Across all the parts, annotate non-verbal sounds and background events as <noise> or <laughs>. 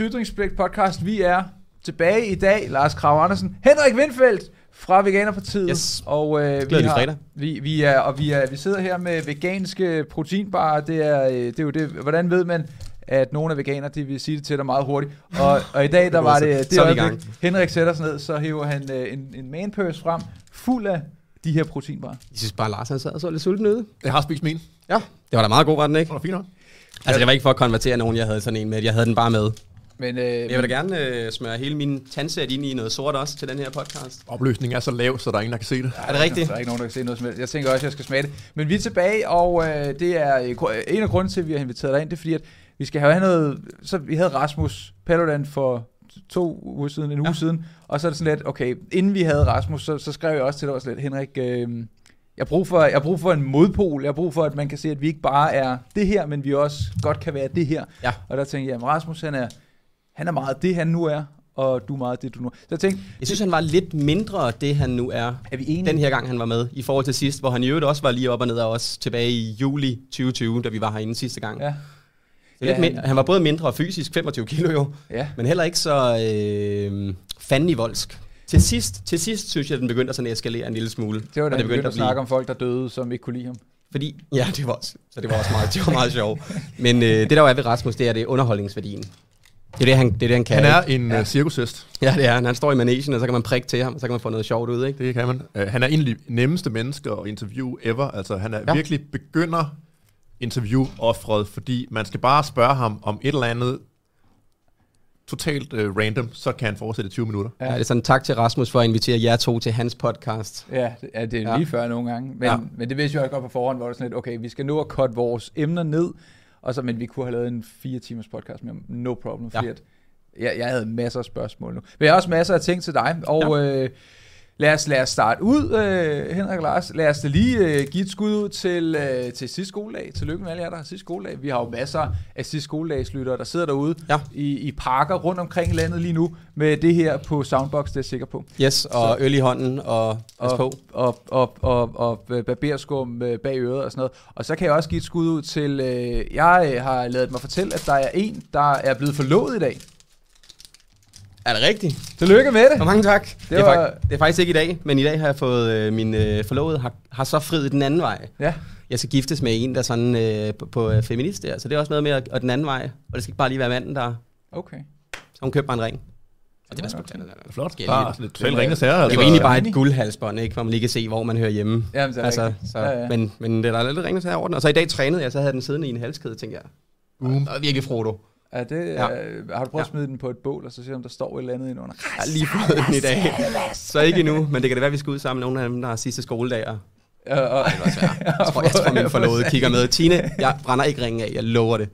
Ytringspligt podcast. Vi er tilbage i dag. Lars Krav Andersen, Henrik Windfeldt fra Veganerpartiet. Yes. Og øh, vi, har, fredag. vi, vi, er, og vi, er, vi sidder her med veganske proteinbarer. Det er, øh, det er jo det. Hvordan ved man, at nogle er veganer, de vil sige det til dig meget hurtigt. Og, og i dag, der var det, det i øjeblik, Henrik sætter sig ned, så hiver han øh, en, en man purse frem, fuld af de her proteinbarer. Jeg synes bare, Lars han sad og så lidt sulten ude. Jeg har spist min. Ja, det var da meget god, var den ikke? Det var fint nok. Altså, det var ikke for at konvertere nogen, jeg havde sådan en med. Jeg havde den bare med. Men, øh, Jeg vil da gerne øh, smøre hele min tandsæt ind i noget sort også til den her podcast. Opløsningen er så lav, så der er ingen, der kan se det. Er det rigtigt? Der er ikke nogen, der kan se noget som helst. Jeg tænker også, at jeg skal smage det. Men vi er tilbage, og øh, det er øh, gru- en af grunden til, at vi har inviteret dig ind, det er fordi, at vi skal have noget... Så vi havde Rasmus Paludan for to uger siden, en uge Ja. siden, og så er det sådan lidt, okay, inden vi havde Rasmus, så, så skrev jeg også til dig også lidt, Henrik, øh, jeg har, brug for, jeg har brug for en modpol, jeg har brug for, at man kan se, at vi ikke bare er det her, men vi også godt kan være det her. Ja. Og der tænkte jeg, jamen Rasmus, han er, han er meget det, han nu er, og du er meget det, du nu er. Så jeg tænkte, Jeg synes, han var lidt mindre det, han nu er. er vi enige? Den her gang, han var med, i forhold til sidst, hvor han i øvrigt også var lige op og ned af os tilbage i juli 2020, da vi var herinde sidste gang. Ja, Så lidt Ja, mindre, han- han var både mindre fysisk, 25 kilo jo, ja. men heller ikke så øh, fanden i voldsk. Til sidst, til sidst synes jeg, at den begyndte at sådan eskalere en lille smule. Det var da Og han begyndte at snakke om folk, der døde, som ikke kunne lide ham. Fordi, ja, det var også, så det var også meget, det var meget sjovt. Men øh, det der jo er ved Rasmus, det er det er underholdningsværdien. Det er det, han, det, er det, han kan. Han er ikke? en ja. cirkushest. Ja, det er han. Han står i managen, og så kan man prikke til ham, og så kan man få noget sjovt ud, ikke? Det kan man. Uh, han er en af de nemmeste mennesker at interviewe ever. Altså, han er Ja. ja. virkelig begynder interview-offret, fordi man skal bare spørge ham om et eller andet totalt uh, random, så kan han fortsætte i 20 minutter. Ja. ja, det er sådan tak til Rasmus for at invitere jer to til hans podcast. Ja, det er, det er Ja. lige før nogle gange. Men, Ja. ja. men det vidste jeg også godt på forhånd, hvor det er sådan lidt, okay, vi skal nå at cutte vores emner ned, og så, men vi kunne have lavet en fire timers podcast med. No problem, fordi Ja. at jeg, jeg havde masser af spørgsmål nu. Men jeg har også masser af ting til dig, og ja. øh, lad, os, lad os starte ud, øh, Henrik og Lars. Lad os da lige øh, give et skud ud til, øh, til sidste skoledag. Tillykke med alle jer, der har sidste skoledag. Vi har jo masser af sidste skoledagslyttere, der sidder derude Ja. i, i parker rundt omkring landet lige nu, med det her på Soundbox, det er jeg sikker på. Yes, og øl i hånden, og pas på. og, og, og, og, og barberskum øh, bag øret og sådan noget. Og så kan jeg også give et skud ud til, øh, jeg øh, har lavet mig fortælle, at der er en, der er blevet forlovet i dag. Er det rigtigt? Tillykke med det. Og mange tak. Det, det, er, var- fakt, det er faktisk ikke i dag, men i dag har jeg fået øh, min øh, forlovede, har, har så friet den anden vej. Ja, Jeg skal giftes med en, der er sådan øh, på, på øh, feminist der, så det er også noget med at, og den anden vej. Og det skal ikke bare lige være manden, der... okay. Så hun købte mig en ring. Og det var sgu Okay. Flot. Skal Bare lidt totalt ringende sager. Det Altså. var egentlig bare et guldhalsbånd, ikke? Hvor man lige kan se, hvor man hører hjemme. Jamen, det er Altså, så, Ja, ja. Men, men det er der lidt ringende sager over den. Og så i dag trænede jeg, så havde den siddende i en halskæde, tænkte jeg. Boom. Og virkelig Frodo. Er det, Ja. øh, har du prøvet at Ja. smide den på et bål, og så se, om der står et eller andet indenunder? Jeg har lige fået den i dag. Så ikke endnu, men det kan det være, at vi skal ud sammen med nogle af dem, der har sidste skoledag. Og Ja, og, det var svært. <laughs> Jeg tror, jeg tror min forlovede kigger med. Tine, jeg brænder ikke ringen af, jeg lover det.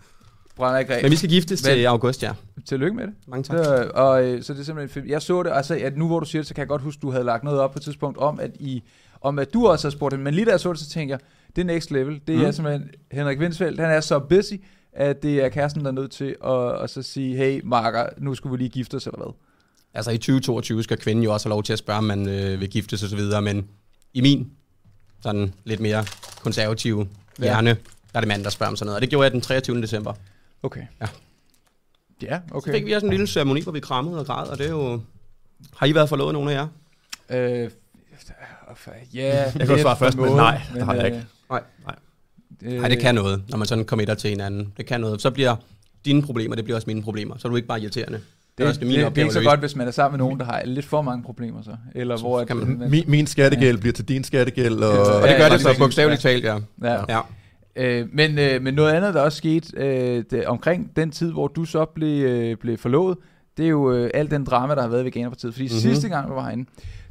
brænder ikke Men rent. vi skal giftes Men- til august, ja. Tillykke med det. Mange tak. Så, og, øh, så det er simpelthen fedt. Jeg så det, altså at nu hvor du siger det, så kan jeg godt huske, du havde lagt noget op på et tidspunkt om, at, I, om at du også havde spurgt hende. Men lige da jeg så det, så tænker jeg, det er next level. Det Mm. er simpelthen Henrik Vindsfeldt. Han er så busy, at det er kæresten, der er nødt til at, at så sige, hey Marker, nu skulle vi lige gifte os, eller hvad? Altså i 2022 skal kvinden jo også have lov til at spørge, om man øh, vil giftes og så videre, men i min sådan lidt mere konservative Ja. hjerne, der er det mand, der spørger om sådan noget. Og det gjorde jeg den 23. december. Okay. Ja. Ja, Okay. Så fik vi også en lille ceremoni, hvor vi krammede og græd, og det er jo... Har I været forlovet, nogle af jer? Øh, ja, Jeg kan godt svare først, men nej, det har jeg ikke. Nej. Øh, Nej, det kan noget, når man sådan committer til hinanden. Det kan noget. Så bliver dine problemer, det bliver også mine problemer. Så er du ikke bare irriterende. Det er også det, min det, det er ikke så godt, hvis man er sammen med nogen, der har lidt for mange problemer så. Eller Så hvor kan man- man, Min, min skattegæld bliver til din skattegæld. Og, Ja, Og det Ja, gør ja, det så bogstaveligt talt, ja. ja. ja. Øh, men, øh, men noget andet, der også skete øh, det, omkring den tid, hvor du så blev, øh, blev forlovet, det er jo øh, al den drama, der har været i Veganerpartiet. Fordi Mhm. mm-hmm. sidste gang, du var herinde,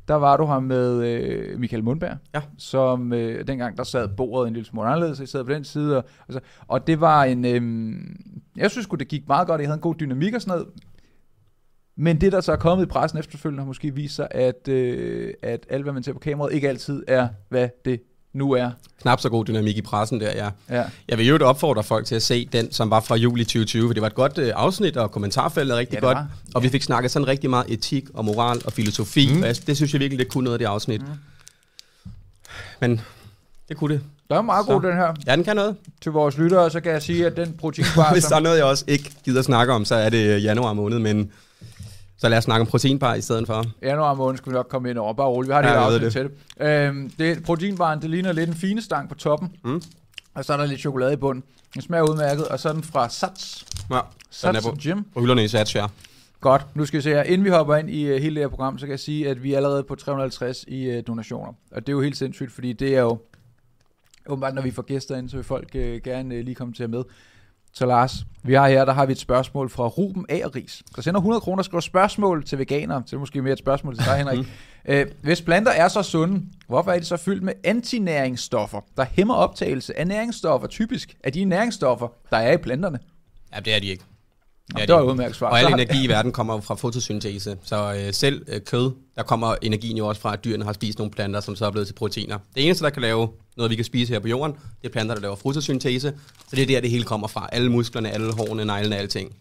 der var du her med øh, Michael Mundberg, Ja. som øh, dengang, der sad bordet en lille smule anderledes, I sad på den side. Og, og, så, og det var en... Øh, jeg synes det gik meget godt, jeg havde en god dynamik og sådan noget. Men det, der så er kommet i pressen efterfølgende, har måske vist sig, at, øh, at alt, hvad man ser på kameraet, ikke altid er, hvad det nu er. Knap så god dynamik i pressen der, ja. Ja. Jeg vil jo opfordre folk til at se den, som var fra juli 2020, for det var et godt øh, afsnit, og kommentarfeltet er rigtig Ja, godt. var. Og vi fik snakket sådan rigtig meget etik og moral og filosofi, Mm. og jeg, det synes jeg virkelig, det kunne noget af det afsnit. Mm. Men det kunne det. Der er meget Så. god den her. Ja, den kan noget. Til vores lyttere, så kan jeg sige, at den <laughs> proteinbar, Hvis der er noget, jeg også ikke gider snakke om, så er det øh, januar måned, men så lad os snakke om proteinbar i stedet for. januar måned skal vi nok komme ind over. Bare roligt, vi har det Ja, ved afsnit til det. Øhm, det proteinbaren, det ligner lidt en fine stang på toppen. Mm. Og så er der lidt chokolade i bunden. Den smager udmærket, og så er den fra Sats. Ja, den Sats er på, Gym. hylderne i Sats, ja. Godt, nu skal vi se her. Inden vi hopper ind i uh, hele det her program, så kan jeg sige, at vi er allerede på 350 i uh, donationer. Og det er jo helt sindssygt, fordi det er jo... Åbenbart, når vi får gæster ind, så vil folk uh, gerne uh, lige komme til at med. Så Lars, vi har her, der har vi et spørgsmål fra Ruben Ageris, der sender 100 kroner og skriver spørgsmål til veganere. Så det er måske mere et spørgsmål til dig, <laughs> Henrik. uh, hvis planter er så sunde, hvorfor er de så fyldt med antinæringsstoffer, der hæmmer optagelse af næringsstoffer, typisk af de næringsstoffer, der er i planterne? Ja, det er de ikke. Er det var et udmærket svar. Og al energi i verden kommer jo fra fotosyntese. Så øh, selv øh, kød, der kommer energien jo også fra, at dyrene har spist nogle planter, som så er blevet til proteiner. Det eneste, der kan lave noget, vi kan spise her på jorden, det er planter, der laver fotosyntese. Så det er der, det hele kommer fra. Alle musklerne, alle hårene, neglene, alting.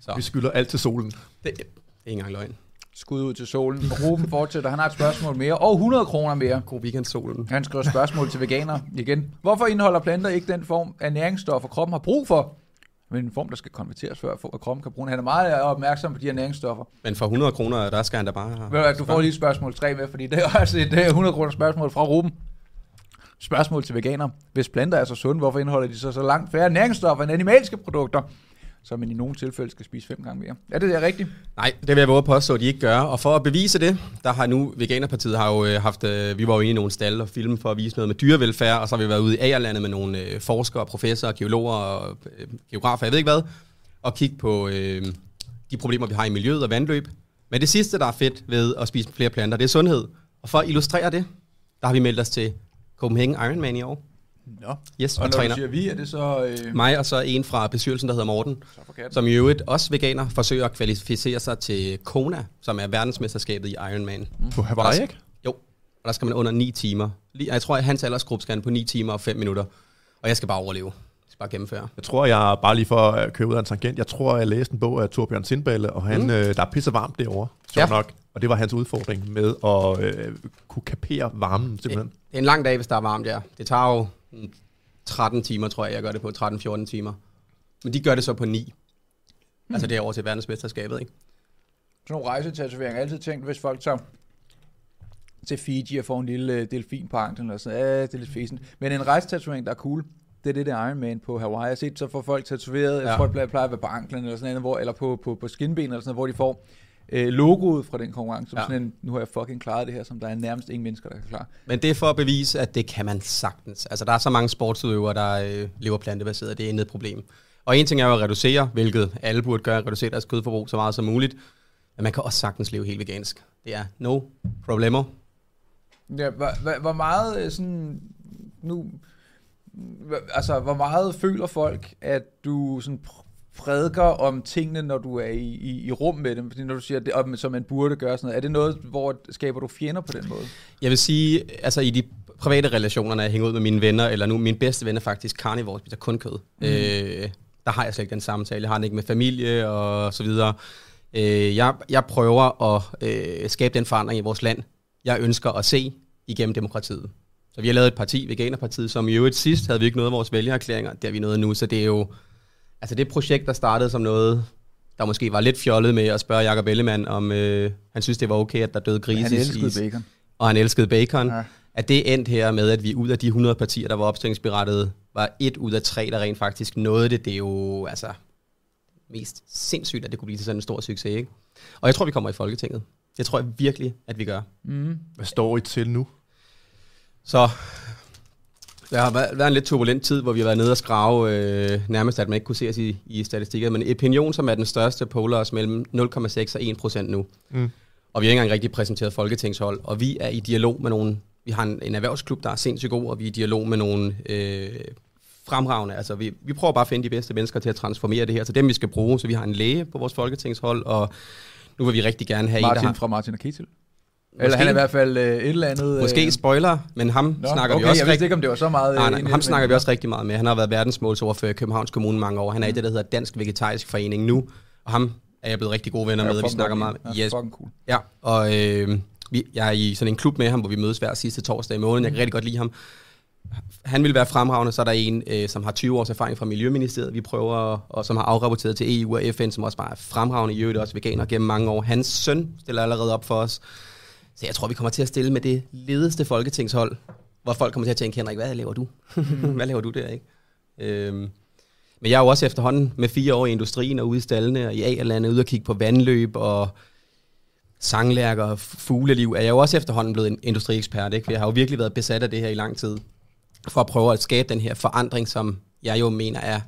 Så Vi skylder alt til solen. det, det er ikke engang løgn. Skud ud til solen. Ruben fortsætter. Han har et spørgsmål mere. Og 100 kroner mere. God weekend, solen. Han skriver spørgsmål til veganer igen. Hvorfor indeholder planter ikke den form af næringsstoffer, kroppen har brug for? Men en form, der skal konverteres før, for at kroppen kan bruge den. Han er meget opmærksom på de her næringsstoffer. Men for 100 kroner, der skal han da bare... Ved du Du får lige spørgsmål 3 med, fordi det er også et øh, 100 kroner spørgsmål fra Ruben. Spørgsmål til veganer. Hvis planter er så sunde, hvorfor indeholder de så så langt færre næringsstoffer end animalske produkter? Så man i nogle tilfælde skal spise fem gange mere. Er det der rigtigt? Nej, det vil jeg våge påstå, at de ikke gør. Og for at bevise det, der har nu Veganerpartiet har jo øh, haft, øh, vi var jo inde i nogle stalle og film for at vise noget med dyrevelfærd, og så har vi været ude i Agerlandet med nogle øh, forskere, professorer, geologer og geografer, jeg ved ikke hvad, og kigge på øh, de problemer, vi har i miljøet og vandløb. Men det sidste, der er fedt ved at spise flere planter, det er sundhed. Og for at illustrere det, der har vi meldt os til Copenhagen Ironman i år. Nå. Yes, Og og, når træner du siger vi, er det så... Øh, mig og så en fra bestyrelsen, der hedder Morten, som i øvrigt også veganer, forsøger at kvalificere sig til Kona, som er verdensmesterskabet i Ironman. På Hawaii, ikke? Jo, og der skal man under 9 timer. Jeg tror, at hans aldersgruppe skal han på 9 timer og 5 minutter. Og jeg skal bare overleve. Jeg skal bare gennemføre. Jeg tror, jeg bare lige for at køre ud af en tangent, jeg tror, jeg læste en bog af Torbjørn Sindballe, og han, Mm. mm. øh, der er pisse varmt derovre, så Ja. nok. Og det var hans udfordring med at øh, kunne kapere varmen, simpelthen. Det er en lang dag, hvis der er varmt, ja. Det tager jo mm, 13 timer, tror jeg, jeg gør det på. 13-14 timer. Men de gør det så på 9. Hmm. Altså derovre til verdensmesterskabet, ikke? Sådan nogle rejsetatoveringer. Jeg har altid tænkt, hvis folk tager til Fiji og får en lille øh, delfin på anklen, eller sådan, ja, det er lidt fæsent. Men en rejsetatovering, der er cool, det er det der Iron Man på Hawaii. Jeg har set, så får folk tatoveret, ja. Plejer- plejer at være på anklen, eller sådan noget, hvor, eller på, på, på skinben, eller sådan noget, hvor de får øh, logoet fra den konkurrence. Ja. Ja. Sådan en, nu har jeg fucking klaret det her, som der er nærmest ingen mennesker, der kan klare. Men det er for at bevise, at det kan man sagtens. Altså, der er så mange sportsudøvere, der øh, lever plantebaseret. Det er intet problem. Og en ting er jo at reducere, hvilket alle burde gøre, reducere deres kødforbrug så meget som muligt. Men man kan også sagtens leve helt vegansk. Det er no problemo. Ja, hvor, hvor, meget øh, sådan, nu, altså, hvor meget føler folk, at du sådan prædiker om tingene, når du er i, i, i rum med dem? Fordi når du siger, det, om, som man burde gøre sådan noget, er det noget, hvor skaber du fjender på den måde? Jeg vil sige, altså i de private relationer, når jeg hænger ud med mine venner, eller nu min bedste ven er faktisk carnivore, spiser kun kød. Mm. Øh, der har jeg slet ikke den samtale. Jeg har den ikke med familie og så videre. Øh, jeg, jeg prøver at øh, skabe den forandring i vores land, jeg ønsker at se igennem demokratiet. Så vi har lavet et parti, Veganerpartiet, som i øvrigt sidst havde vi ikke noget af vores vælgererklæringer. Det har vi nået nu, så det er jo... Altså det projekt, der startede som noget, der måske var lidt fjollet med at spørge Jacob Ellemann, om øh, han synes, det var okay, at der døde grise Han i- elskede bacon. og han elskede bacon, Ja. ja. at det endte her med, at vi ud af de 100 partier, der var opstillingsberettet, var et ud af tre, der rent faktisk nåede det. Det er jo altså mest sindssygt, at det kunne blive til sådan en stor succes. Ikke? Og jeg tror, vi kommer i Folketinget. Det tror jeg virkelig, at vi gør. Mm. Hvad står I til nu? Så der har været en lidt turbulent tid, hvor vi har været nede og skrave øh, nærmest, at man ikke kunne se os i, i statistikker. Men Opinion, som er den største, poler os mellem 0,6 og 1 procent nu. Mm. Og vi har ikke engang rigtig præsenteret folketingshold. Og vi er i dialog med nogle... Vi har en, en erhvervsklub, der er sindssygt god, og vi er i dialog med nogle øh, fremragende. Altså, vi, vi prøver bare at finde de bedste mennesker til at transformere det her. Så dem, vi skal bruge. Så vi har en læge på vores folketingshold, og nu vil vi rigtig gerne have en, Martin der har... fra Martin og Ketil. Eller han er i hvert fald øh, et eller andet... Måske øh, spoiler, men ham Nå, snakker okay, vi også jeg vidste ikke, om det var så meget... Nej, øh, nej, ham snakker vi også rigtig meget med. Han har været verdensmålsordfører i Københavns Kommune mange år. Han er i det, der hedder Dansk Vegetarisk Forening nu. Og ham er jeg blevet rigtig gode venner Ja, med, og vi snakker meget. lide. Ja, Yes. fucking cool. Ja, og øh, vi, jeg er i sådan en klub med ham, hvor vi mødes hver sidste torsdag i måneden. Jeg kan rigtig godt lide ham. han vil være fremragende, så er der en, øh, som har 20 års erfaring fra Miljøministeriet, vi prøver, og som har afrapporteret til EU og FN, som også bare er fremragende, i øvrigt også veganer gennem mange år. Hans søn stiller allerede op for os. Så jeg tror, vi kommer til at stille med det ledeste folketingshold, hvor folk kommer til at tænke, Henrik, hvad laver du? <laughs> hvad laver du der, ikke? Øhm, men jeg er jo også efterhånden med fire år i industrien og ude i stallene og i A-landet, ude og kigge på vandløb og sanglærker og fugleliv, er jeg jo også efterhånden blevet en industriekspert, ikke? For jeg har jo virkelig været besat af det her i lang tid, for at prøve at skabe den her forandring, som jeg jo mener er,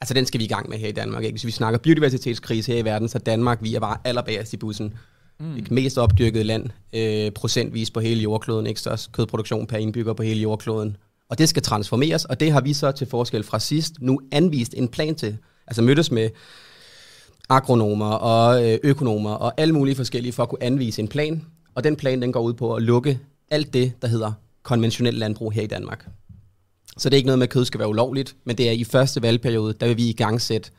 altså den skal vi i gang med her i Danmark, ikke? Hvis vi snakker biodiversitetskrise her i verden, så Danmark, vi er bare allerbærest i bussen. Mm. Det mest opdyrkede land, øh, procentvis på hele jordkloden, ikke? Størst kødproduktion per indbygger på hele jordkloden. Og det skal transformeres, og det har vi så til forskel fra sidst nu anvist en plan til. Altså mødtes med agronomer og øh, økonomer og alle mulige forskellige for at kunne anvise en plan. Og den plan den går ud på at lukke alt det, der hedder konventionel landbrug her i Danmark. Så det er ikke noget med, at kød skal være ulovligt, men det er i første valgperiode, der vil vi i gang sætte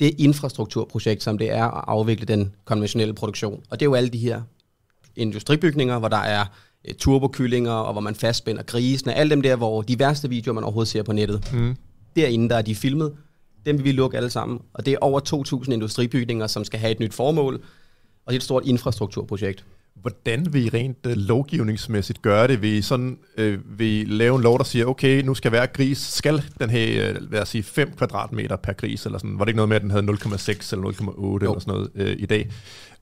det infrastrukturprojekt, som det er at afvikle den konventionelle produktion. Og det er jo alle de her industribygninger, hvor der er øh, turbokyllinger, og hvor man fastspænder grisene, alle dem der, hvor de værste videoer, man overhovedet ser på nettet. Mm. Derinde, der er de filmet, dem vil vi lukke alle sammen. Og det er over 2.000 industribygninger, som skal have et nyt formål, og det er et stort infrastrukturprojekt. Hvordan vil I rent uh, lovgivningsmæssigt gøre det? Vil I, sådan, uh, vil I lave en lov, der siger, okay, nu skal hver gris, skal den have, uh, lad os sige, 5 kvadratmeter per gris, eller sådan? Var det ikke noget med, at den havde 0,6 eller 0,8 eller sådan noget uh, i dag?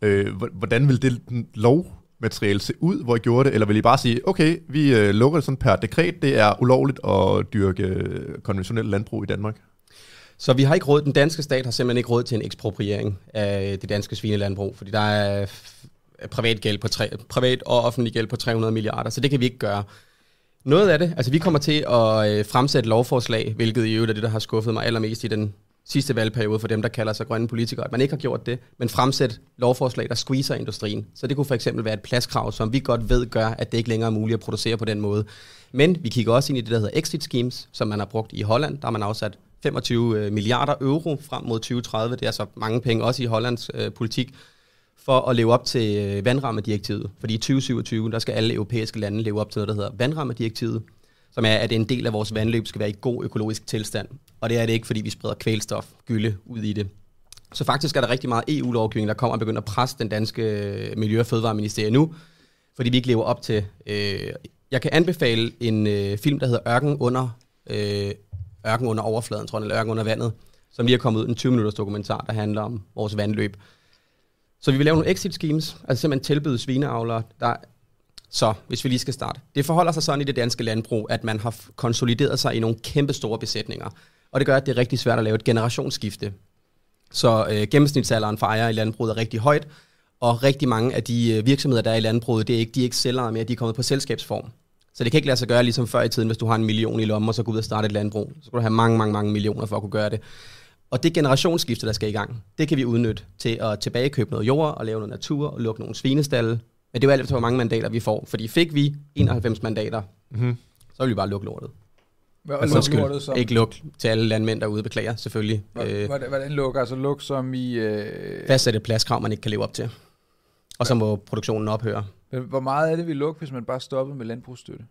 Uh, hvordan vil det lovmateriale se ud, hvor I gjorde det? Eller vil I bare sige, okay, vi uh, lukker det sådan per dekret, det er ulovligt at dyrke konventionel landbrug i Danmark? Så vi har ikke råd, den danske stat har simpelthen ikke råd til en ekspropriering af det danske svinelandbrug, fordi der er privat, gæld på tre, privat og offentlig gæld på 300 milliarder, så det kan vi ikke gøre. Noget af det, altså vi kommer til at øh, fremsætte lovforslag, hvilket i øvrigt er det, der har skuffet mig allermest i den sidste valgperiode for dem, der kalder sig grønne politikere, at man ikke har gjort det, men fremsætte lovforslag, der squeezer industrien. Så det kunne for eksempel være et pladskrav, som vi godt ved gør, at det ikke længere er muligt at producere på den måde. Men vi kigger også ind i det, der hedder exit schemes, som man har brugt i Holland. Der har man afsat 25 øh, milliarder euro frem mod 2030. Det er altså mange penge, også i Hollands øh, politik, for at leve op til øh, vandrammedirektivet. Fordi i 2027, der skal alle europæiske lande leve op til noget, der hedder vandrammedirektivet, som er, at en del af vores vandløb skal være i god økologisk tilstand. Og det er det ikke, fordi vi spreder kvælstof, gylde ud i det. Så faktisk er der rigtig meget EU-lovgivning, der kommer og begynder at presse den danske øh, Miljø- og Fødevareministerie nu, fordi vi ikke lever op til... Øh, jeg kan anbefale en øh, film, der hedder Ørken under, øh, Ørken under overfladen, tror jeg, eller Ørken under vandet, som lige er kommet ud, en 20-minutters dokumentar, der handler om vores vandløb. Så vi vil lave nogle exit schemes, altså simpelthen tilbyde svineavlere, der så, hvis vi lige skal starte. Det forholder sig sådan i det danske landbrug, at man har konsolideret sig i nogle kæmpe store besætninger. Og det gør, at det er rigtig svært at lave et generationsskifte. Så øh, gennemsnitsalderen for ejere i landbruget er rigtig højt, og rigtig mange af de øh, virksomheder, der er i landbruget, det er ikke, de er ikke sælgere mere, de er kommet på selskabsform. Så det kan ikke lade sig gøre ligesom før i tiden, hvis du har en million i lommen, og så går ud og starte et landbrug. Så skal du have mange, mange, mange millioner for at kunne gøre det. Og det generationsskifte, der skal i gang, det kan vi udnytte til at tilbagekøbe noget jord og lave noget natur og lukke nogle svinestalle. Men det er jo alt efter, hvor mange mandater vi får. Fordi fik vi 91 mandater, mm-hmm. så vil vi bare lukke lortet. Hvad altså, lukke lortet som? Ikke luk til alle landmænd derude, beklager selvfølgelig. Øh, hvordan, hvordan lukker? Altså luk som i... Øh... Fastsætte pladskrav, man ikke kan leve op til. Og så må produktionen ophøre. Hvor meget er det, vi lukker, hvis man bare stopper med landbrugsstøtte?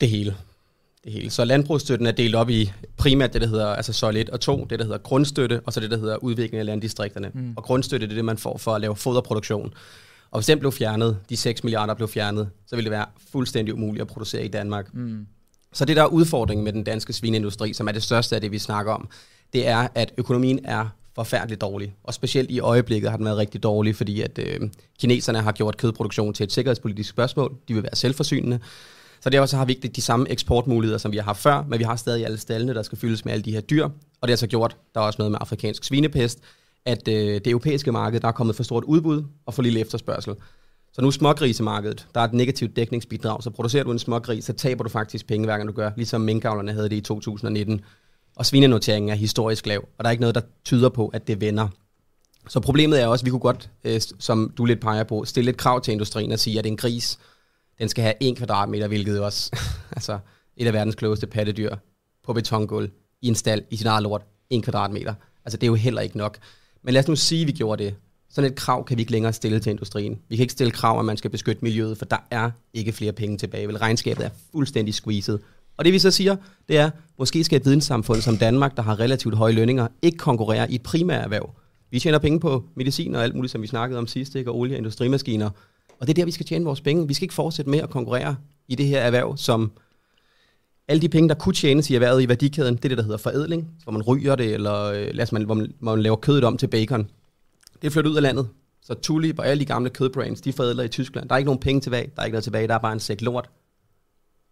Det hele det hele. Så landbrugsstøtten er delt op i primært det, der hedder altså sol 1 og 2, det, der hedder grundstøtte, og så det, der hedder udvikling af landdistrikterne. Mm. Og grundstøtte det er det, man får for at lave foderproduktion. Og hvis den blev fjernet, de 6 milliarder blev fjernet, så ville det være fuldstændig umuligt at producere i Danmark. Mm. Så det, der er udfordringen med den danske svineindustri, som er det største af det, vi snakker om, det er, at økonomien er forfærdeligt dårlig. Og specielt i øjeblikket har den været rigtig dårlig, fordi at øh, kineserne har gjort kødproduktion til et sikkerhedspolitisk spørgsmål. De vil være selvforsynende. Så derfor så har vi ikke de samme eksportmuligheder, som vi har haft før, men vi har stadig alle stallene, der skal fyldes med alle de her dyr. Og det har så gjort, der er også noget med afrikansk svinepest, at øh, det europæiske marked, der er kommet for stort udbud og for lille efterspørgsel. Så nu smågrisemarkedet, der er et negativt dækningsbidrag, så producerer du en smågris, så taber du faktisk penge, hver gang du gør, ligesom minkavlerne havde det i 2019. Og svinenoteringen er historisk lav, og der er ikke noget, der tyder på, at det vender. Så problemet er også, at vi kunne godt, øh, som du lidt peger på, stille et krav til industrien og sige, at en gris, den skal have en kvadratmeter, hvilket også <laughs> altså et af verdens klogeste pattedyr på betongulv i en stald i sin eget lort. En kvadratmeter. Altså det er jo heller ikke nok. Men lad os nu sige, at vi gjorde det. Sådan et krav kan vi ikke længere stille til industrien. Vi kan ikke stille krav, at man skal beskytte miljøet, for der er ikke flere penge tilbage. Vel, regnskabet er fuldstændig squeezed. Og det vi så siger, det er, måske skal et videnssamfund som Danmark, der har relativt høje lønninger, ikke konkurrere i et primært erhverv. Vi tjener penge på medicin og alt muligt, som vi snakkede om sidst, ikke? og olie og industrimaskiner. Og det er der, vi skal tjene vores penge. Vi skal ikke fortsætte med at konkurrere i det her erhverv, som alle de penge, der kunne tjenes i erhvervet i værdikæden, det er det, der hedder forædling, hvor man ryger det, eller øh, lad os man, hvor, man, hvor man laver kødet om til bacon. Det er flyttet ud af landet. Så Tulip og alle de gamle kødbrands, de forædler i Tyskland. Der er ikke nogen penge tilbage. Der er ikke noget tilbage. Der er bare en sæk lort.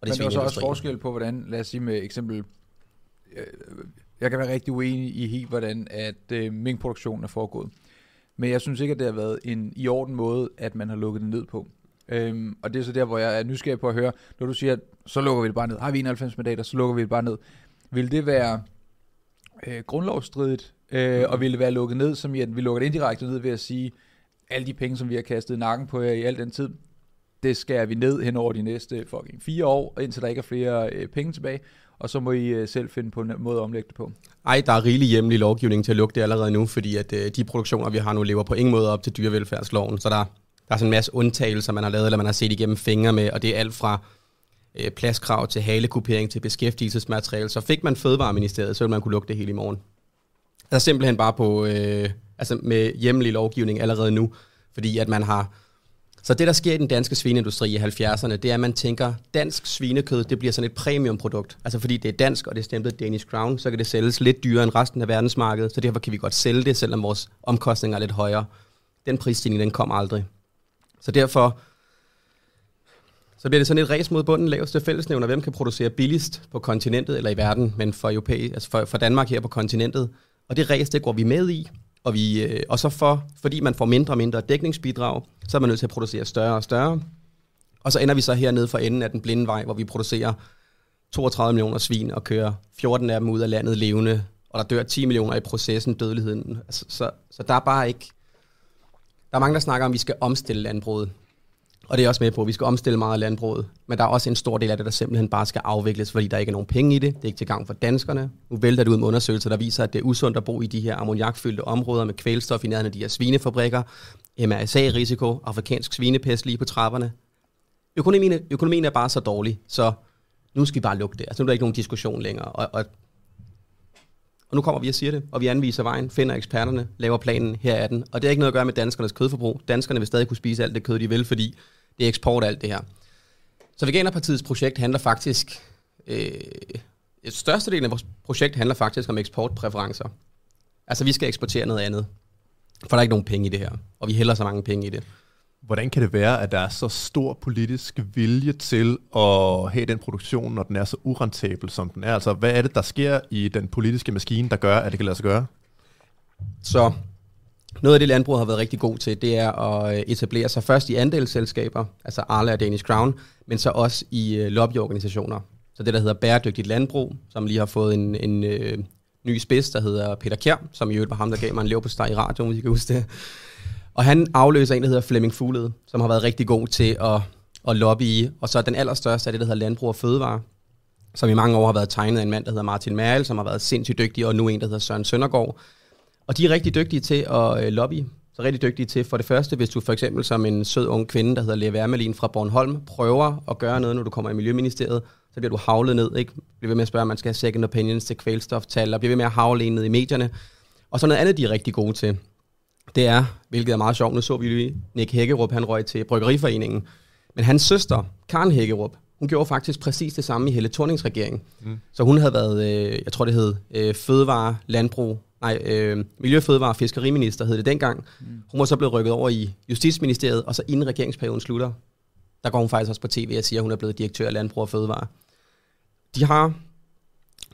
Og det Men der er så også forskel på, hvordan, lad os sige med eksempel, øh, jeg kan være rigtig uenig i helt, hvordan at øh, minkproduktionen er foregået. Men jeg synes ikke, at det har været en i orden måde, at man har lukket det ned på. Øhm, og det er så der, hvor jeg er nysgerrig på at høre, når du siger, at så lukker vi det bare ned. Har vi 91 mandater, så lukker vi det bare ned. Vil det være øh, grundlovsstridigt, øh, og vil det være lukket ned, som i at vi lukker det indirekte ned ved at sige, alle de penge, som vi har kastet nakken på jer i al den tid, det skærer vi ned hen over de næste fucking fire år, indtil der ikke er flere øh, penge tilbage, og så må I øh, selv finde på en måde at omlægge det på. Ej, der er rigelig hjemmelig lovgivning til at lukke det allerede nu, fordi at øh, de produktioner, vi har nu, lever på ingen måde op til dyrevelfærdsloven, så der, der er sådan en masse undtagelser, man har lavet, eller man har set igennem fingre med, og det er alt fra øh, pladskrav til halekupering til beskæftigelsesmateriale. Så fik man Fødevareministeriet, så ville man kunne lukke det hele i morgen. Der er simpelthen bare på, øh, altså med hjemmelig lovgivning allerede nu, fordi at man har... Så det, der sker i den danske svineindustri i 70'erne, det er, at man tænker, dansk svinekød, det bliver sådan et premiumprodukt. Altså fordi det er dansk, og det er stemplet Danish Crown, så kan det sælges lidt dyrere end resten af verdensmarkedet, så derfor kan vi godt sælge det, selvom vores omkostninger er lidt højere. Den prisstigning, den kommer aldrig. Så derfor så bliver det sådan et race mod bunden, laveste fællesnævner, hvem kan producere billigst på kontinentet eller i verden, men for, europæ, altså for, for Danmark her på kontinentet. Og det race, det går vi med i, og, vi, øh, og så for, fordi man får mindre og mindre dækningsbidrag, så er man nødt til at producere større og større. Og så ender vi så hernede for enden af den blinde vej, hvor vi producerer 32 millioner svin og kører 14 af dem ud af landet levende, og der dør 10 millioner i processen, dødeligheden. Altså, så, så der er bare ikke... Der er mange, der snakker om, at vi skal omstille landbruget. Og det er også med på, at vi skal omstille meget af landbruget. Men der er også en stor del af det, der simpelthen bare skal afvikles, fordi der ikke er nogen penge i det. Det er ikke til gang for danskerne. Nu vælter det ud med undersøgelser, der viser, at det er usundt at bo i de her ammoniakfyldte områder med kvælstof i nærheden af de her svinefabrikker. MRSA-risiko, afrikansk svinepest lige på trapperne. Økonomien, økonomien er bare så dårlig, så nu skal vi bare lukke det. Altså nu er der ikke nogen diskussion længere. Og, og, og nu kommer vi og siger det, og vi anviser vejen, finder eksperterne, laver planen, her er den. Og det har ikke noget at gøre med danskernes kødforbrug. Danskerne vil stadig kunne spise alt det kød, de vil, fordi det er eksport alt det her. Så Veganerpartiets projekt handler faktisk, øh, størstedelen af vores projekt handler faktisk om eksportpræferencer. Altså vi skal eksportere noget andet, for der er ikke nogen penge i det her, og vi hælder så mange penge i det. Hvordan kan det være, at der er så stor politisk vilje til at have den produktion, når den er så urentabel, som den er? Altså, hvad er det, der sker i den politiske maskine, der gør, at det kan lade sig gøre? Så noget af det, landbruget har været rigtig god til, det er at øh, etablere sig først i andelsselskaber, altså Arla og Danish Crown, men så også i øh, lobbyorganisationer. Så det, der hedder Bæredygtigt Landbrug, som lige har fået en, en øh, ny spids, der hedder Peter Kjær, som i øvrigt var ham, der gav mig en lev på i radioen, hvis I kan huske det. Og han afløser en, der hedder Flemming Fuglede, som har været rigtig god til at, at lobby. Og så den allerstørste er det, der hedder Landbrug og Fødevare, som i mange år har været tegnet af en mand, der hedder Martin Merl, som har været sindssygt dygtig, og nu en, der hedder Søren Søndergaard, og de er rigtig dygtige til at øh, lobby. Så rigtig dygtige til, for det første, hvis du for eksempel som en sød ung kvinde, der hedder Lea Wermelin fra Bornholm, prøver at gøre noget, når du kommer i Miljøministeriet, så bliver du havlet ned, ikke? Bliver ved med at spørge, om man skal have second opinions til kvælstoftal, og bliver ved med at havle ned i medierne. Og så noget andet, de er rigtig gode til, det er, hvilket er meget sjovt, nu så vi lige Nick Hækkerup, han røg til Bryggeriforeningen. Men hans søster, Karen Hækkerup, hun gjorde faktisk præcis det samme i Helle Thornings regering. Mm. Så hun havde været, øh, jeg tror det hed, øh, fødevare, landbrug nej, øh, Miljø, Fødevare og Fiskeriminister hed det dengang. Mm. Hun var så blevet rykket over i Justitsministeriet, og så inden regeringsperioden slutter, der går hun faktisk også på tv og siger, at hun er blevet direktør af Landbrug og Fødevare. De har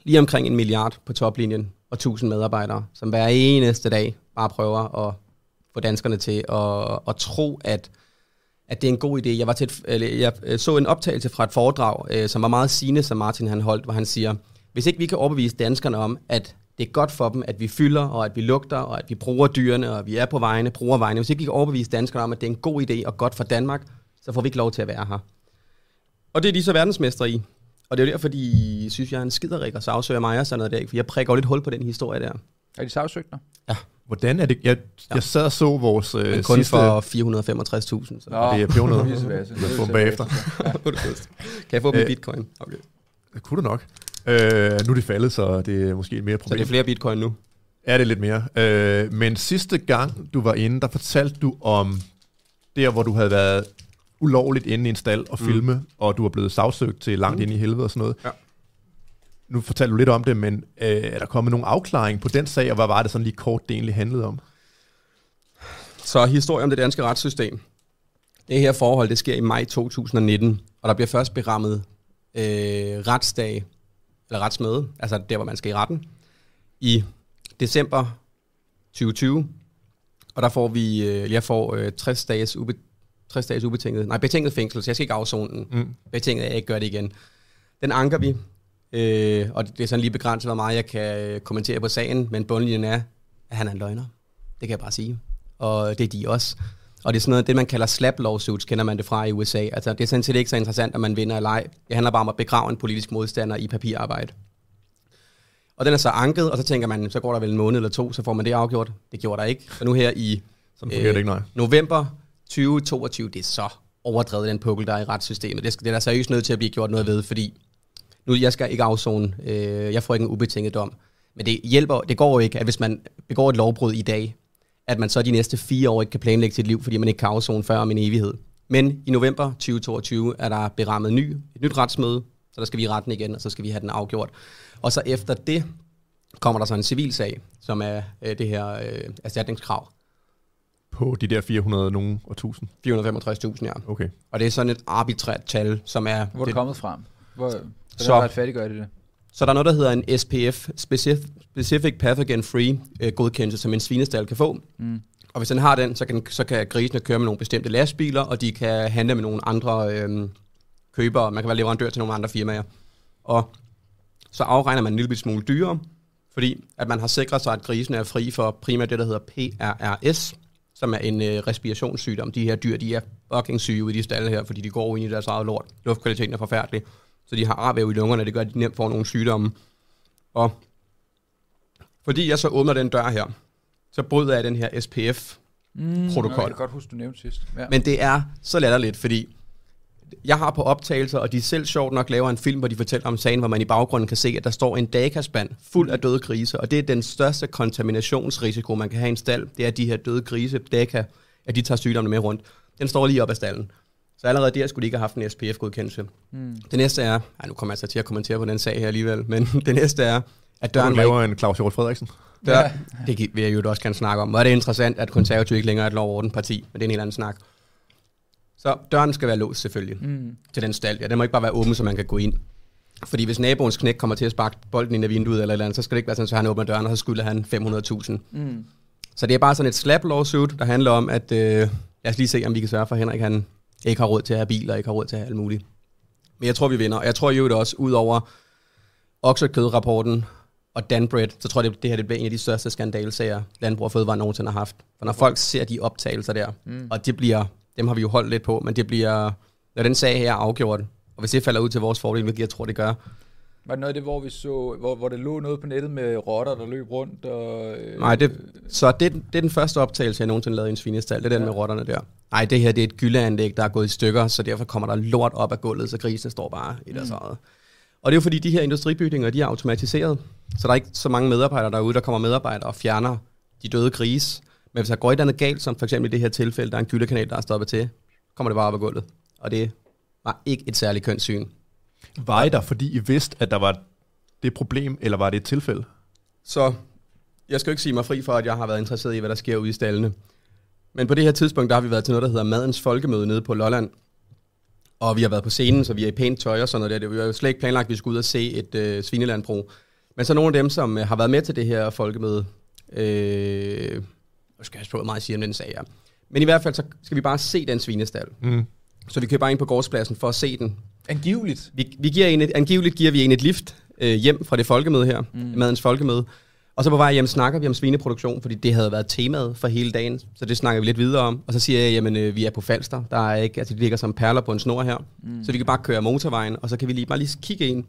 lige omkring en milliard på toplinjen og 1000 medarbejdere, som hver eneste dag bare prøver at få danskerne til at, at tro, at, at det er en god idé. Jeg, var til et, eller jeg øh, så en optagelse fra et foredrag, øh, som var meget sigende, som Martin han holdt, hvor han siger, hvis ikke vi kan overbevise danskerne om, at det er godt for dem, at vi fylder, og at vi lugter, og at vi bruger dyrene, og at vi er på vejene, bruger vejene. Hvis ikke vi kan overbevise danskerne om, at det er en god idé og godt for Danmark, så får vi ikke lov til at være her. Og det er de så verdensmestre i. Og det er jo derfor, de synes, jeg er en skiderik og sagsøger mig og sådan noget der, for jeg prikker lidt hul på den historie der. Er de sagsøgt Hvordan er det? Jeg, Ja. jeg sad og så vores øh, Men kun sidste... for 465.000. Så. Nå, det er pebernødder. <laughs> viceversa. Man får dem bagefter. <laughs> kan jeg få dem i Øh, bitcoin? Okay. Det kunne du nok. Øh, nu er det faldet, så det er måske mere Så problem. det er flere bitcoin nu? Er det lidt mere. Øh, men sidste gang, du var inde, der fortalte du om der, hvor du havde været ulovligt inde i en stald og Mm. filme, mm. og du var blevet sagsøgt til langt Mm. ind i helvede og sådan noget. Ja. Nu fortalte du lidt om det, men øh, er der kommet nogen afklaring på den sag, og hvad var det sådan lige kort, det egentlig handlede om? Så historie om det danske retssystem. Det her forhold, det sker i maj 2019, og der bliver først berammet øh, retsdag, eller retsmøde, altså der, hvor man skal i retten, i december 2020. Og der får vi, øh, jeg får øh, 60 dages, ube, 60 dages ubetinget, nej, betinget fængsel, så jeg skal ikke afzone den. Mm. Betinget, at jeg ikke gør det igen. Den anker vi, øh, og det er sådan lige begrænset, hvor meget jeg kan øh, kommentere på sagen, men bundlinjen er, at han er en løgner. Det kan jeg bare sige. Og det er de også. Og det er sådan noget, det man kalder slap lawsuits, kender man det fra i USA. Altså, det er sådan set ikke så interessant, om man vinder eller ej. Det handler bare om at begrave en politisk modstander i papirarbejde. Og den er så anket, og så tænker man, så går der vel en måned eller to, så får man det afgjort. Det gjorde der ikke. Så nu her i Sådan Øh, det ikke, nej. november 2022, det er så overdrevet den pukkel, der er i retssystemet. Det, det er der seriøst nødt til at blive gjort noget ved, fordi nu, jeg skal ikke afzone, øh, jeg får ikke en ubetinget dom. Men det hjælper, det går jo ikke, at hvis man begår et lovbrud i dag, at man så de næste fire år ikke kan planlægge sit liv, fordi man ikke kan afzone før om en evighed. Men i november 2022 er der berammet ny, et nyt retsmøde, så der skal vi i retten igen, og så skal vi have den afgjort. Og så efter det kommer der så en civilsag, som er øh, det her øh, erstatningskrav. På de der 400 nogen og 1000. 465.000, ja. Okay. Og det er sådan et arbitrært tal, som er... Hvor er det det, kommet frem? Hvor, hvordan Så- retfærdiggør de det? så der er noget, der hedder en SPF, Specific, Specific Pathogen Free øh, godkendelse, som en svinestal kan få. Mm. Og hvis den har den, så kan, så kan grisene køre med nogle bestemte lastbiler, og de kan handle med nogle andre øh, købere. Man kan være leverandør til nogle andre firmaer. Og så afregner man en lille smule dyrere, fordi at man har sikret sig, at grisene er fri for primært det, der hedder PRRS, som er en øh, respirationssygdom. De her dyr, de er fucking syge ude i de stalle her, fordi de går ind i deres eget lort. Luftkvaliteten er forfærdelig. Så de har arvæv i lungerne, det gør, at de nemt får nogle sygdomme. Og fordi jeg så åbner den dør her, så bryder jeg den her SPF Mm. Jeg kan godt huske, du nævnte sidst. Ja. men det er så latterligt, fordi jeg har på optagelser, og de selv sjovt nok laver en film, hvor de fortæller om sagen, hvor man i baggrunden kan se, at der står en dakaspand fuld af døde grise, og det er den største kontaminationsrisiko, man kan have i en stald, det er at de her døde grise, daka, at de tager sygdommene med rundt. Den står lige op ad stallen. Så allerede der skulle de ikke have haft en SPF-godkendelse. Mm. Det næste er, ej, nu kommer jeg så til at kommentere på den sag her alligevel, men <laughs> det næste er, at Døren ikke laver en Claus Hjort Frederiksen. Dør, Ja. Det vil jeg jo også gerne snakke om. Og det er interessant, at konservativ ikke længere er et lov orden parti, men det er en helt anden snak. Så døren skal være låst selvfølgelig Mm. til den stald. Ja, den må ikke bare være åben, så man kan gå ind. Fordi hvis naboens knæk kommer til at sparke bolden ind af vinduet eller et eller andet, så skal det ikke være sådan, så han åbner døren, og så skylder han 500.000. Mm. Så det er bare sådan et slap lawsuit, der handler om, at øh, lad os lige se, om vi kan sørge for, at Henrik han ikke har råd til at have bil, og ikke har råd til at have alt muligt. Men jeg tror, vi vinder. Og jeg tror jo det også, ud over oksekødrapporten og Danbred, så tror jeg, det, det her det bliver en af de største skandalsager, Landbrug og Fødevare nogensinde har haft. For når folk ser de optagelser der, Mm. og det bliver, dem har vi jo holdt lidt på, men det bliver, når den sag her er afgjort, og hvis det falder ud til vores fordel, hvilket jeg tror, det gør, Var det noget af det, hvor vi så, hvor, hvor det lå noget på nettet med rotter, der løb rundt? Og, øh, Nej, det, så det, det er den første optagelse, jeg nogensinde lavede i en svinestal. Det er den Ja. med rotterne der. Nej, det her det er et gyldeanlæg, der er gået i stykker, så derfor kommer der lort op af gulvet, så grisene står bare i deres Mm. eget. Og det er jo fordi, de her industribygninger, de er automatiseret. Så der er ikke så mange medarbejdere derude, der kommer medarbejdere og fjerner de døde grise. Men hvis der går et eller andet galt, som for eksempel i det her tilfælde, der er en gyldekanal, der er stoppet til, kommer det bare op af gulvet. Og det var ikke et særligt kønssyn. Var I der, fordi I vidste, at der var det problem, eller var det et tilfælde? Så jeg skal jo ikke sige mig fri for, at jeg har været interesseret i, hvad der sker ude i stallene. Men på det her tidspunkt, der har vi været til noget, der hedder Madens Folkemøde nede på Lolland. Og vi har været på scenen, så vi er i pænt tøj og sådan noget der. Det var jo slet ikke planlagt, at vi skulle ud og se et øh, svinelandbrug. Men så nogle af dem, som øh, har været med til det her folkemøde, øh, jeg skal jeg hvor meget jeg siger om den sag, ja. Men i hvert fald, så skal vi bare se den svinestal. Mm. Så vi bare ind på gårdspladsen for at se den. Angiveligt. Vi, vi giver en et, angiveligt giver vi en et lift øh, hjem fra det folkemøde her, mm. madens folkemøde. Og så på vej hjem snakker vi om svineproduktion, fordi det havde været temaet for hele dagen, så det snakker vi lidt videre om. Og så siger jeg, jamen øh, vi er på Falster, der er ikke, altså de ligger som perler på en snor her, mm. så vi kan bare køre motorvejen, og så kan vi lige, bare lige kigge ind.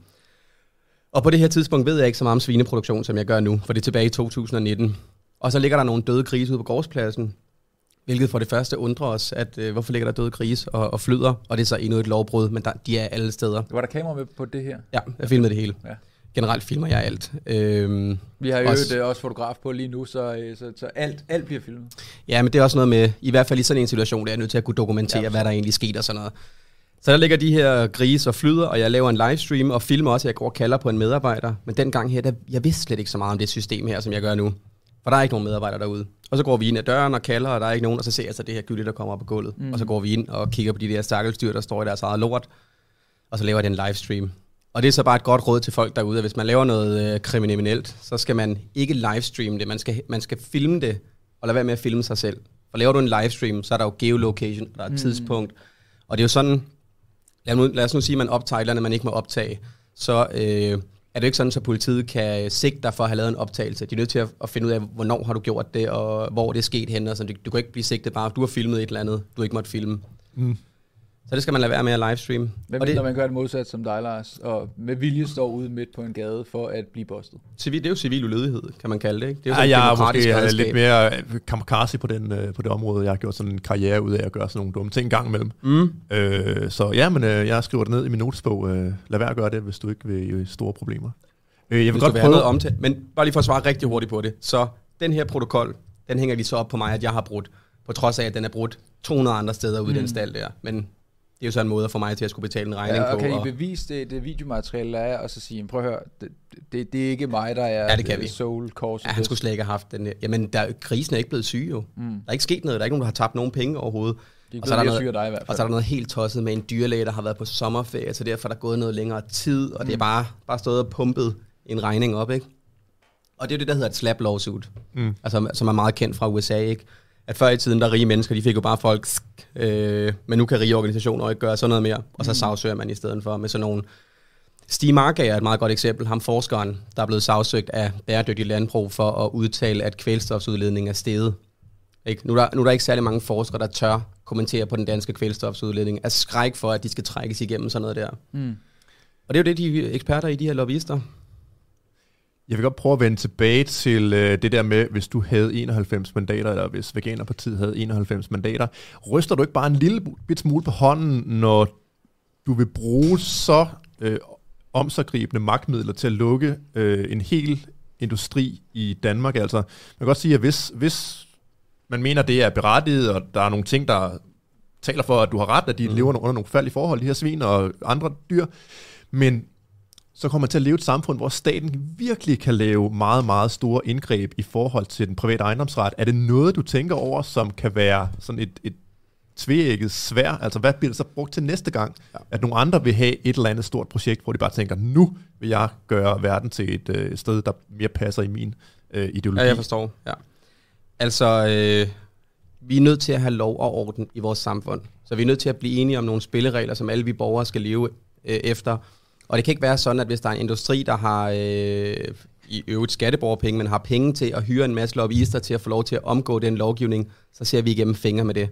Og på det her tidspunkt ved jeg ikke så meget om svineproduktion, som jeg gør nu, for det er tilbage i 2019. Og så ligger der nogle døde grise ude på gårdspladsen, hvilket for det første undrer os, at øh, hvorfor ligger der døde grise og, og flyder, og det er så endnu et lovbrud, men der, de er alle steder. Var der kamera med på det her? Ja, jeg filmede det hele. Ja. Generelt filmer jeg alt. Øhm, Vi har jo Også- også, også fotograf på lige nu, så, øh, så, så alt, alt bliver filmet. Ja, men det er også noget med, i hvert fald i sådan en situation, der er jeg nødt til at kunne dokumentere, Ja, ja, hvad der egentlig skete og sådan noget. Så der ligger de her grise og flyder, og jeg laver en livestream og filmer også, at jeg går og kalder på en medarbejder. Men den gang her, der, jeg vidste slet ikke så meget om det system her, som jeg gør nu. For der er ikke nogen medarbejdere derude. Og så går vi ind ad døren og kalder, og der er ikke nogen, og så ser jeg så det her gylde, der kommer op på gulvet. Mm. Og så går vi ind og kigger på de der stakkels dyr, der står i deres eget lort. Og så laver jeg den livestream. Og det er så bare et godt råd til folk derude, at hvis man laver noget øh, kriminelt, så skal man ikke livestreame det. Man skal, man skal filme det, og lade være med at filme sig selv. For laver du en livestream, så er der jo geolocation, og der er et mm. tidspunkt. Og det er jo sådan, lad, nu, lad os nu sige, at man optager et eller andet, man ikke må optage. Så øh, er det ikke sådan, at politiet kan øh, sigte dig for at have lavet en optagelse. De er nødt til at, at finde ud af, hvornår har du gjort det, og hvor det er sket henne. Og sådan. Du, du kan ikke blive sigtet bare, du har filmet et eller andet, du ikke måtte filme. Mm. Så det skal man lade være med at livestream. Hvem og det, når man gør det modsat som dig, Lars, og med vilje står ude midt på en gade for at blive bustet? civil, det er jo civil ulydighed, kan man kalde det. Ikke? Det er jo Ja, jeg er måske øh, redskab. lidt mere øh, kamikaze på, den, øh, på det område. Jeg har gjort sådan en karriere ud af at gøre sådan nogle dumme ting en gang imellem. Mm. Øh, så ja, men øh, jeg skriver det ned i min notesbog. Øh, lad være at gøre det, hvis du ikke vil i store problemer. Øh, jeg vil Hvis godt prøve... noget omtale. Men bare lige for at svare rigtig hurtigt på det. Så den her protokol, den hænger de så op på mig, at jeg har brudt. På trods af, at den er brudt 200 andre steder ude i den stald der. Men det er jo så en måde at få mig til at skulle betale en regning Ja, og på. kan I og- bevise det, det videomateriale, der er, og så sige, "Jamen, prøv at høre, det, det, det er ikke mig, der er Ja, det kan vi. soul cause. Ja, han this." skulle slet ikke have haft den her. Jamen, der, grisen er ikke blevet syg jo. Mm. Der er ikke sket noget. Der er ikke nogen, der har tabt nogen penge overhovedet. De er og så er der noget, dig i hvert og fald. så er der noget helt tosset med en dyrlæge, der har været på sommerferie, så derfor er der gået noget længere tid, og mm. det er bare, bare stået og pumpet en regning op, ikke? Og det er jo det, der hedder et slap lawsuit, Mm. altså, som er meget kendt fra USA, ikke? At før i tiden, der rige mennesker, de fik jo bare folk, øh, men nu kan rige organisationer ikke gøre sådan noget mere, og så sagsøger man i stedet for med sådan nogle... Stig Markager er et meget godt eksempel, ham forskeren, der er blevet sagsøgt af bæredygtig landbrug for at udtale, at kvælstofsudledning er steget. Ikke? Nu, er der, nu er der ikke særlig mange forskere, der tør kommentere på den danske kvælstofsudledning, af skræk for, at de skal trækkes igennem sådan noget der. Mm. Og det er jo det, de er eksperter i, de her lobbyister. Jeg vil godt prøve at vende tilbage til øh, det der med, hvis du havde 91 mandater, eller hvis Veganerpartiet havde 91 mandater. Ryster du ikke bare en lille bit smule på hånden, når du vil bruge så øh, omsaggribende magtmidler til at lukke øh, en hel industri i Danmark? Altså, man kan godt sige, at hvis, hvis man mener, det er berettiget, og der er nogle ting, der taler for, at du har ret, at de mm. lever under nogle faldige forhold, de her svin og andre dyr, men så kommer man til at leve et samfund, hvor staten virkelig kan lave meget, meget store indgreb i forhold til den private ejendomsret. Er det noget, du tænker over, som kan være sådan et, et tvægget svær? Altså, hvad bliver det så brugt til næste gang? Ja. At nogle andre vil have et eller andet stort projekt, hvor de bare tænker, nu vil jeg gøre verden til et øh, sted, der mere passer i min øh, ideologi. Ja, jeg forstår. Ja. Altså, øh, vi er nødt til at have lov og orden i vores samfund. Så vi er nødt til at blive enige om nogle spilleregler, som alle vi borgere skal leve øh, efter. Og det kan ikke være sådan, at hvis der er en industri, der har øh, i øvrigt skatteborgerpenge, men har penge til at hyre en masse lobbyister til at få lov til at omgå den lovgivning, så ser vi igennem fingre med det.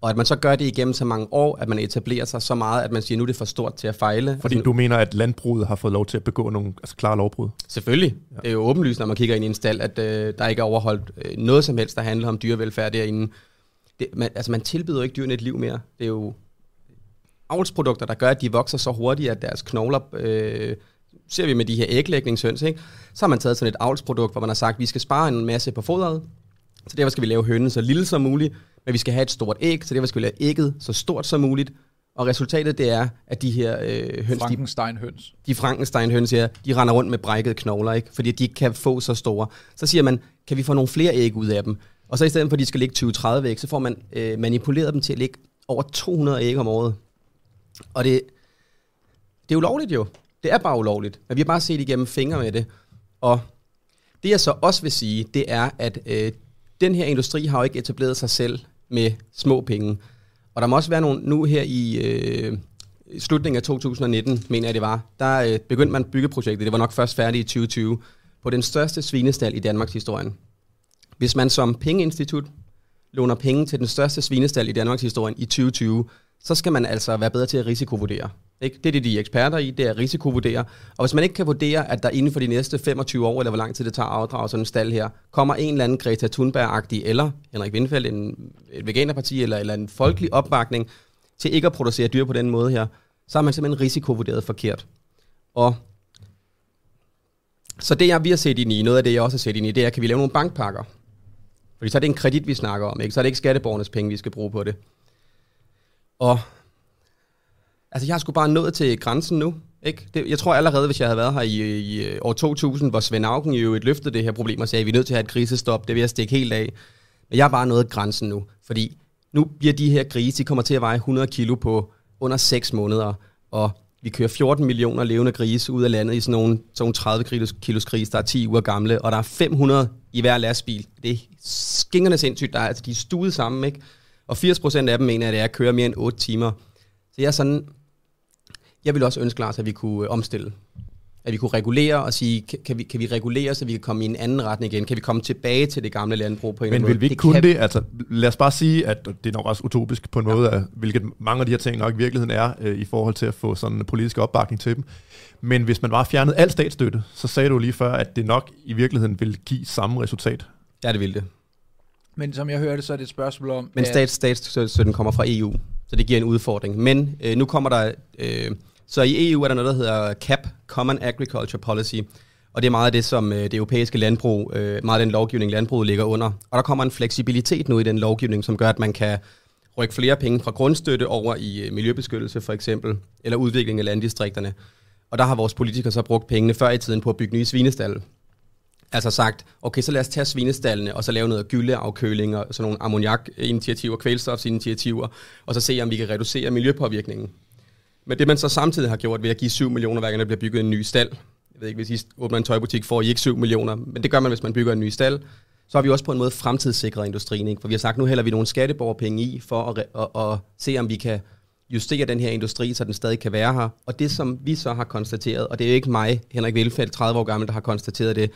Og at man så gør det igennem så mange år, at man etablerer sig så meget, at man siger, nu er det for stort til at fejle. Fordi Altså, du mener, at landbruget har fået lov til at begå nogle altså, klare lovbrud? Selvfølgelig. Ja. Det er jo åbenlyst, når man kigger ind i en stald, at øh, der ikke er overholdt øh, noget som helst, der handler om dyrevelfærd derinde. Det, man, altså, man tilbyder ikke dyrene et liv mere. Det er jo avlsprodukter, der gør, at de vokser så hurtigt, at deres knogler... Øh, ser vi med de her æglægningshøns, ikke? så har man taget sådan et avlsprodukt, hvor man har sagt, at vi skal spare en masse på fodret, så derfor skal vi lave hønnen så lille som muligt, men vi skal have et stort æg, så derfor skal vi lave ægget så stort som muligt. Og resultatet det er, at de her øh, høns, de Frankenstein-høns. de Frankenstein-høns her, de render rundt med brækkede knogler, ikke? fordi de ikke kan få så store. Så siger man, kan vi få nogle flere æg ud af dem? Og så i stedet for, at de skal ligge 20-30 æg, så får man øh, manipuleret dem til at ligge over 200 æg om året. Og det, det er ulovligt jo. Det er bare ulovligt. Men vi har bare set igennem fingre med det. Og det jeg så også vil sige, det er, at øh, den her industri har jo ikke etableret sig selv med små penge. Og der må også være nogle, nu her i øh, slutningen af 2019, mener jeg det var, der øh, begyndte man byggeprojektet, det var nok først færdigt i 2020, på den største svinestal i Danmarks historie. Hvis man som pengeinstitut låner penge til den største svinestal i Danmarks historie i 2020, så skal man altså være bedre til at risikovurdere. Ikke? Det er det, de er eksperter i, det er at risikovurdere. Og hvis man ikke kan vurdere, at der inden for de næste 25 år, eller hvor lang tid det tager at afdrage sådan en stald her, kommer en eller anden Greta Thunberg-agtig, eller Henrik Windfeldt, en, et veganerparti, eller, eller en folkelig opbakning til ikke at producere dyr på den måde her, så har man simpelthen risikovurderet forkert. Og så det, jeg, vi har set ind i, noget af det, jeg også har set ind i, det er, kan vi lave nogle bankpakker? Fordi så er det en kredit, vi snakker om, ikke? Så er det ikke skatteborgernes penge, vi skal bruge på det. Og altså, jeg har sgu bare nået til grænsen nu. Ikke? Det, jeg tror allerede, hvis jeg havde været her i, i år 2000, hvor Svend Augen jo et løftede det her problem og sagde, at vi er nødt til at have et krisestop, det vil jeg stikke helt af. Men jeg har bare nået grænsen nu, fordi nu bliver de her grise, de kommer til at veje 100 kilo på under 6 måneder, og vi kører 14 millioner levende grise ud af landet i sådan nogle, sådan nogle 30 kilos, kilos grise, der er 10 uger gamle, og der er 500 i hver lastbil. Det er skingerne sindssygt. Der er, altså, de er stuet sammen, ikke? Og 80% af dem mener, at det er at køre mere end 8 timer. Så jeg er sådan, jeg vil også ønske, Lars, at vi kunne øh, omstille. At vi kunne regulere og sige, kan, vi, kan vi regulere, så vi kan komme i en anden retning igen? Kan vi komme tilbage til det gamle landbrug på en Men måde? vil vi ikke det kunne kan, det? Altså, lad os bare sige, at det er nok også utopisk på en ja. måde, at, hvilket mange af de her ting nok i virkeligheden er, øh, i forhold til at få sådan en politisk opbakning til dem. Men hvis man bare fjernede al statsstøtte, så sagde du lige før, at det nok i virkeligheden vil give samme resultat. Ja, det vil det. Men som jeg hørte, så er det et spørgsmål om... Men at- stats, statsstøtten kommer fra EU, så det giver en udfordring. Men øh, nu kommer der... Øh, så i EU er der noget, der hedder CAP, Common Agriculture Policy, og det er meget af det, som øh, det europæiske landbrug, øh, meget af den lovgivning, landbruget ligger under. Og der kommer en fleksibilitet nu i den lovgivning, som gør, at man kan rykke flere penge fra grundstøtte over i øh, miljøbeskyttelse for eksempel, eller udvikling af landdistrikterne. Og der har vores politikere så brugt pengene før i tiden på at bygge nye svinestalde. Altså sagt, okay, så lad os tage svinestallene, og så lave noget gyldeafkøling og sådan nogle ammoniak-initiativer, kvælstofsinitiativer, og så se, om vi kan reducere miljøpåvirkningen. Men det man så samtidig har gjort ved at give 7 millioner, hver gang der bliver bygget en ny stald, jeg ved ikke, hvis I åbner en tøjbutik, får I ikke 7 millioner, men det gør man, hvis man bygger en ny stald, så har vi også på en måde fremtidssikret industrien. Ikke? For vi har sagt, nu hælder vi nogle skatteborgerpenge i, for at, at, at, at se, om vi kan justere den her industri, så den stadig kan være her. Og det, som vi så har konstateret, og det er jo ikke mig, Henrik Velfeldt, 30 år gammel, der har konstateret det,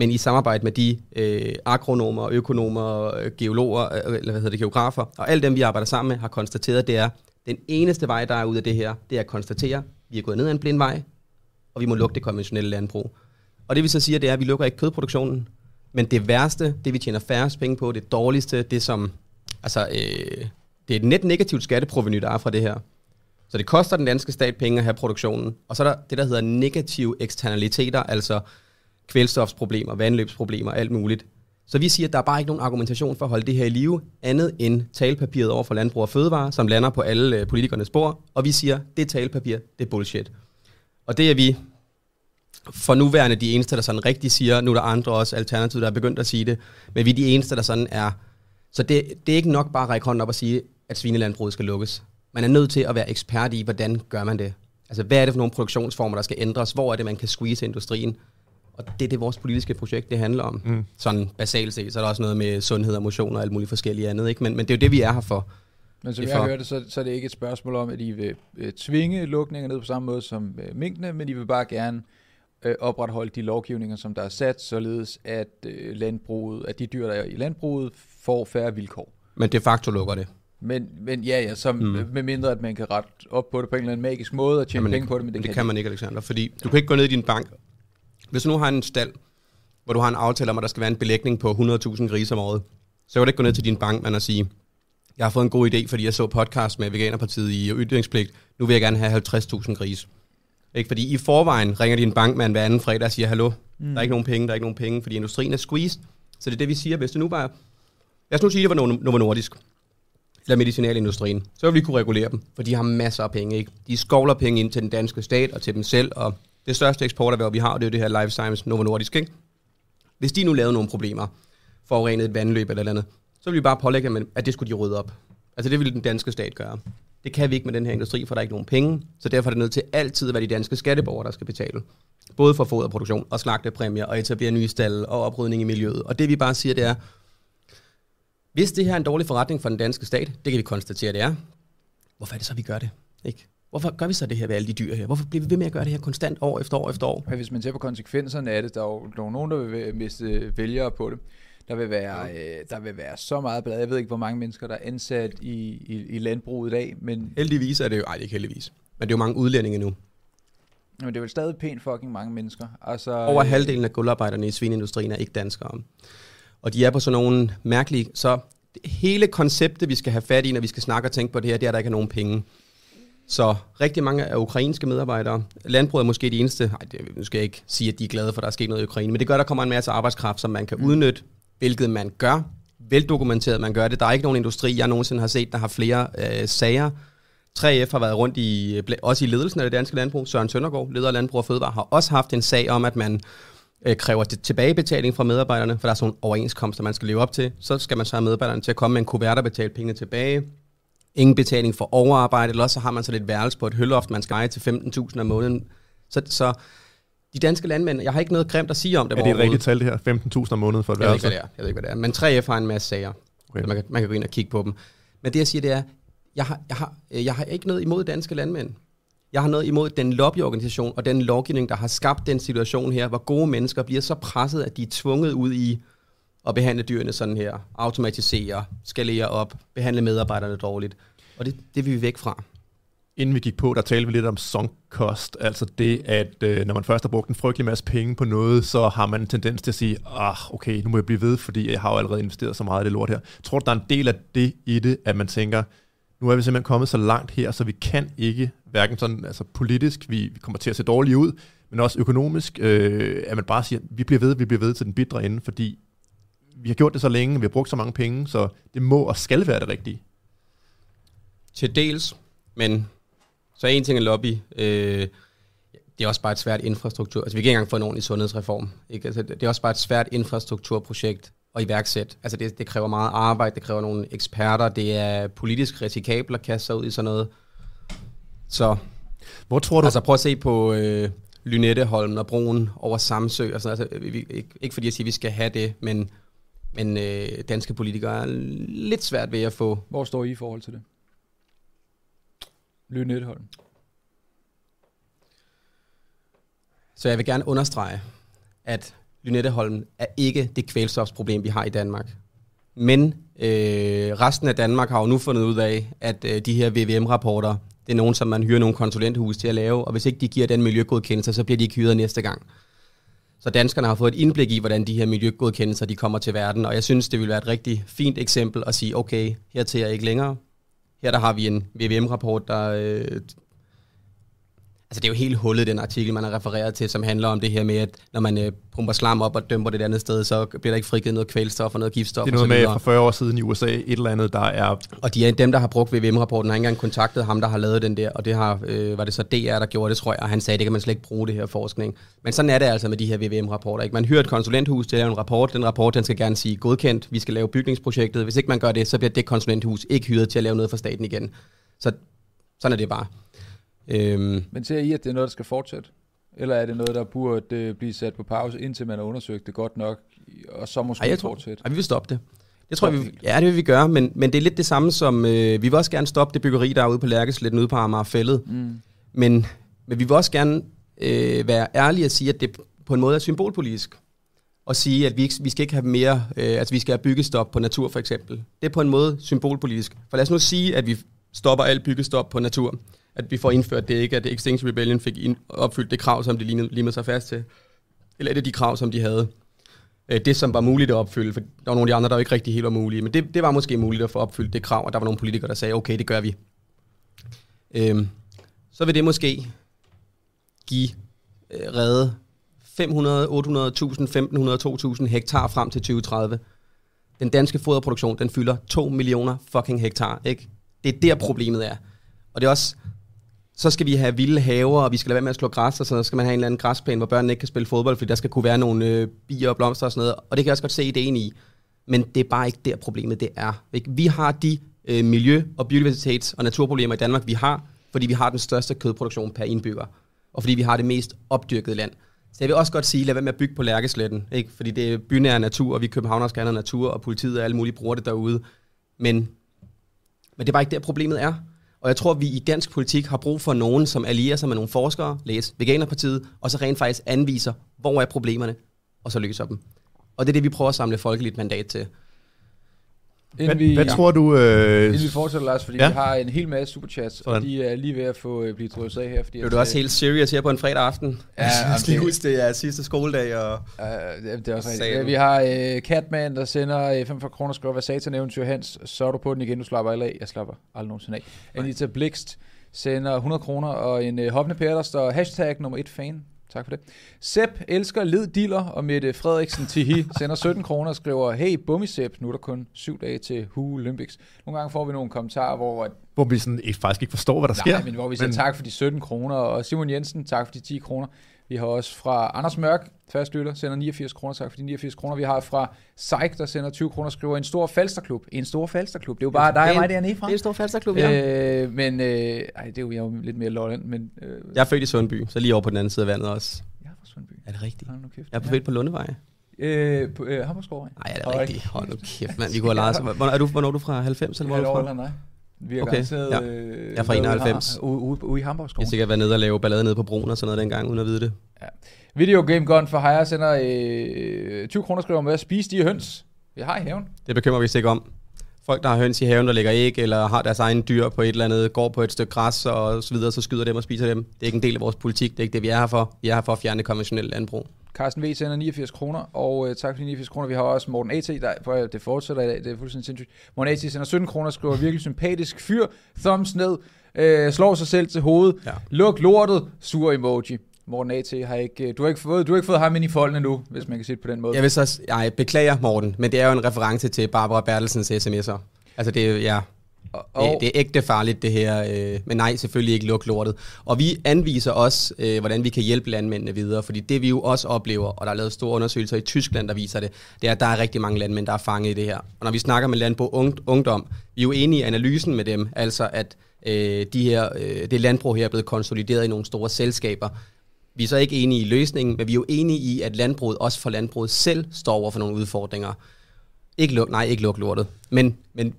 men i samarbejde med de øh, agronomer, økonomer, øh, geologer, øh, øh, eller hvad hedder det, geografer, og alle dem, vi arbejder sammen med, har konstateret, det er, den eneste vej, der er ud af det her, det er at konstatere, at vi er gået ned ad en blind vej, og vi må lukke det konventionelle landbrug. Og det vi så siger, det er, at vi lukker ikke kødproduktionen, men det værste, det vi tjener færrest penge på, det dårligste, det som, altså, øh, det er et net negativt skatteproveny, der er fra det her. Så det koster den danske stat penge at have produktionen. Og så er der det, der hedder negative eksternaliteter, altså kvælstofsproblemer, vandløbsproblemer, alt muligt. Så vi siger, at der er bare ikke nogen argumentation for at holde det her i live, andet end talepapiret over for Landbrug og Fødevare, som lander på alle øh, politikernes bord, og vi siger, det talepapir, det er bullshit. Og det er vi for nuværende de eneste, der sådan rigtig siger, nu er der andre også alternativer, der er begyndt at sige det, men vi er de eneste, der sådan er. Så det, det er ikke nok bare at række hånden op og sige, at svinelandbruget skal lukkes. Man er nødt til at være ekspert i, hvordan gør man det. Altså, hvad er det for nogle produktionsformer, der skal ændres? Hvor er det, man kan squeeze industrien? Og det er det, vores politiske projekt det handler om. Mm. Sådan basalt set, så er der også noget med sundhed og motion og alt muligt forskellige andet. Ikke? Men, men det er jo det, vi er her for. Men som Det jeg for- hørte, så, så er det ikke et spørgsmål om, at I vil øh, tvinge lukninger ned på samme måde som øh, minkene, men I vil bare gerne øh, opretholde de lovgivninger, som der er sat, således at øh, landbruget, at de dyr, der er i landbruget, får færre vilkår. Men de facto lukker det. Men, men ja, ja, som, Mm. mm. med mindre at man kan rette op på det på en eller anden magisk måde og tjene Jamen, penge på det, men det, det kan, kan man ikke, Alexander, fordi du kan ikke gå ned i din bank. Hvis du nu har en stald, hvor du har en aftale om, at der skal være en belægning på 100.000 grise om året, så kan du ikke gå ned til din bankmand og sige, jeg har fået en god idé, fordi jeg så podcast med Veganerpartiet i ytringspligt, nu vil jeg gerne have 50.000 grise. Ikke? Fordi i forvejen ringer din bankmand hver anden fredag og siger, hallo, mm. der er ikke nogen penge, der er ikke nogen penge, fordi industrien er squeezed. Så det er det, vi siger, hvis det nu bare... Lad os nu sige, at det var Novo Nordisk, eller medicinalindustrien, så vil vi kunne regulere dem, for de har masser af penge. Ikke? De skovler penge ind til den danske stat og til dem selv, og det største eksporterhverv, vi har, det er jo det her Life Science Novo Nordisk. Ikke? Hvis de nu lavede nogle problemer, forurenet et vandløb eller andet, så ville vi bare pålægge dem, at det skulle de rydde op. Altså det ville den danske stat gøre. Det kan vi ikke med den her industri, for der er ikke nogen penge, så derfor er det nødt til altid at være de danske skatteborgere, der skal betale. Både for foderproduktion og slagtepræmier og etablere nye stalle og oprydning i miljøet. Og det vi bare siger, det er, hvis det her er en dårlig forretning for den danske stat, det kan vi konstatere, det er, hvorfor er det så, vi gør det? Ikke? Hvorfor gør vi så det her ved alle de dyr her? Hvorfor bliver vi ved med at gøre det her konstant år efter år efter år? Men hvis man ser på konsekvenserne af det, der er jo er nogen, der vil miste vælgere på det. Der vil være, øh, der vil være så meget blad. Jeg ved ikke, hvor mange mennesker, der er ansat i, i, i landbruget i dag, men, Heldigvis er det jo, ej det er ikke heldigvis, men det er jo mange udlændinge nu. men det er jo stadig pænt fucking mange mennesker. Altså, Over øh, halvdelen af guldarbejderne i svineindustrien er ikke danskere. Og de er på sådan nogle mærkelige... Så hele konceptet, vi skal have fat i, når vi skal snakke og tænke på det her, det er, at der ikke er nogen penge. Så rigtig mange af ukrainske medarbejdere. Landbruget er måske de eneste... Nej, det, nu skal jeg ikke sige, at de er glade for, at der er sket noget i Ukraine, men det gør, at der kommer en masse arbejdskraft, som man kan udnytte, hvilket man gør. Veldokumenteret, man gør det. Der er ikke nogen industri, jeg nogensinde har set, der har flere øh, sager. 3F har været rundt i, også i ledelsen af det danske landbrug. Søren Søndergaard, leder af Landbrug og Fødevare, har også haft en sag om, at man øh, kræver til- tilbagebetaling fra medarbejderne, for der er sådan nogle overenskomster, man skal leve op til. Så skal man så have medarbejderne til at komme med en kuvert og betale pengene tilbage. Ingen betaling for overarbejde, eller også så har man så lidt værelse på et hølloft, man skal eje til 15.000 om måneden. Så, så de danske landmænd, jeg har ikke noget grimt at sige om det. Er det et rigtigt tal, det her? 15.000 om måneden for et Jeg ved ikke, værelse? hvad det er. Jeg ved ikke, hvad det er. Men 3F har en masse sager, Okay. man kan, man kan gå ind og kigge på dem. Men det, jeg siger, det er, jeg har, jeg har, øh, jeg har ikke noget imod danske landmænd. Jeg har noget imod den lobbyorganisation og den lovgivning, der har skabt den situation her, hvor gode mennesker bliver så presset, at de er tvunget ud i at behandle dyrene sådan her, automatisere, skalere op, behandle medarbejderne dårligt. Og det, det vil vi væk fra. Inden vi gik på, der talte vi lidt om sunk cost, altså det, at øh, når man først har brugt en frygtelig masse penge på noget, så har man en tendens til at sige, ah, okay, nu må jeg blive ved, fordi jeg har jo allerede investeret så meget i det lort her. Tror du, der er en del af det i det, at man tænker, nu er vi simpelthen kommet så langt her, så vi kan ikke, hverken sådan altså politisk, vi, vi kommer til at se dårlige ud, men også økonomisk, øh, at man bare siger, vi bliver ved, vi bliver ved til den bidre ende, fordi vi har gjort det så længe, vi har brugt så mange penge, så det må og skal være det rigtige. Til dels, men så en ting er lobby. Øh, det er også bare et svært infrastruktur. Altså, vi kan ikke engang få en ordentlig sundhedsreform. Ikke? Altså, det er også bare et svært infrastrukturprojekt at iværksætte. Altså, det, det kræver meget arbejde, det kræver nogle eksperter, det er politisk risikabelt at kaste sig ud i sådan noget. Så Hvor tror du, altså, prøv at se på øh, Lynetteholmen og broen over Samsø. Og sådan, altså, vi- ikke, ikke fordi jeg siger, at vi skal have det, men, men øh, danske politikere er lidt svært ved at få Hvor står I i forhold til det? Lynetteholm. Så jeg vil gerne understrege, at Lynetteholm er ikke det kvælstofsproblem, vi har i Danmark. Men øh, resten af Danmark har jo nu fundet ud af, at øh, de her VVM-rapporter, det er nogen, som man hyrer nogle konsulenthus til at lave, og hvis ikke de giver den miljøgodkendelse, så bliver de ikke hyret næste gang. Så danskerne har fået et indblik i, hvordan de her miljøgodkendelser de kommer til verden, og jeg synes, det vil være et rigtig fint eksempel at sige, okay, her til er ikke længere. Her der har vi en VVM-rapport, der øh, Altså det er jo helt hullet, den artikel, man har refereret til, som handler om det her med, at når man øh, pumper slam op og dømper det et andet sted, så bliver der ikke frigivet noget kvælstof og noget giftstof det er noget med for 40 år siden i USA, et eller andet, der er Og de er dem, der har brugt VVM-rapporten, har ikke engang kontaktet ham, der har lavet den der, og det har, øh, var det så DR, der gjorde det, tror jeg, og han sagde, det kan man slet ikke bruge det her forskning. Men sådan er det altså med de her VVM-rapporter. Ikke? Man hyrer et konsulenthus til at lave en rapport, den rapport, den skal gerne sige godkendt, vi skal lave bygningsprojektet. Hvis ikke man gør det, så bliver det konsulenthus ikke hyret til at lave noget for staten igen. Så sådan er det bare. Øhm, Men ser I, at det er noget, der skal fortsætte? Eller er det noget, der burde øh, blive sat på pause, indtil man har undersøgt det godt nok, og så måske Ej, jeg tror, fortsætte? ej, vi vil stoppe det. Det tror jeg, vi, ja, det vil vi gøre, men, men det er lidt det samme som, øh, vi vil også gerne stoppe det byggeri, der er ude på Lærkesletten ude på Amagerfællet. Mm. Men, men vi vil også gerne øh, være ærlige og sige, at det på en måde er symbolpolitisk. Og sige, at vi, ikke, vi skal ikke have mere, øh, altså vi skal have byggestop på natur for eksempel. Det er på en måde symbolpolitisk. For lad os nu sige, at vi stopper alt byggestop på natur. At vi får indført det ikke, at Extinction Rebellion fik ind, opfyldt det krav, som de limede sig fast til. Eller et af de krav, som de havde. Øh, det, som var muligt at opfylde, for der var nogle af de andre, der var ikke rigtig helt var mulige. Men det, det var måske muligt at få opfyldt det krav, og der var nogle politikere, der sagde, okay, det gør vi. Øhm, så vil det måske give øh, redde 500, 800, 1500, 2000 hektar frem til 2030. Den danske foderproduktion, den fylder 2 millioner fucking hektar, ikke? Det er der problemet er. Og det er også, så skal vi have vilde haver, og vi skal lade være med at slå græs, og så skal man have en eller anden græsplæne, hvor børnene ikke kan spille fodbold, fordi der skal kunne være nogle øh, bier og blomster og sådan noget. Og det kan jeg også godt se ideen i. Men det er bare ikke der problemet det er. Ikke? Vi har de øh, miljø- og biodiversitets- og naturproblemer i Danmark, vi har, fordi vi har den største kødproduktion per indbygger. Og fordi vi har det mest opdyrkede land. Så jeg vil også godt sige, lad være med at bygge på Lærkesletten. Ikke? Fordi det er bynær natur, og vi københavner skal have noget natur, og politiet og alle mulige bruger det derude. Men, men det er bare ikke der, problemet er. Og jeg tror, at vi i dansk politik har brug for nogen, som allierer sig med nogle forskere, læs Veganerpartiet, og så rent faktisk anviser, hvor er problemerne, og så løser dem. Og det er det, vi prøver at samle folkeligt mandat til. Inden Hvad, vi, hvad tror du... Øh, Inden vi fortsætter, Lars, fordi Ja. vi har en hel masse superchats, Sådan. og de er lige ved at få øh, blive drysset af her. Fordi Er at, du også øh, helt serious her på en fredag aften? Ja, jeg <laughs> lige det- huske, det er sidste skoledag, og Øh, det er også rigtigt. Ja, vi har øh, Catman, der sender øh, 45 kroner, skriver, hvad satan eventyr Hans, så er du på den igen, du slapper aldrig af. Jeg slapper aldrig nogensinde af. Anita Blikst sender 100 kroner, og en øh, hoppende pære, der står hashtag nummer 1 fan. Tak for det. Sepp elsker led diller, og Mette Frederiksen Tihi sender 17 kroner og skriver, hey Bummi Sepp, nu er der kun syv dage til Hu Olympics. Nogle gange får vi nogle kommentarer, hvor at hvor vi sådan, ikke, faktisk ikke forstår, hvad der sker. Nej, men hvor vi siger men... tak for de 17 kroner, og Simon Jensen, tak for de 10 kroner. Vi har også fra Anders Mørk, fastlytter, sender 89 kroner, tak for de 89 kroner. Vi har fra Seik, der sender 20 kroner, skriver en stor falsterklub. En stor falsterklub. Det er jo bare dig og mig dernede fra. det er en stor falsterklub, ja. Øh, men, øh, ej, det er jo, jeg er jo lidt mere lolland, men... Øh, Jeg er født i Sundby, så lige over på den anden side af vandet også. jeg er fra Sundby. Er det rigtigt? Hold nu kæft. Jeg er på født på Lundevej. Øh, på øh, Hamburgsgård, Nej, er det rigtigt? Hold nu kæft, mand. Vi kunne have lejet os. Hvornår er du, hvornår er du fra 90, eller hvor er du fra? nej. Vi har Okay, garanteret... ja. Øh, Jeg er fra ude i 91. Ham- Ude, i Jeg Hamburgsgård. har sikkert været nede og lave ballade nede på broen og sådan noget dengang, uden at vide det. Video Game Gun for Hire sender øh, 20 kroner, skriver med at spise de høns, vi har i haven. Det bekymrer vi os ikke om. Folk, der har høns i haven, der lægger æg, eller har deres egen dyr på et eller andet, går på et stykke græs og så videre, så skyder dem og spiser dem. Det er ikke en del af vores politik. Det er ikke det, vi er her for. Vi er her for at fjerne konventionel landbrug. Carsten V sender 89 kroner, og øh, tak for de 89 kroner. Vi har også Morten A.T., der, for det fortsætter i dag, det er fuldstændig sindssygt. Morten A.T. sender 17 kroner, skriver virkelig sympatisk fyr, thumbs ned, øh, slår sig selv til hovedet, Ja. luk lortet, sur emoji. Morten A.T. har ikke, øh, du har ikke fået, du har ikke fået ham ind i folden endnu, hvis man kan sige det på den måde. Jeg vil så, jeg beklager, Morten, men det er jo en reference til Barbara Bertelsens sms'er. Altså det, er- ja, og, det, det er ægte farligt det her, øh, men nej, selvfølgelig ikke luk lortet. Og vi anviser også, øh, hvordan vi kan hjælpe landmændene videre, fordi det vi jo også oplever, og der er lavet store undersøgelser i Tyskland, der viser det, det er, at der er rigtig mange landmænd, der er fanget i det her. Og når vi snakker med landbrug ung, ungdom, vi er jo enige i analysen med dem, altså at øh, de her, øh, det landbrug her er blevet konsolideret i nogle store selskaber. Vi er så ikke enige i løsningen, men vi er jo enige i, at landbruget, også for landbruget selv, står over for nogle udfordringer. Ikke luk, nej, ikke luk lortet. Men, men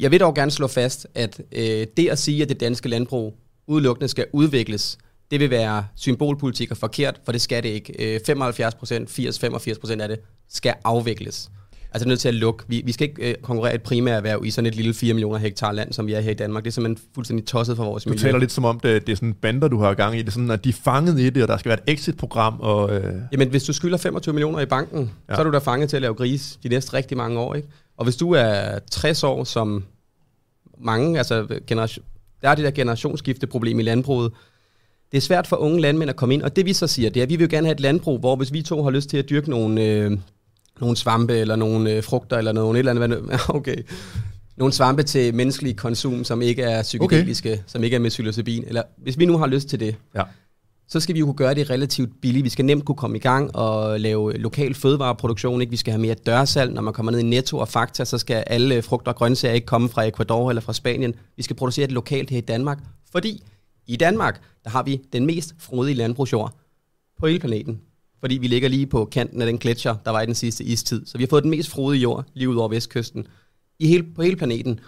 jeg vil dog gerne slå fast, at øh, det at sige, at det danske landbrug udelukkende skal udvikles, det vil være symbolpolitik og forkert, for det skal det ikke. Øh, 75 procent, 80-85 procent af det skal afvikles. Altså nødt til at lukke. Vi, vi skal ikke øh, konkurrere et primært erhverv i sådan et lille 4 millioner hektar land, som vi er her i Danmark. Det er simpelthen fuldstændig tosset for vores Du miljø. taler lidt som om, det, det er sådan bander, du har gang i. Det er sådan, at de er fanget i det, og der skal være et exit-program. Og, øh, Jamen, hvis du skylder 25 millioner i banken, Ja. så er du da fanget til at lave gris de næste rigtig mange år, ikke? Og hvis du er 60 år, som mange, altså generation, der er det der generationsskifteproblem i landbruget, det er svært for unge landmænd at komme ind, og det vi så siger, det er, at vi vil gerne have et landbrug, hvor hvis vi to har lyst til at dyrke nogle, øh, nogle svampe, eller nogle øh, frugter, eller nogle et eller andet, <laughs> okay, nogle svampe til menneskelig konsum, som ikke er psykedeliske, okay. som ikke er med psilocybin, eller hvis vi nu har lyst til det, ja. så skal vi jo kunne gøre det relativt billigt. Vi skal nemt kunne komme i gang og lave lokal fødevareproduktion. Ikke? Vi skal have mere dørsalg. Når man kommer ned i Netto og Fakta, så skal alle frugter og grøntsager ikke komme fra Ecuador eller fra Spanien. Vi skal producere det lokalt her i Danmark, fordi i Danmark, der har vi den mest frodige landbrugsjord på hele planeten. Fordi vi ligger lige på kanten af den gletsjer, der var i den sidste istid. Så vi har fået den mest frodige jord lige ud over vestkysten i hele, på hele planeten.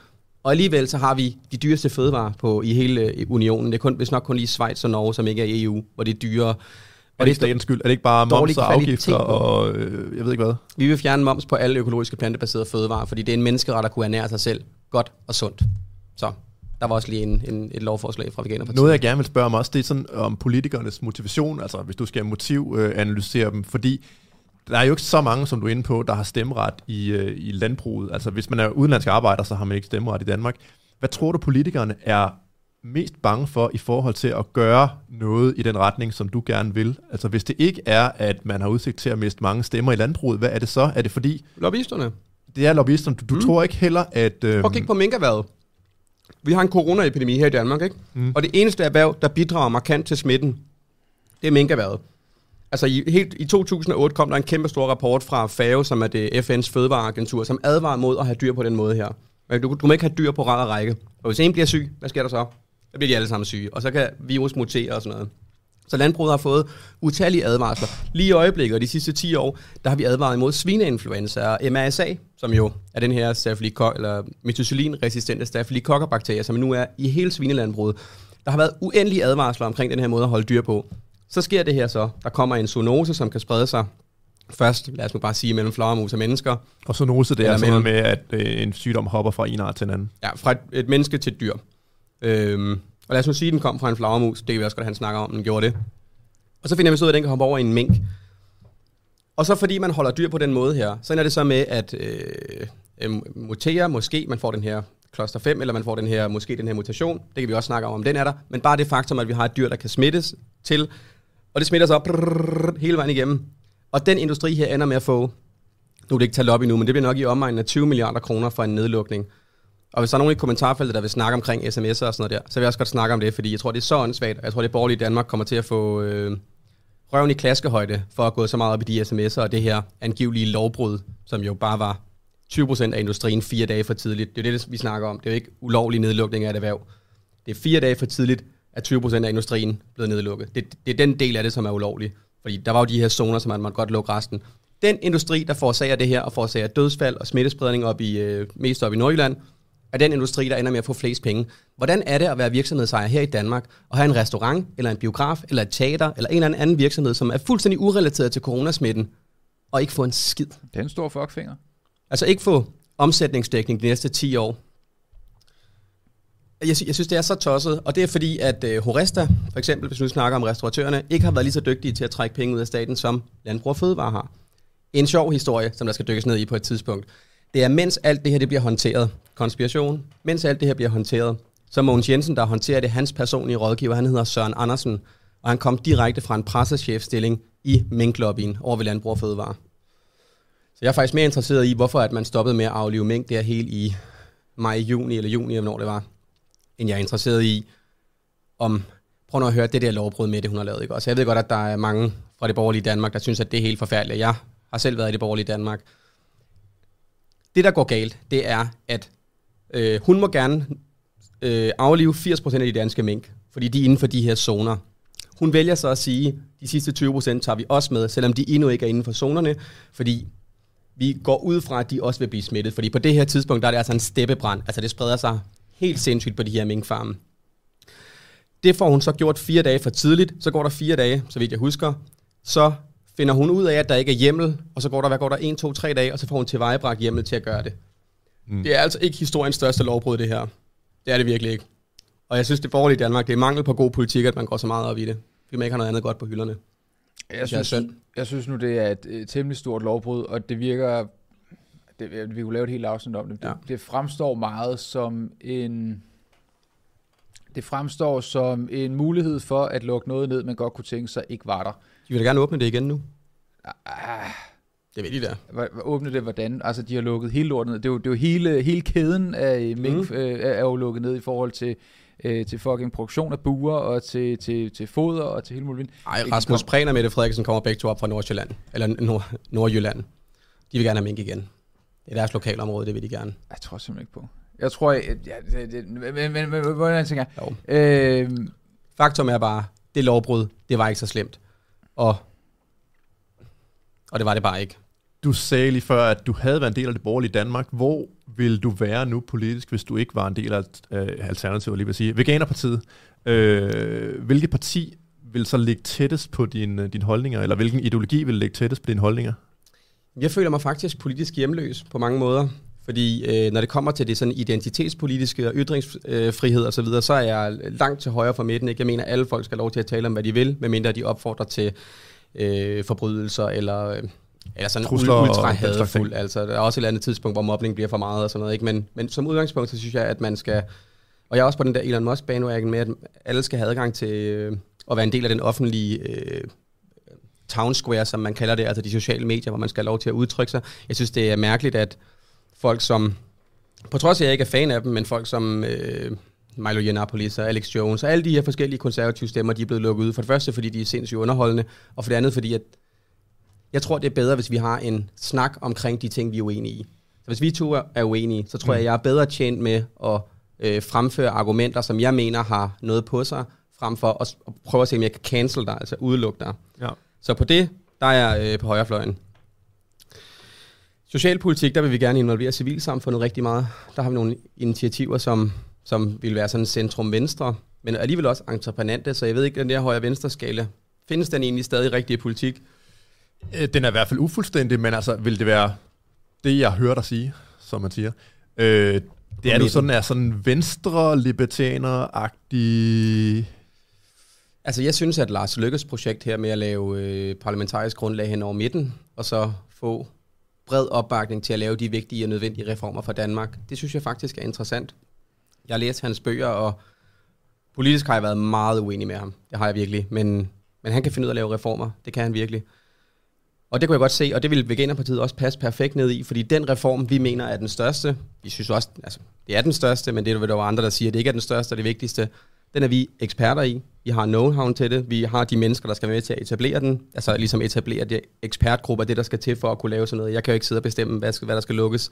Og alligevel så har vi de dyreste fødevarer på, i hele øh, unionen. Det er kun, hvis nok kun lige Schweiz og Norge, som ikke er i EU, hvor det er dyrere. Er Og det det ikke statens skyld? Er det ikke bare moms og afgifter og øh, jeg ved ikke hvad? vi vil fjerne moms på alle økologiske plantebaserede fødevarer, fordi det er en menneskeret at kunne ernære sig selv godt og sundt. Så der var også lige en, en, et lovforslag fra Veganerpartiet. Noget jeg gerne vil spørge om også, det er sådan om politikernes motivation, altså hvis du skal motiv øh, analysere dem, fordi der er jo ikke så mange, som du er inde på, der har stemmeret i, øh, i landbruget. Altså hvis man er udenlandsk arbejder, så har man ikke stemmeret i Danmark. Hvad tror du, politikerne er mest bange for i forhold til at gøre noget i den retning, som du gerne vil? Altså hvis det ikke er, at man har udsigt til at miste mange stemmer i landbruget, hvad er det så? Er det fordi, Lobbyisterne. det er lobbyisterne, du, du mm. tror ikke heller, at... Øh, Prøv at kigge på minkerhvervet. Vi har en coronaepidemi her i Danmark, ikke? Mm. Og det eneste erhverv, der bidrager markant til smitten, det er minkerhvervet. Altså i, helt, i 2008 kom der en kæmpe stor rapport fra FAO, som er det FN's fødevareagentur, som advarer mod at have dyr på den måde her. Men Du, du må ikke have dyr på rad og række. Og hvis en bliver syg, hvad sker der så? Så bliver de alle sammen syge, og så kan virus mutere og sådan noget. Så landbruget har fået utallige advarsler. Lige i øjeblikket og de sidste 10 år, der har vi advaret imod svineinfluenza og MRSA, som jo er den her staphylococcus eller methicillin-resistente staphylococcus-bakterie, som nu er i hele svinelandbruget. Der har været uendelige advarsler omkring den her måde at holde dyr på. Så sker det her så. Der kommer en zoonose, som kan sprede sig først, lad os nu bare sige, mellem flagermus og mennesker. Og zoonose, det er noget mellem- med, at øh, en sygdom hopper fra en art til en anden. Ja, fra et, et menneske til et dyr. Øhm, og lad os nu sige, at den kom fra en flagermus. Det kan vi også godt, han snakker om, den gjorde det. Og så finder vi så ud af, at den kan hoppe over i en mink. Og så fordi man holder dyr på den måde her, så er det så med at øh, øh mutere, måske man får den her kloster 5, eller man får den her, måske den her mutation. Det kan vi også snakke om, om den er der. Men bare det faktum, at vi har et dyr, der kan smittes til, og det smitter sig op brrr, hele vejen igennem. Og den industri her ender med at få, nu er det ikke talt op endnu, men det bliver nok i omegnen af 20 milliarder kroner for en nedlukning. Og hvis der er nogen i kommentarfeltet, der vil snakke omkring sms'er og sådan noget der, så vil jeg også godt snakke om det, fordi jeg tror, det er så åndssvagt, og jeg tror, det borgerlige Danmark kommer til at få øh, røven i klaskehøjde for at gå så meget op i de sms'er og det her angivelige lovbrud, som jo bare var 20% af industrien fire dage for tidligt. Det er det, vi snakker om. Det er jo ikke ulovlig nedlukning af et erhverv. Det er fire dage for tidligt, at 20% af industrien blevet nedlukket. Det, det er den del af det, som er ulovlig. Fordi der var jo de her zoner, som man måtte godt lukke resten. Den industri, der forårsager det her, og forårsager dødsfald og smittespredning op i, øh, mest op i Nordjylland, er den industri, der ender med at få flest penge. Hvordan er det at være virksomhedsejer her i Danmark, og have en restaurant, eller en biograf, eller et teater, eller en eller anden virksomhed, som er fuldstændig urelateret til coronasmitten, og ikke få en skid? Det er en stor fuckfinger. Altså ikke få omsætningsdækning de næste 10 år. Jeg, sy- jeg synes, det er så tosset, og det er fordi, at uh, Horesta, for eksempel, hvis vi nu snakker om restauratørerne, ikke har været lige så dygtige til at trække penge ud af staten, som Landbrug og Fødevare har. En sjov historie, som der skal dykkes ned i på et tidspunkt. Det er, mens alt det her det bliver håndteret, konspiration, mens alt det her bliver håndteret, så Mogens Jensen, der håndterer det, hans personlige rådgiver, han hedder Søren Andersen, og han kom direkte fra en pressechefstilling i minklobbyen over ved Landbrug og Fødevare. Så jeg er faktisk mere interesseret i, hvorfor at man stoppede med at aflive mink der helt i maj, juni eller juni, eller hvornår det var, end jeg er interesseret i, om, prøv nu at høre det der lovbrud med det, hun har lavet. Ikke? Også jeg ved godt, at der er mange fra det borgerlige Danmark, der synes, at det er helt forfærdeligt. Jeg har selv været i det borgerlige Danmark. Det, der går galt, det er, at øh, hun må gerne øh, aflive 80% af de danske mink, fordi de er inden for de her zoner. Hun vælger så at sige, de sidste 20% tager vi også med, selvom de endnu ikke er inden for zonerne, fordi vi går ud fra, at de også vil blive smittet. Fordi på det her tidspunkt, der er det altså en steppebrand. Altså det spreder sig helt sindssygt på de her minkfarme. Det får hun så gjort fire dage for tidligt. Så går der fire dage, så vidt jeg husker. Så finder hun ud af, at der ikke er hjemmel, og så går der, hvad går der, en, to, tre dage, og så får hun tilvejebragt hjemmel til at gøre det. Mm. Det er altså ikke historiens største lovbrud, det her. Det er det virkelig ikke. Og jeg synes, det borgerlige Danmark, det er mangel på god politik, at man går så meget op i det. Fordi man ikke har noget andet godt på hylderne. Jeg synes, synd. jeg synes nu, det er et, et temmelig stort lovbrud, og det virker... Det, vi kunne lave et helt afsnit om det. Ja. Det, det fremstår meget som en... Det fremstår som en mulighed for at lukke noget ned, man godt kunne tænke sig ikke var der. De vil da gerne åbne det igen nu. Ah, Det ved de der. Åbne det hvordan? Altså, de har lukket hele lortet ned. Det er jo, det er jo hele, hele kæden af mink Mhm. mm. øh, er jo lukket ned i forhold til, øh, til fucking produktion af buer og til, til, til foder og til hele muligt. Ej, Det Rasmus kom- Prehn og Mette Frederiksen kommer begge to op fra Nordsjælland. Eller Nord- Nordjylland. De vil gerne have mink igen. Det er deres lokalområde, det vil de gerne. Jeg tror simpelthen ikke på. Jeg tror, jeg, ja, det, det, men, men, men, men, hvordan tænker jeg? Øh, Faktum er bare, det lovbrud, det var ikke så slemt. Og, og det var det bare ikke. Du sagde lige før, at du havde været en del af det borgerlige Danmark. Hvor vil du være nu politisk, hvis du ikke var en del af øh, Alternativet, lige vil sige? Veganerpartiet. Øh, hvilket parti vil så ligge tættest på dine, dine holdninger, eller hvilken ideologi vil ligge tættest på dine holdninger? Jeg føler mig faktisk politisk hjemløs på mange måder. Fordi øh, når det kommer til det sådan identitetspolitiske og ytringsfrihed osv., så, videre, så er jeg langt til højre for midten. Ikke? Jeg mener, at alle folk skal have lov til at tale om, hvad de vil, medmindre de opfordrer til øh, forbrydelser eller, øh, eller sådan Trusler ultra hadfuld. Altså, der er også et eller andet tidspunkt, hvor mobning bliver for meget og sådan noget. Ikke? Men, men som udgangspunkt, så synes jeg, at man skal... Og jeg er også på den der Elon Musk-bandwagon med, at alle skal have adgang til øh, at være en del af den offentlige... Øh, town square, som man kalder det, altså de sociale medier, hvor man skal have lov til at udtrykke sig. Jeg synes, det er mærkeligt, at folk som, på trods af, at jeg ikke er fan af dem, men folk som øh, Milo Yiannopoulos og Alex Jones, og alle de her forskellige konservative stemmer, de er blevet lukket ud. For det første, fordi de er sindssygt underholdende, og for det andet, fordi at jeg tror, det er bedre, hvis vi har en snak omkring de ting, vi er uenige i. Så hvis vi to er- uenige, så tror jeg, jeg er bedre tjent med at øh, fremføre argumenter, som jeg mener har noget på sig, frem for at, at prøve at se, om jeg kan cancel dig, altså udelukke dig. Ja. Så på det, der er jeg øh, på højrefløjen. Socialpolitik, der vil vi gerne involvere civilsamfundet rigtig meget. Der har vi nogle initiativer, som, som vil være sådan centrum-venstre, men alligevel også entreprenante, så jeg ved ikke, den der højre-venstre skala, findes den egentlig stadig rigtig i politik? Øh, Den er i hvert fald ufuldstændig, men altså, vil det være det, jeg hører dig sige, som man siger? Øh, det er nu midten. sådan, er sådan venstre libertaner-agtig... Altså, jeg synes, at Lars Lykkes projekt her med at lave øh, parlamentarisk grundlag hen over midten, og så få bred opbakning til at lave de vigtige og nødvendige reformer for Danmark, det synes jeg faktisk er interessant. Jeg har læst hans bøger, og politisk har jeg været meget uenig med ham. Det har jeg virkelig. Men, men han kan finde ud af at lave reformer. Det kan han virkelig. Og det kunne jeg godt se, og det ville Veganerpartiet også passe perfekt ned i, fordi den reform, vi mener er den største, vi synes også, altså, det er den største, men det er der jo andre, der siger, at det ikke er den største og det vigtigste. Den er vi eksperter i. Vi har know-how til det. Vi har de mennesker, der skal være med til at etablere den. Altså ligesom etablere det ekspertgrupper, det der skal til for at kunne lave sådan noget. Jeg kan jo ikke sidde og bestemme, hvad, skal, hvad der skal lukkes.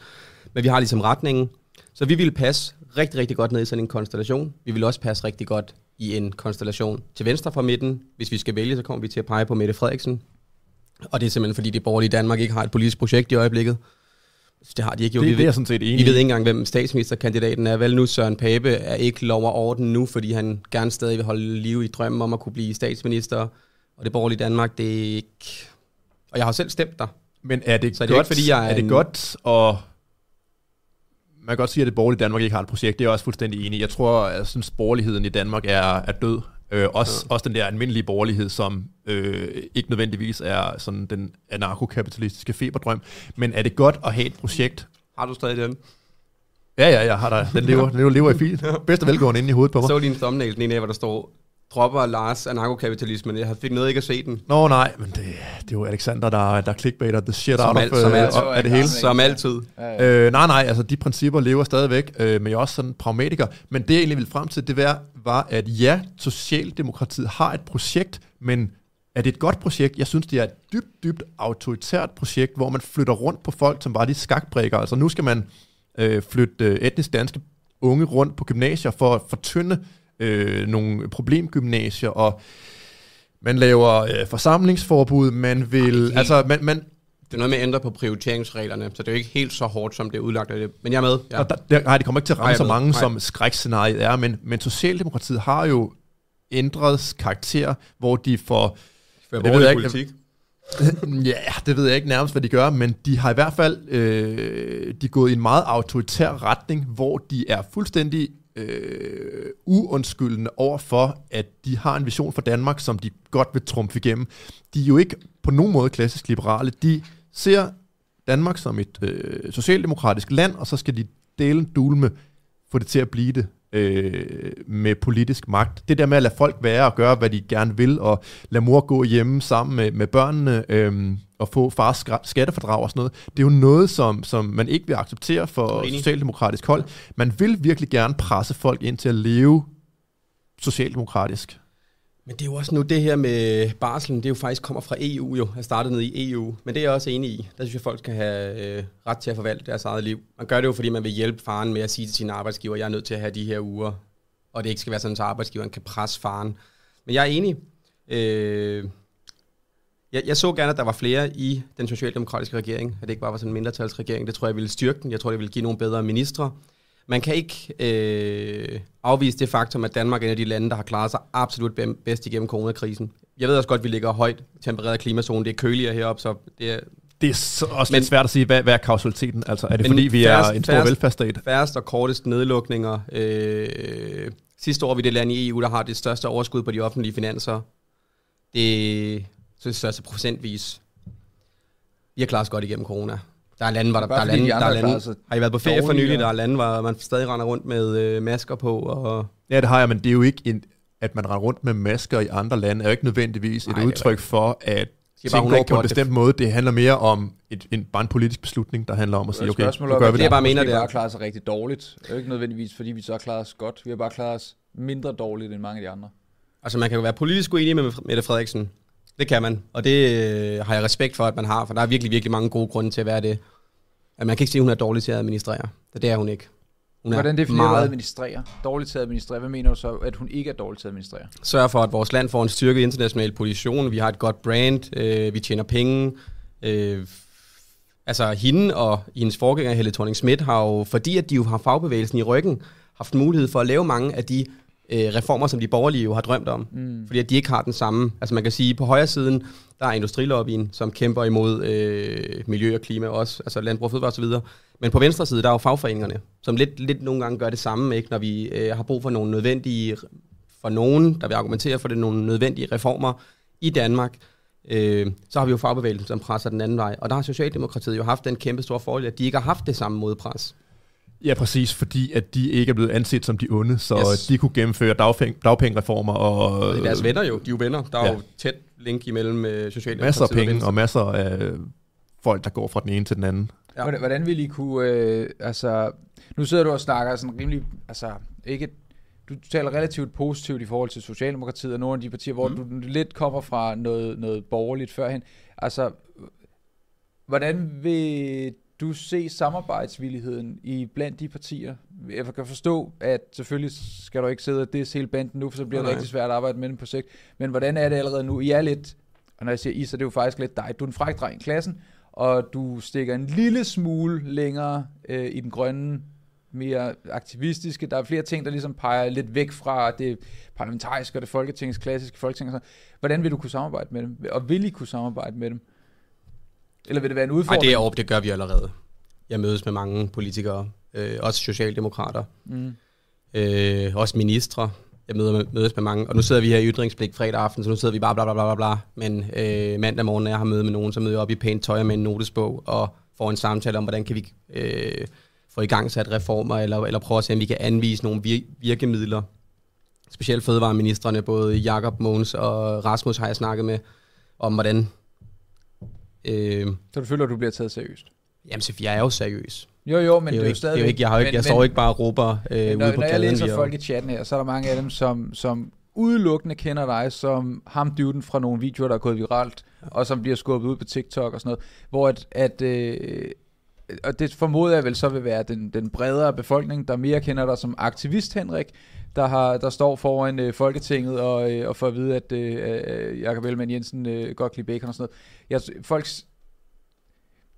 Men vi har ligesom retningen. Så vi vil passe rigtig, rigtig godt ned i sådan en konstellation. Vi vil også passe rigtig godt i en konstellation til venstre fra midten. Hvis vi skal vælge, så kommer vi til at pege på Mette Frederiksen. Og det er simpelthen, fordi det borgerlige Danmark ikke har et politisk projekt i øjeblikket. Det har de ikke jo. Det, Vi det er sådan set enig vi ved ikke engang, hvem statsministerkandidaten er. Vel nu, Søren Pape er ikke lov og orden nu, fordi han gerne stadig vil holde liv i drømmen om at kunne blive statsminister. Og det borgerlige Danmark, det er ikke... Og jeg har selv stemt der. Men er det, Så er det godt, ikke, fordi jeg er er det en- godt at... Man kan godt sige, at det borgerlige Danmark ikke har et projekt. Det er jeg også fuldstændig enig. Jeg tror, jeg synes, borgerligheden i Danmark er, er død. Øh, også, ja. også den der almindelige borgerlighed, som øh, ikke nødvendigvis er sådan den anarkokapitalistiske feberdrøm. Men er det godt at have et projekt? Har du stadig den? Ja, ja, jeg har der. <laughs> Den lever, den lever i fil. Bedste velgående inde i hovedet på mig. Så din thumbnail, den ene af, hvor der står, dropper Lars anarkokapitalismen. Jeg fik noget ikke at se den. Nå nej, men det, det er jo Alexander, der, der clickbaiter the shit Som out alt- of, som øh, af det hele. Som altid. Ja, ja. Øh, nej, nej, altså de principper lever stadigvæk, øh, men jeg er også sådan pragmatiker. Men det jeg egentlig ville frem til, det var, var, at ja, Socialdemokratiet har et projekt, men er det et godt projekt? Jeg synes, det er et dybt, dybt autoritært projekt, hvor man flytter rundt på folk, som bare de skakbrikker. Altså nu skal man øh, flytte øh, etnisk danske unge rundt på gymnasier for at fortynde øh, nogle problemgymnasier, og man laver øh, forsamlingsforbud, man vil... helt- Altså, man, man, Det er noget med at ændre på prioriteringsreglerne, så det er jo ikke helt så hårdt, som det er udlagt af det. Men jeg er med. Ja. Og der, der, nej, det kommer ikke til at Nej, ramme jeg så mange, Nej. som skrækscenariet er, men, men Socialdemokratiet har jo ændret karakter, hvor de får... Fører det ved jeg borgerlig ikke. politik. <laughs> ja, det ved jeg ikke nærmest, hvad de gør, men de har i hvert fald øh, de er gået i en meget autoritær retning, hvor de er fuldstændig øh, uundskyldende over for, at de har en vision for Danmark, som de godt vil trumfe igennem. De er jo ikke på nogen måde klassisk liberale. De ser Danmark som et øh, socialdemokratisk land, og så skal de dele en dulme, få det til at blive det øh, med politisk magt. Det der med at lade folk være og gøre, hvad de gerne vil, og lade mor gå hjemme sammen med, med børnene, øh, og få fars skattefordrag og sådan noget, det er jo noget, som, som man ikke vil acceptere for socialdemokratisk hold. Man vil virkelig gerne presse folk ind til at leve socialdemokratisk. Men det er jo også nu det her med barselen, det er jo faktisk kommer fra EU jo, er startet ned i EU. Men det er jeg også enig i. Der synes jeg, folk skal have øh, ret til at forvalte deres eget liv. Man gør det jo, fordi man vil hjælpe faren med at sige til sin arbejdsgiver, jeg er nødt til at have de her uger. Og det ikke skal være sådan, så arbejdsgiveren kan presse faren. Men jeg er enig. Øh, jeg, jeg så gerne, at der var flere i den socialdemokratiske regering. At det ikke bare var sådan en mindretalsregering. Det tror jeg ville styrke den. Jeg tror, det ville give nogle bedre ministre. Man kan ikke øh, afvise det faktum, at Danmark er en af de lande, der har klaret sig absolut bedst igennem coronakrisen. Jeg ved også godt, at vi ligger højt tempereret klimazone. Det er køligere heroppe, så det er Det er så også Men- lidt svært at sige, hvad, hvad er kausaliteten? Altså, er det fordi, vi er færrest- en stor færrest- velfærdsstat? færrest og kortest nedlukninger. Øh, sidste år var vi det land i EU, der har det største overskud på de offentlige finanser. Det så det største procentvis. Vi har klaret os godt igennem corona. Der er lande, hvor der, der er lande, de der andre er har klaret lande. sig Har I været på ferie for nylig? Der er lande, hvor man stadig render rundt med øh, masker på. Og, Ja, det har jeg, men det er jo ikke, en, at man render rundt med masker i andre lande, er jo ikke nødvendigvis et Nej, det er udtryk for, at Siger bare, går på en gjort det. bestemt måde. Det handler mere om et, en, bare en politisk beslutning, der handler om at sige, okay, nu er, gør vi det, jeg bare mener, det er- bare klaret sig rigtig dårligt. Det er jo ikke nødvendigvis, fordi vi så har klaret os godt. Vi har bare klaret os mindre dårligt end mange af de andre. altså man kan jo være politisk uenig med Mette Frederiksen. Det kan man. Og det øh, har jeg respekt for, at man har. For der er virkelig, virkelig mange gode grunde til at være det. At man kan ikke sige, at hun er dårlig til at administrere. Det er hun ikke. Hun Hvordan definerer du meget administrere? Dårligt til at administrere. Hvad mener du så, at hun ikke er dårlig til at administrere? sørger for, at vores land får en styrket international position. Vi har et godt brand. Øh, vi tjener penge. Øh, altså hende og hendes forgænger, Helle thorning Schmidt, har jo, fordi at de jo har fagbevægelsen i ryggen, haft mulighed for at lave mange af de øh, reformer, som de borgerlige jo har drømt om. Mm. Fordi at de ikke har den samme. Altså man kan sige, på højre siden, der er industrilobbyen, som kæmper imod øh, miljø og klima også, altså landbrug, fødevare osv. Men på venstre side, der er jo fagforeningerne, som lidt, lidt nogle gange gør det samme, ikke? når vi øh, har brug for nogle nødvendige, for nogen, der vil argumentere for det, nogle nødvendige reformer i Danmark, øh, så har vi jo fagbevægelsen, som presser den anden vej. Og der har Socialdemokratiet jo haft den kæmpe store fordel, at de ikke har haft det samme modpres. Ja, præcis, fordi at de ikke er blevet anset som de onde, så yes. de kunne gennemføre dagpenge, dagpengereformer. Og, det er deres venner jo, de er jo venner. Der er ja. jo tæt link imellem Socialdemokratiet Masser af penge og, og masser af folk, der går fra den ene til den anden. Ja. Hvordan, hvordan vil I kunne, øh, altså, nu sidder du og snakker sådan rimelig, altså, ikke, du taler relativt positivt i forhold til Socialdemokratiet og nogle af de partier, hvor mm. du lidt kommer fra noget, noget borgerligt førhen. Altså, hvordan vil du se samarbejdsvilligheden i blandt de partier? Jeg kan forstå, at selvfølgelig skal du ikke sidde og det hele banden nu, for så bliver det rigtig svært at arbejde med dem på sigt. Men hvordan er det allerede nu? I er lidt, og når jeg siger I, så det er jo faktisk lidt dig. Du er en fræk dreng i klassen, og du stikker en lille smule længere øh, i den grønne, mere aktivistiske. Der er flere ting, der ligesom peger lidt væk fra det parlamentariske og det folketings, klassiske folketing. Hvordan vil du kunne samarbejde med dem? Og vil I kunne samarbejde med dem? Eller vil det være en udfordring? Nej, det, er, det gør vi allerede. Jeg mødes med mange politikere, øh, også socialdemokrater, mm. øh, også ministre. Jeg møder, mødes med mange, og nu sidder vi her i ytringsblik fredag aften, så nu sidder vi bare bla bla bla bla bla. Men øh, mandag morgen, når jeg har møde med nogen, så møder jeg op i pænt tøj med en notesbog, og får en samtale om, hvordan kan vi øh, få i gang sat reformer, eller, eller prøve at se, om vi kan anvise nogle vir- virkemidler. Specielt fødevareministerne, både Jakob Måns og Rasmus har jeg snakket med, om hvordan Øh, så du føler, at du bliver taget seriøst? Jamen, så jeg er jo seriøs. Jo, jo, men det er jo, ikke, stadig... Det er jo ikke, jeg, har ikke, men, jeg står ikke bare og råber øh, når, ude på Når jeg læser folk i chatten her, så er der mange af dem, som, som udelukkende kender dig som ham dyvden fra nogle videoer, der er gået viralt, og som bliver skubbet ud på TikTok og sådan noget, hvor at, at øh, og det formoder jeg vel så vil være den, den bredere befolkning, der mere kender dig som aktivist, Henrik, der, har, der står foran øh, Folketinget og, øh, og får at vide, at øh, øh Jakob Ellemann Jensen øh, godt kan lide bacon og sådan noget. Jeg, folks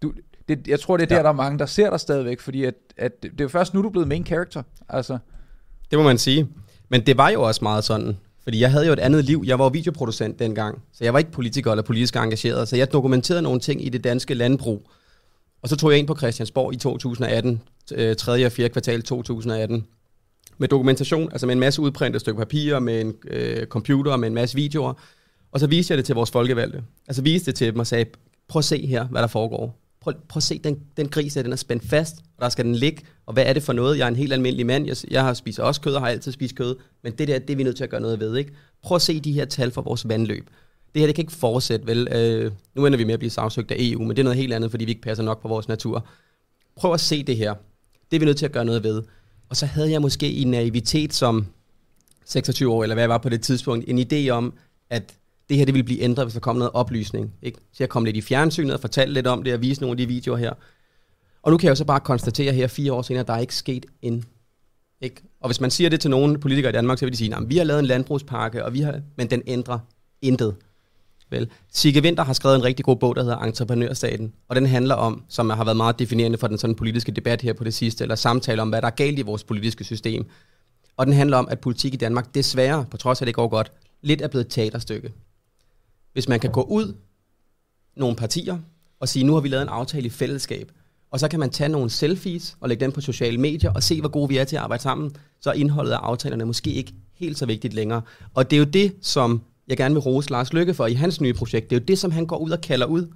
du, det, jeg tror, det er der, ja. der er mange, der ser dig stadigvæk, fordi at, at det er jo først nu, du er blevet main character. Altså. Det må man sige. Men det var jo også meget sådan, fordi jeg havde jo et andet liv. Jeg var videoproducent dengang, så jeg var ikke politiker eller politisk engageret. Så jeg dokumenterede nogle ting i det danske landbrug. Og så tog jeg ind på Christiansborg i 2018, 3. og 4. Øh, kvartal 2018, med dokumentation, altså med en masse udprintet stykke papir, med en øh, computer, med en masse videoer. Og så viste jeg det til vores folkevalgte. Altså viste det til dem og sagde, prøv at se her, hvad der foregår. Prøv, prøv at se, den, den gris den er spændt fast, og der skal den ligge, og hvad er det for noget? Jeg er en helt almindelig mand, jeg, jeg har spist også kød, og har altid spist kød, men det der, det er vi nødt til at gøre noget ved, ikke? Prøv at se de her tal for vores vandløb. Det her, det kan ikke fortsætte, vel? Øh, nu ender vi med at blive sagsøgt af EU, men det er noget helt andet, fordi vi ikke passer nok på vores natur. Prøv at se det her. Det er vi nødt til at gøre noget ved. Og så havde jeg måske i naivitet som 26 år, eller hvad jeg var på det tidspunkt, en idé om, at det her det ville blive ændret, hvis der kom noget oplysning. Ikke? Så jeg kom lidt i fjernsynet og fortalte lidt om det og viste nogle af de videoer her. Og nu kan jeg jo så bare konstatere her fire år senere, at der er ikke sket en. Ikke? Og hvis man siger det til nogle politikere i Danmark, så vil de sige, at vi har lavet en landbrugspakke, og vi har, men den ændrer intet. Vel? Sigge Winter har skrevet en rigtig god bog, der hedder Entreprenørstaten, og den handler om, som har været meget definerende for den sådan politiske debat her på det sidste, eller samtale om, hvad der er galt i vores politiske system. Og den handler om, at politik i Danmark desværre, på trods af det går godt, lidt er blevet et teaterstykke hvis man kan gå ud nogle partier og sige, nu har vi lavet en aftale i fællesskab, og så kan man tage nogle selfies og lægge dem på sociale medier og se, hvor gode vi er til at arbejde sammen, så er indholdet af aftalerne måske ikke helt så vigtigt længere. Og det er jo det, som jeg gerne vil rose Lars Lykke for i hans nye projekt. Det er jo det, som han går ud og kalder ud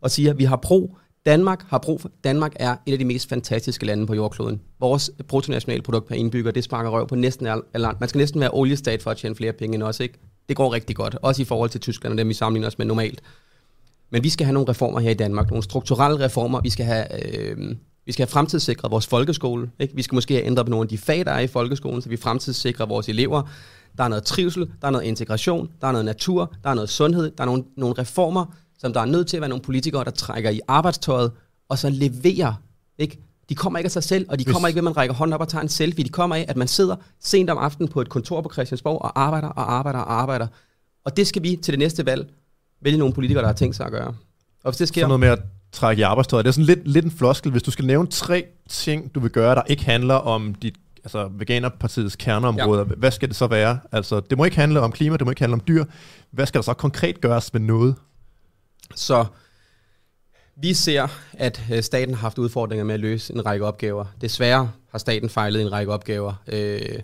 og siger, vi har brug Danmark har brug for, Danmark er et af de mest fantastiske lande på jordkloden. Vores bruttonationalprodukt per indbygger, det sparker røv på næsten alt land. Man skal næsten være oliestat for at tjene flere penge end os, ikke? Det går rigtig godt, også i forhold til Tyskland og dem, vi sammenligner os med normalt. Men vi skal have nogle reformer her i Danmark, nogle strukturelle reformer. Vi skal have, øh, vi skal have fremtidssikret vores folkeskole. Ikke? Vi skal måske have ændret på nogle af de fag, der er i folkeskolen, så vi fremtidssikrer vores elever. Der er noget trivsel, der er noget integration, der er noget natur, der er noget sundhed, der er nogle, nogle reformer, som der er nødt til at være nogle politikere, der trækker i arbejdstøjet, og så leverer. Ikke? De kommer ikke af sig selv, og de Hvis... kommer ikke ved, at man rækker hånden op og tager en selfie. De kommer af, at man sidder sent om aftenen på et kontor på Christiansborg og arbejder og arbejder og arbejder. Og det skal vi til det næste valg vælge nogle politikere, der har tænkt sig at gøre. Og hvis det sker... Så noget med at trække i arbejdstøjet. Det er sådan lidt, lidt en floskel. Hvis du skal nævne tre ting, du vil gøre, der ikke handler om dit altså Veganerpartiets kerneområder, ja. hvad skal det så være? Altså, det må ikke handle om klima, det må ikke handle om dyr. Hvad skal der så konkret gøres med noget? Så vi ser, at øh, staten har haft udfordringer med at løse en række opgaver. Desværre har staten fejlet en række opgaver. Øh,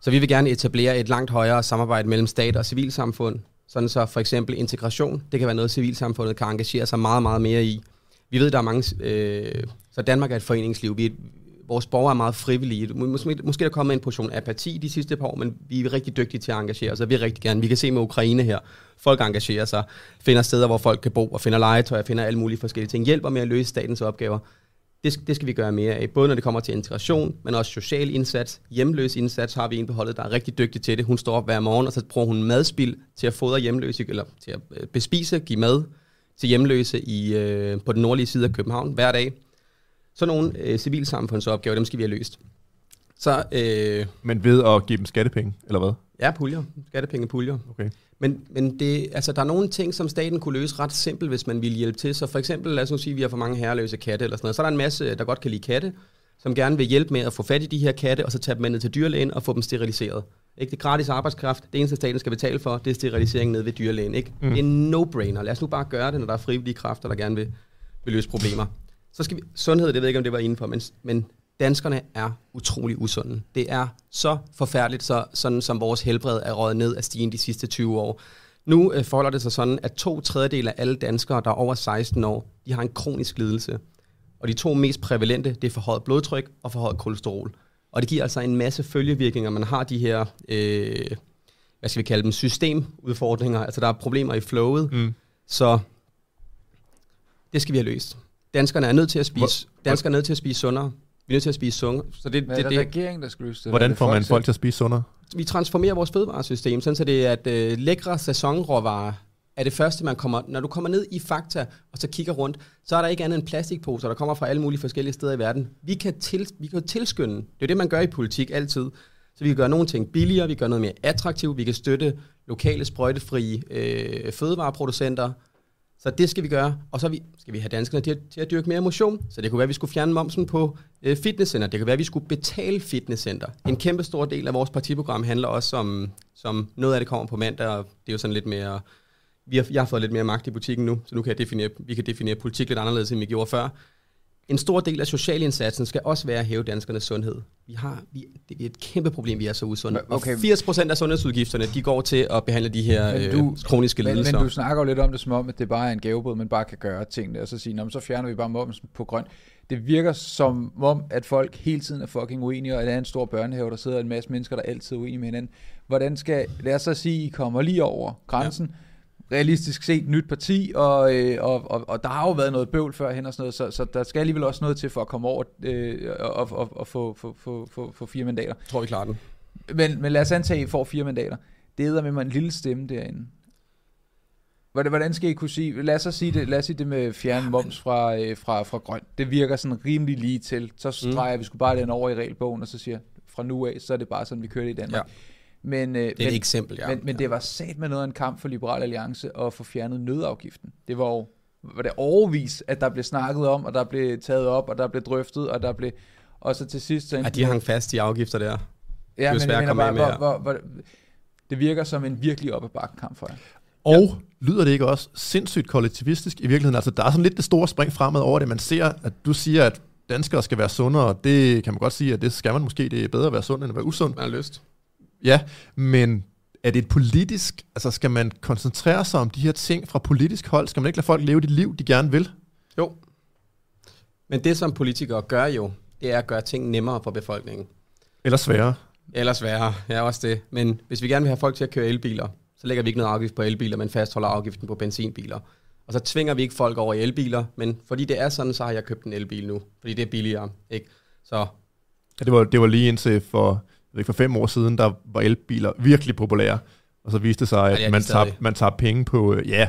så vi vil gerne etablere et langt højere samarbejde mellem stat og civilsamfund, sådan så for eksempel integration, det kan være noget, civilsamfundet kan engagere sig meget, meget mere i. Vi ved, der er mange... Øh, så Danmark er et foreningsliv. Vi, vores borgere er meget frivillige. Måske, måske er der kommet en portion apati de sidste par år, men vi er rigtig dygtige til at engagere os, og vi er rigtig gerne. Vi kan se med Ukraine her. Folk engagerer sig, finder steder, hvor folk kan bo, og finder legetøj, og finder alle mulige forskellige ting. Hjælper med at løse statens opgaver. Det, det skal vi gøre mere af, både når det kommer til integration, men også social indsats. Hjemløs indsats har vi en på holdet, der er rigtig dygtig til det. Hun står op hver morgen, og så bruger hun madspil til at fodre hjemløse, eller til at øh, bespise, give mad til hjemløse i, øh, på den nordlige side af København hver dag. Sådan nogle øh, civilsamfundsopgaver, dem skal vi have løst. Så, øh, Men ved at give dem skattepenge, eller hvad? Ja, puljer. Skattepengepuljer. Okay. Men, men det, altså, der er nogle ting, som staten kunne løse ret simpelt, hvis man ville hjælpe til. Så for eksempel, lad os nu sige, at vi har for mange herreløse katte eller sådan noget. Så er der en masse, der godt kan lide katte, som gerne vil hjælpe med at få fat i de her katte, og så tage dem med ned til dyrlægen og få dem steriliseret. Ikke? Det er gratis arbejdskraft. Det eneste, staten skal betale for, det er sterilisering ned ved dyrlægen. Ikke? Mm. Det er en no-brainer. Lad os nu bare gøre det, når der er frivillige kræfter, der gerne vil, vil løse problemer. Så skal vi, sundhed, det ved jeg ikke, om det var indenfor, men, men danskerne er utrolig usunde. Det er så forfærdeligt, så, sådan som vores helbred er røget ned af stigen de sidste 20 år. Nu øh, forholder det sig sådan, at to tredjedel af alle danskere, der er over 16 år, de har en kronisk lidelse. Og de to mest prævalente, det er forhøjet blodtryk og forhøjet kolesterol. Og det giver altså en masse følgevirkninger. Man har de her, øh, hvad skal vi kalde dem, systemudfordringer. Altså der er problemer i flowet. Mm. Så det skal vi have løst. Danskerne er nødt til at spise, danskerne er nødt til at spise sundere. Vi er nødt til at spise sundere. Så det, det, det er det, regeringen, der skal løse det? Hvordan får man folk til at spise sundere? Vi transformerer vores fødevaresystem, sådan så det er, at øh, lækre sæsonråvarer er det første, man kommer... Når du kommer ned i Fakta, og så kigger rundt, så er der ikke andet end plastikposer, der kommer fra alle mulige forskellige steder i verden. Vi kan, til, vi kan tilskynde. Det er det, man gør i politik altid. Så vi kan gøre nogle ting billigere, vi kan gøre noget mere attraktivt, vi kan støtte lokale sprøjtefrie øh, fødevareproducenter, så det skal vi gøre. Og så vi, skal vi have danskerne til, til at dyrke mere motion. Så det kunne være, at vi skulle fjerne momsen på øh, fitnesscenter. Det kunne være, at vi skulle betale fitnesscenter. En kæmpe stor del af vores partiprogram handler også om, som noget af det kommer på mandag, og det er jo sådan lidt mere... Vi har, jeg har fået lidt mere magt i butikken nu, så nu kan jeg definere, vi kan definere politik lidt anderledes, end vi gjorde før. En stor del af socialindsatsen skal også være at hæve danskernes sundhed. Vi har, vi, det er et kæmpe problem, vi er så usunde. Okay. Og 80% af sundhedsudgifterne, de går til at behandle de her du, øh, kroniske men, lidelser. Men du snakker jo lidt om det som om, at det bare er en gavebod, man bare kan gøre tingene, og så sige, så fjerner vi bare momsen på grøn. Det virker som om, at folk hele tiden er fucking uenige, og at det er en stor børnehave, der sidder en masse mennesker, der altid er uenige med hinanden. Hvordan skal, lad os så sige, I kommer lige over grænsen, ja realistisk set nyt parti, og, øh, og, og, og der har jo været noget bøvl førhen og sådan noget, så, så der skal alligevel også noget til for at komme over øh, og, og, og få, få, få, få, få fire mandater. Jeg tror, vi klarer den. Men, men lad os antage, at I får fire mandater. Det er med mig en lille stemme derinde. Hvordan skal I kunne sige, lad os sige det, lad os sige det med fjerne moms fra, øh, fra, fra grøn. Det virker sådan rimelig lige til. Så mm. streger mm. vi skulle bare den over i regelbogen, og så siger fra nu af, så er det bare sådan, vi kører det i Danmark. Ja. Men, øh, det er men, et eksempel, ja. Men, men ja. det var sat med noget af en kamp for Liberal Alliance at få fjernet nødafgiften. Det var jo var det overvis, at der blev snakket om, og der blev taget op, og der blev drøftet, og der blev... Og så til sidst... Så ja, de hang fast i afgifter der. Ja, det men jeg mener bare, hvor, hvor, hvor, det virker som en virkelig op ad kamp for jer. Og ja. lyder det ikke også sindssygt kollektivistisk i virkeligheden? Altså, der er sådan lidt det store spring fremad over det. Man ser, at du siger, at danskere skal være sundere. Det kan man godt sige, at det skal man måske. Det er bedre at være sund, end at være usund. Man har lyst. Ja, men er det et politisk, altså skal man koncentrere sig om de her ting fra politisk hold? Skal man ikke lade folk leve det liv, de gerne vil? Jo. Men det, som politikere gør jo, det er at gøre ting nemmere for befolkningen. Eller sværere. Eller sværere, ja også det. Men hvis vi gerne vil have folk til at køre elbiler, så lægger vi ikke noget afgift på elbiler, men fastholder afgiften på benzinbiler. Og så tvinger vi ikke folk over i elbiler, men fordi det er sådan, så har jeg købt en elbil nu, fordi det er billigere. Ikke? Så Ja, det var, det var lige indtil for ikke, for fem år siden, der var elbiler virkelig populære, og så viste det sig, at ja, man, tager, man tager penge på, øh, ja,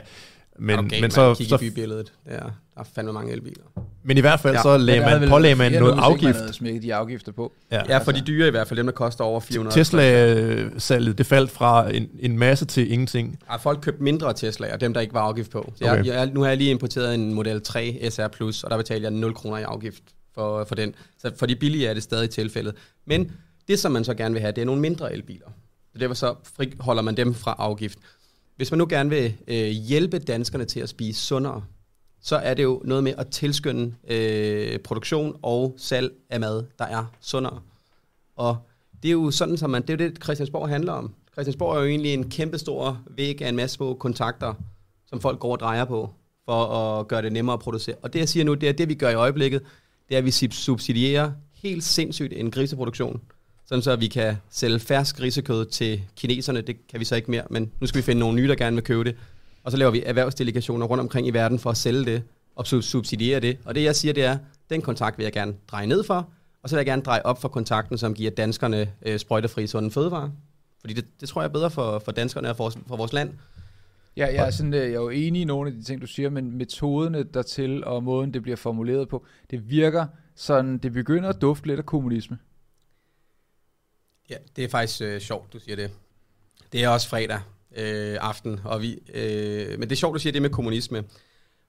men, okay, men så... Kigge så, bybilledet, ja, der er fandme mange elbiler. Men i hvert fald ja, så lagde man, pålagde man noget afgift. Man havde de afgifter på. Ja, ja for altså, de dyre i hvert fald, dem der koster over 400. Tesla-salget, det faldt fra en, en masse til ingenting. Ja, folk købte mindre Tesla'er, dem der ikke var afgift på. Så okay. jeg, jeg, nu har jeg lige importeret en Model 3 SR Plus, og der betalte jeg 0 kroner i afgift for, for den. Så for de billige er det stadig tilfældet. Men det, som man så gerne vil have, det er nogle mindre elbiler. Så derfor så holder man dem fra afgift. Hvis man nu gerne vil øh, hjælpe danskerne til at spise sundere, så er det jo noget med at tilskynde øh, produktion og salg af mad, der er sundere. Og det er jo sådan, som man, det er jo det, Christiansborg handler om. Christiansborg er jo egentlig en kæmpe stor væg af en masse små kontakter, som folk går og drejer på, for at gøre det nemmere at producere. Og det, jeg siger nu, det er det, vi gør i øjeblikket, det er, at vi subsidierer helt sindssygt en griseproduktion, sådan så vi kan sælge fersk risekød til kineserne. Det kan vi så ikke mere, men nu skal vi finde nogle nye, der gerne vil købe det. Og så laver vi erhvervsdelegationer rundt omkring i verden for at sælge det og subsidiere det. Og det, jeg siger, det er, den kontakt vil jeg gerne dreje ned for, og så vil jeg gerne dreje op for kontakten, som giver danskerne øh, sprøjtefri sunde fødevarer. Fordi det, det tror jeg er bedre for, for danskerne og for, for vores land. Ja, jeg er, sådan, øh, jeg er jo enig i nogle af de ting, du siger, men metoderne dertil og måden, det bliver formuleret på, det virker sådan, det begynder at dufte lidt af kommunisme. Ja, det er faktisk øh, sjovt, du siger det. Det er også fredag øh, aften, og vi, øh, men det er sjovt, du siger det med kommunisme.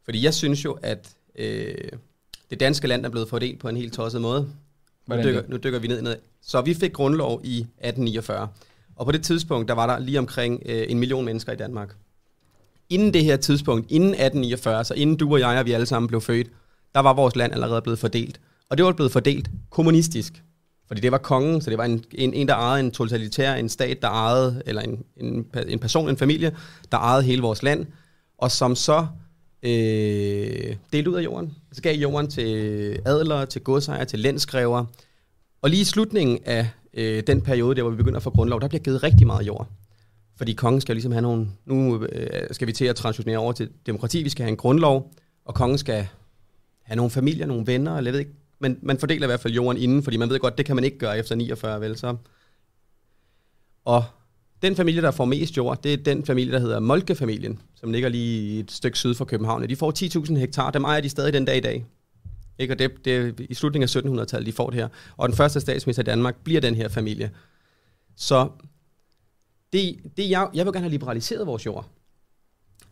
Fordi jeg synes jo, at øh, det danske land er blevet fordelt på en helt tosset måde. Nu dykker, nu dykker vi ned, ned. Så vi fik grundlov i 1849. Og på det tidspunkt, der var der lige omkring øh, en million mennesker i Danmark. Inden det her tidspunkt, inden 1849, så inden du og jeg og vi alle sammen blev født, der var vores land allerede blevet fordelt. Og det var blevet fordelt kommunistisk. Fordi det var kongen, så det var en, en, en der ejede en totalitær, en stat, der ejede, eller en, en, en person, en familie, der ejede hele vores land, og som så øh, delte ud af jorden. Så gav jorden til adler, til godsejere, til landskræver. Og lige i slutningen af øh, den periode, der hvor vi begynder at få grundlov, der bliver givet rigtig meget jord. Fordi kongen skal ligesom have nogle... Nu øh, skal vi til at transitionere over til demokrati. Vi skal have en grundlov, og kongen skal have nogle familier, nogle venner, eller jeg ved ikke. Men man fordeler i hvert fald jorden inden, fordi man ved godt, det kan man ikke gøre efter 49, vel? Så. Og den familie, der får mest jord, det er den familie, der hedder Molke-familien, som ligger lige et stykke syd for København. De får 10.000 hektar, dem ejer de stadig den dag i dag. Ikke? Og det, det er i slutningen af 1700-tallet, de får det her. Og den første statsminister i Danmark bliver den her familie. Så det, det jeg, jeg vil gerne have liberaliseret vores jord.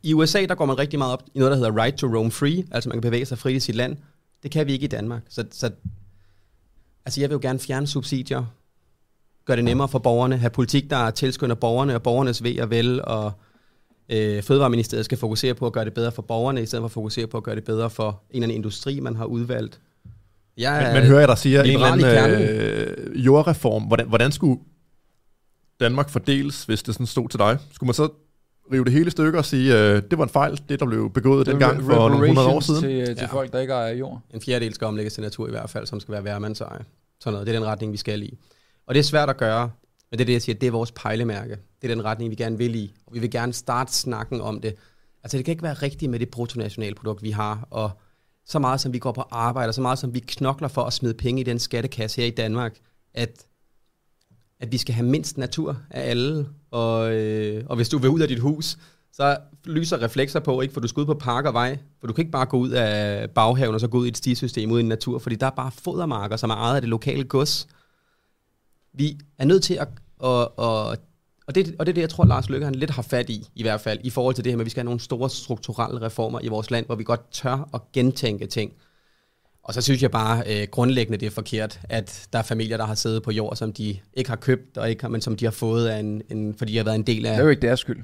I USA, der går man rigtig meget op i noget, der hedder right to roam free, altså man kan bevæge sig frit i sit land. Det kan vi ikke i Danmark. Så, så altså jeg vil jo gerne fjerne subsidier, gøre det nemmere for borgerne, have politik, der tilskynder borgerne og borgernes ved og vel, og øh, Fødevareministeriet skal fokusere på at gøre det bedre for borgerne, i stedet for at fokusere på at gøre det bedre for en eller anden industri, man har udvalgt. Jeg men, men hører jeg dig siger, en eller anden øh, jordreform, hvordan, hvordan skulle Danmark fordeles, hvis det sådan stod til dig? Skulle man så rive det hele stykker og sige, øh, det var en fejl, det der blev begået dengang for nogle hundrede år siden? Til, til ja. folk, der ikke ejer jord. En fjerdedel skal omlægges til natur i hvert fald, som skal være værmandseje. Sådan noget. Det er den retning, vi skal i. Og det er svært at gøre, men det er det, jeg siger, det er vores pejlemærke. Det er den retning, vi gerne vil i. Og vi vil gerne starte snakken om det. Altså det kan ikke være rigtigt med det bruttonationalprodukt, vi har, og så meget som vi går på arbejde, og så meget som vi knokler for at smide penge i den skattekasse her i Danmark, at, at vi skal have mindst natur af alle. Og, øh, og hvis du vil ud af dit hus, så lyser reflekser på, ikke? for du skal ud på park og vej, for du kan ikke bare gå ud af baghaven og så gå ud i et stisystem ud i natur, fordi der er bare fodermarker, som er ejet af det lokale gods vi er nødt til at, og, og, og, det, og det er det, jeg tror, Lars Løkke han lidt har fat i, i hvert fald, i forhold til det her med, at vi skal have nogle store strukturelle reformer i vores land, hvor vi godt tør at gentænke ting. Og så synes jeg bare øh, grundlæggende, det er forkert, at der er familier, der har siddet på jord, som de ikke har købt, og ikke men som de har fået, af en, en, fordi de har været en del af... Det er jo ikke deres skyld.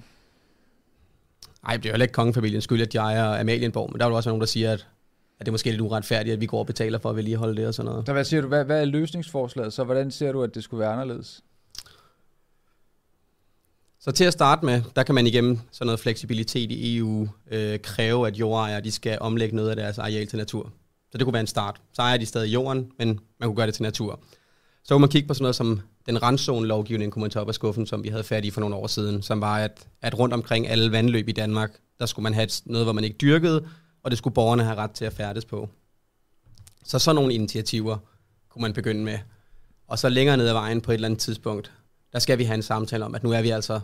Nej, det er jo heller ikke kongefamiliens skyld, at de ejer Amalienborg, men der er jo også nogen, der siger, at at det er måske lidt uretfærdigt, at vi går og betaler for at vedligeholde det og sådan noget. Så hvad siger du, hvad, hvad er løsningsforslaget? Så hvordan ser du, at det skulle være anderledes? Så til at starte med, der kan man igennem sådan noget fleksibilitet i EU øh, kræve, at jordejere de skal omlægge noget af deres areal til natur. Så det kunne være en start. Så ejer de stadig jorden, men man kunne gøre det til natur. Så kunne man kigge på sådan noget som den randzone-lovgivning, kunne man tage op af skuffen, som vi havde fat i for nogle år siden, som var, at, at rundt omkring alle vandløb i Danmark, der skulle man have noget, hvor man ikke dyrkede, og det skulle borgerne have ret til at færdes på. Så sådan nogle initiativer kunne man begynde med. Og så længere ned ad vejen på et eller andet tidspunkt, der skal vi have en samtale om, at nu er vi altså